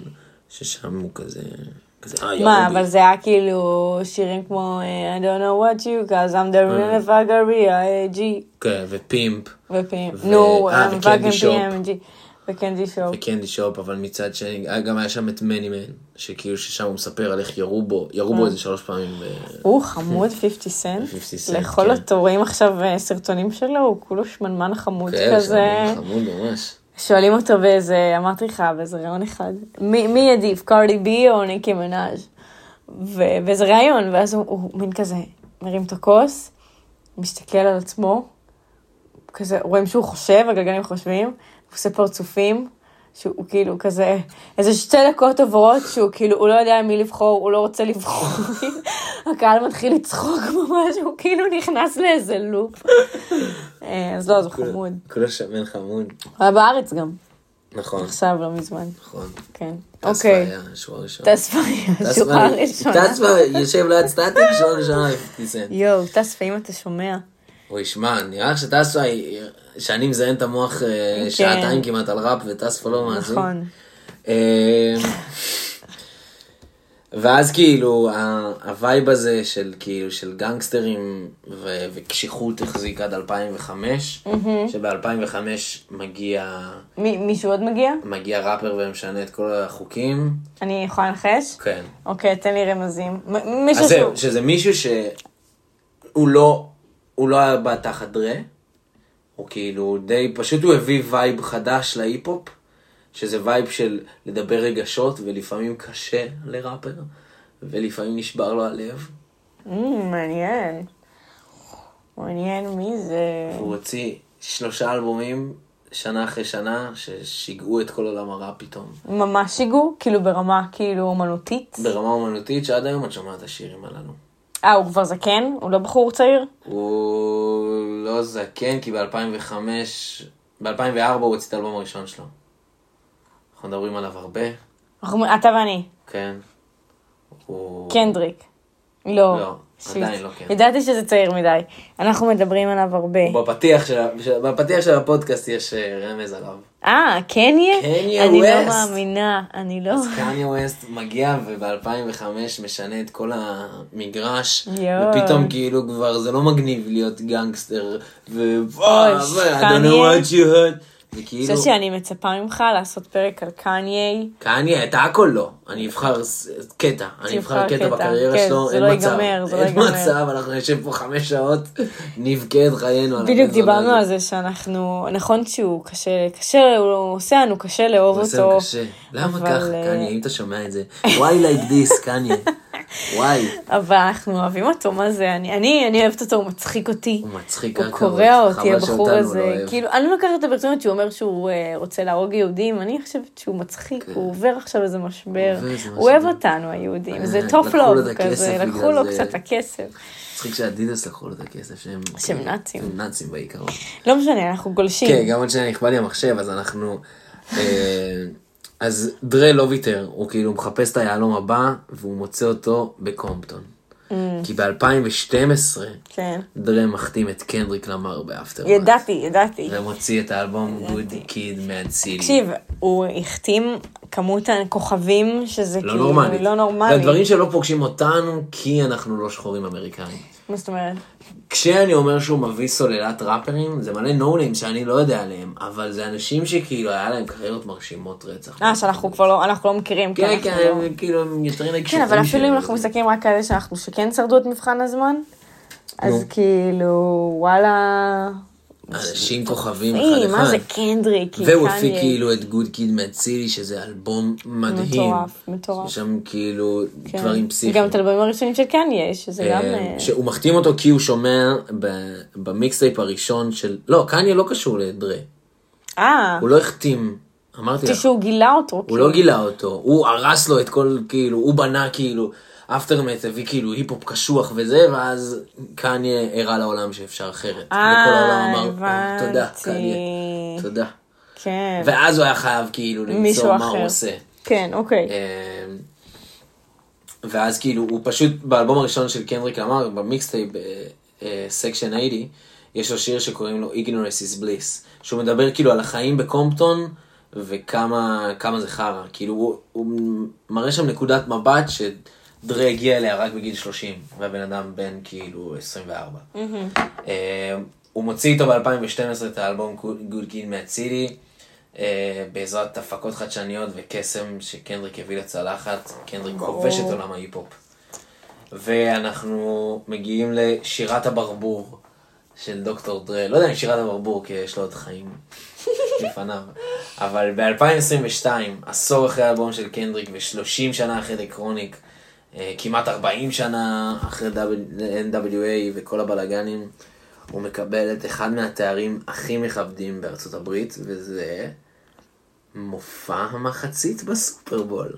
ששם הוא כזה, אה, מה. אבל זה היה כאילו שירים כמו אה, I don't know what you cause I'm the real fagaria, G כן, ופימפ, ופים. ו- נו, אה, I'm fucking. PMG. וקנדי שופ. וקנדי שופ, אבל מצד שני, אה, גם היה שם את מני מן, שכאילו ששם הוא מספר על איך ירו בו, ירו אה. בו איזה שלוש פעמים. ו- הוא חמוד 50 סנט. 50 סנט, לאכול כן. אותו, רואים עכשיו אה, סרטונים שלו, הוא כולו שמנמן חמוד כן, כזה. שם חמוד ממש. שואלים אותו באיזה, אמרתי לך, באיזה ראיון אחד, מי, מי עדיף, קארדי בי או ניקי מנאז'? ובאיזה ראיון, ואז הוא, הוא מין כזה, מרים את הכוס, מסתכל על עצמו, כזה, רואים שהוא חושב, הגלגלים חושבים, עושה פרצופים, שהוא כאילו כזה, איזה שתי דקות עוברות, שהוא כאילו, הוא לא יודע מי לבחור, הוא לא רוצה לבחור, [LAUGHS] הקהל מתחיל לצחוק [LAUGHS] ממש, הוא כאילו נכנס לאיזה לופ. אה, אז לא, הוא חמוד. כולו שמן חמוד. הוא היה בארץ גם, נכון, עכשיו, לא מזמן. נכון. כן. אוקיי. היה שורה ראשונה. טספה היה שורה ראשונה. טספה יושב ליד סטטיק, שורה ראשונה 50 סנט. יואו, טספה, אם אתה שומע. אוי, שמע, נראה שטספה, היא- שאני מזיין את המוח אה, כן. שעתיים כמעט על ראפ וטספה לא מאזין. נכון. אה, ואז כאילו ה vibe הזה של כאילו של גנגסטרים ו- וקשיחות החזיק עד 2005, שב-2005 מגיע מי- מישהו עוד מגיע? מגיע ראפר ומשנה את כל החוקים. אני יכולה לנחש? כן. אוקיי, תן לי רמזים. מ- מישהו אז שהוא... זהו, שזה מישהו שהוא לא, הוא לא היה בא תחת דרה, הוא כאילו די, פשוט הוא הביא vibe חדש להיפ-הופ, שזה vibe של לדבר רגשות, ולפעמים קשה לראפר, ולפעמים נשבר לו הלב. אמ, מעניין. מעניין מי זה. הוא הוציא שלושה אלבומים, שנה אחרי שנה, ששיגעו את כל עולם הראפ פתאום. ממש שיגעו? כאילו ברמה כאילו אומנותית? ברמה אומנותית שעד היום את שומעת את השירים הללו. אה, הוא כבר זקן? הוא לא בחור צעיר? הוא לא זקן, כי ב-2005, ב-2004 הוא הוציא את האלבום הראשון שלו. אנחנו מדברים עליו הרבה, אנחנו- אתה ואני. כן. הוא... קנדריק. לא. לא. שיט. עדיין לא כן. ידעתי שזה צעיר מדי. אנחנו מדברים עליו הרבה. בפתיח של, בפתיח של הפודקאסט יש אה, רמז עליו. אה, קניה? קניה אני לא ווסט. מאמינה, אני לא... אז קניה ווסט מגיע וב-2005 משנה את כל המגרש, יואו. ופתאום כאילו כבר זה לא מגניב להיות גנגסטר, ו... אוי, I don't קניה. וכאילו, אני חושבת שאני מצפה ממך לעשות פרק על קניה. קניה, את הכל לא. אני אבחר קטע. אני אבחר קטע בקריירה כן, שלו, זה אין לא מצב. לא אין. מצב, אנחנו נשב פה חמש שעות, נבכה את חיינו. בדיוק דיברנו. על זה שאנחנו, נכון שהוא קשה, קשה, הוא עושה לנו קשה לאהוב הוא עושה אותו. לנו קשה. למה ככה, אה, קניה, אם אתה שומע את זה? why like this, קניה? [LAUGHS] וואי. אבל אנחנו אוהבים אותו, מה זה? אני, אני, אני אוהבת אותו, הוא מצחיק אותי. הוא מצחיק הוא קורע. אותי, הבחור שאותנו הזה. לא. כאילו, אני לא לוקחת את ברצינות שהוא אומר שהוא אה, רוצה להרוג יהודים, אני חושבת שהוא מצחיק, הוא עובר עכשיו איזה משבר. הוא אוהב. אותנו, היהודים. אה, זה לקחו לו לוב כזה, לקחו לו זה. קצת הכסף. מצחיק שאדידס לקחו לו את הכסף שהם... שהם נאצים. הם נאצים בעיקרון. לא משנה, אנחנו גולשים. כן, גם עוד שניה נכבה לי המחשב, אז אנחנו... אז דרה לא ויתר, הוא כאילו מחפש את היהלום הבא, והוא מוצא אותו בקומפטון. כי ב-2012, כן. דרה מחתים את קנדריק למר באפטר. ידעתי, ידעתי. ומוציא את האלבום Good Kid Mad City. תקשיב, הוא החתים כמות הכוכבים שזה לא כאילו נורמלי. לא זה נורמלי. דברים שלא פוגשים אותנו, כי אנחנו לא שחורים אמריקאים. מה זאת אומרת? כשאני אומר שהוא מביא סוללת ראפרים, זה מלא נונים שאני לא יודע עליהם, אבל זה אנשים שכאילו היה להם קריירות מרשימות רצח. אה, שאנחנו כבר לא, אנחנו לא מכירים. כי כן, כן, לא- הם כאילו הם יותר נגיד כן, אבל אפילו אם אנחנו מסתכלים רק על זה שאנחנו שכן שרדו את מבחן הזמן, אז. כאילו, וואלה... אנשים כוכבים אי, אחד מה אחד. זה קנדריק, והוא. הפיק כאילו את Kid Mad City, שזה אלבום מדהים. מטורף, מטורף. יש שם כאילו כן. דברים פסיכיים. גם את האלבומים הראשונים של קניה, שזה גם... אה, אה, שהוא מחתים אותו כי הוא שומע ב mixtape הראשון של... לא, קניה לא קשור לדרה. אה, הוא לא החתים, אמרתי לך. שהוא גילה אותו. הוא לא גילה אותו, הוא הרס לו את כל, כאילו, הוא בנה כאילו, Aftermath הביא כאילו היפ-הופ קשוח וזה, ואז קניה הראה לעולם שאפשר אחרת. וכל העולם אה, אמר, תודה, הבנתי. קניה, תודה. כן. ואז הוא היה חייב כאילו למצוא מה. הוא עושה. כן, אוקיי. אמ, ואז כאילו, הוא פשוט, באלבום הראשון של קנדריק למר, ב mixtape, Section 80, יש לו שיר שקוראים לו Ignorance is Bliss, שהוא מדבר כאילו על החיים בקומפטון, וכמה כמה זה חרא. כאילו, הוא, הוא מראה שם נקודת מבט שדרה הגיע אליה רק בגיל 30, והבן אדם בן כאילו 24. אמ, הוא מוציא איתו ב-2012 את האלבום Good Kid Mad City. אה, בעזרת הפקות חדשניות וקסם שקנדריק הביא לצלחת, קנדריק כובש את עולם ההיפ-הופ. ואנחנו מגיעים לשירת הברבור של דוקטור דרה, לא יודע אם שירת הברבור כי יש לו עוד חיים [LAUGHS] לפניו, אבל ב-2022, עשור אחרי האלבום של קנדריק ו-30 שנה אחרי דה קרוניק, אה, כמעט 40 שנה אחרי NWA וכל הבלאגנים, הוא מקבל את אחד מהתארים הכי מכבדים בארצות הברית, וזה מופע המחצית בסופרבול.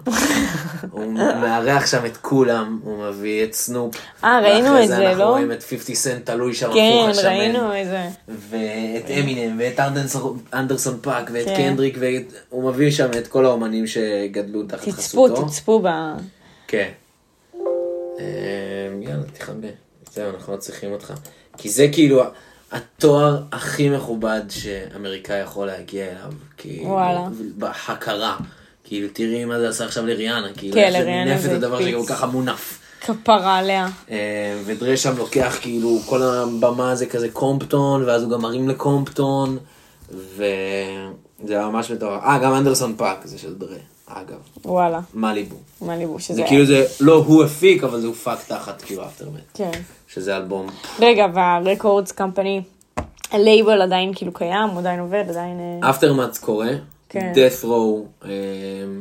[LAUGHS] הוא מארח שם את כולם, הוא מביא את סנופ. אה, ראינו ואחרי את זה, אנחנו לא? רואים את 50 סנט תלוי שם כן. ראינו איזה... ואת אמינם, ואת אנדרסון פאק, ואת כן. קנדריק, והוא מביא שם את כל האומנים שגדלו תחת תצפו, חסותו. תצפו ב... כן. אמ, יאללה, תכבה. זהו, אנחנו לא צריכים אותך. כי זה כאילו התואר הכי מכובד שאמריקאי יכול להגיע אליו. כאילו, וואלה. בהכרה. כאילו, תראי מה זה עשה עכשיו לריאנה. כאילו, כן, זה לריאנה מינף את זה הדבר. שכל ככה מונף. כפרה עליה. אה, ודרה שם לוקח כאילו, כל הבמה זה כזה קומפטון, ואז הוא גם מרים לקומפטון, וזה היה ממש מטורף. אה, גם אנדרסון פאק זה של דרה, אגב. וואלה, מליבו. מליבו שזה... זה כאילו זה, לא הוא הפיק, אבל זה הופק תחת כאילו Aftermath. כן. שזה אלבום. רגע, וה records company, הלייבל עדיין כאילו קיים, הוא עדיין עובד, עדיין... אה, Aftermath קורה, כן. death row, אה,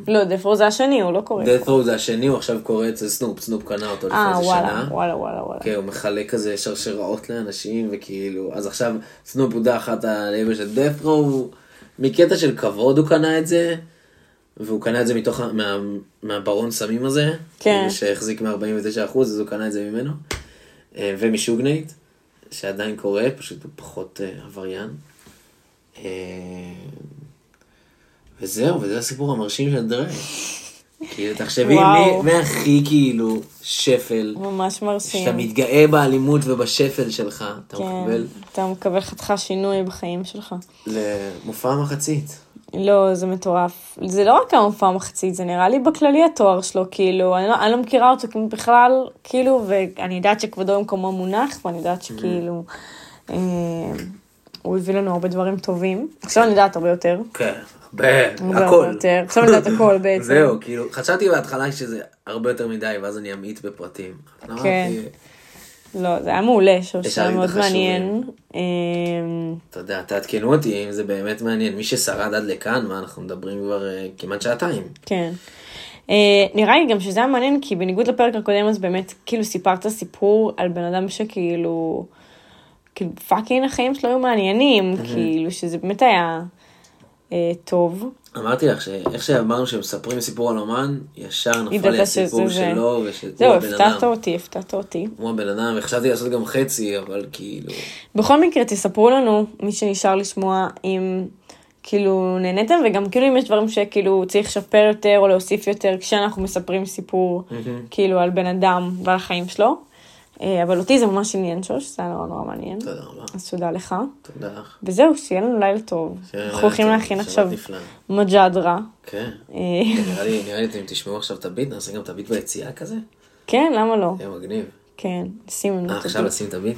לא, Death Row זה השני, הוא לא קורה. death row זה השני, הוא עכשיו קורה אצל סנופ, סנופ קנה אותו לפני אה, איזה שנה. וואלה, וואלה, וואלה. כן, הוא מחלק כזה שרשראות לאנשים, וכאילו, אז עכשיו סנופ הוא תחת הלייבל של death row, מקטע של כבוד הוא קנה את זה, והוא קנה את זה מתוך, מה, מהברון סמים הזה, כן. כאילו שהחזיק מ-49%, אז הוא קנה את זה ממנו, אה, ומשוגנייט, שעדיין קורה, פשוט הוא פחות אה, עבריין. אה, וזהו, וזה הסיפור המרשים של דרי. [LAUGHS] כאילו, תחשבי. מי מי הכי כאילו שפל, ממש שאתה מרשים. מתגאה באלימות ובשפל שלך, אתה כן, מקבל אתה מקבל חתיכה שינוי בחיים שלך. למופע מחצית. לא, זה מטורף. זה לא רק המופע מחצית, זה נראה לי בכללי התואר שלו, כאילו, אני לא, אני לא מכירה אותו בכלל, כאילו, ואני יודעת שכבודו במקומו מונח, ואני יודעת שכאילו, אה, הוא הביא לנו הרבה דברים טובים. עכשיו אני יודעת הרבה יותר. כן, הרבה, הכל. יותר. עכשיו אני יודעת הכל [LAUGHS] בעצם. זהו, כאילו, חשבתי בהתחלה שזה הרבה יותר מדי, ואז אני אמעיט בפרטים. כן. לא, זה היה מעולה, יש היה מאוד. מעניין. אה, אתה יודע, תעדכנו אותי אם זה באמת מעניין. מי ששרד עד לכאן, מה, אנחנו מדברים כבר אה, כמעט שעתיים. כן. אה, נראה לי גם שזה היה מעניין, כי בניגוד לפרק הקודם, אז באמת, כאילו סיפרת סיפור על בן אדם שכאילו, כאילו פאקינג החיים שלו היו מעניינים, כאילו שזה באמת היה טוב. אמרתי לך שאיך שאמרנו שמספרים סיפור על אומן, ישר נפל לי הסיפור. שלו, ושהוא זהו, הבן אדם. אותי, הפתעת אותי. הוא הבן אדם, וחשבתי לעשות גם חצי, אבל כאילו... בכל מקרה, תספרו לנו, מי שנשאר לשמוע, אם כאילו נהניתם, וגם כאילו אם יש דברים שכאילו צריך לשפר יותר או להוסיף יותר כשאנחנו מספרים סיפור כאילו על בן אדם ועל החיים שלו. אה, אבל אותי זה ממש עניין שוש, זה היה נורא נורא מעניין. תודה רבה. אז תודה לך. תודה לך. וזהו, שיהיה לנו לילה טוב. אנחנו הולכים להכין עכשיו. מג'דרה. כן. אה, נראה לי, [LAUGHS] נראה לי אתם תשמעו עכשיו את הביט, נעשה גם את הביט ביציאה כזה? כן, למה לא? יהיה מגניב. כן, שים לנו אה, את עכשיו הביט. לשים את הביט?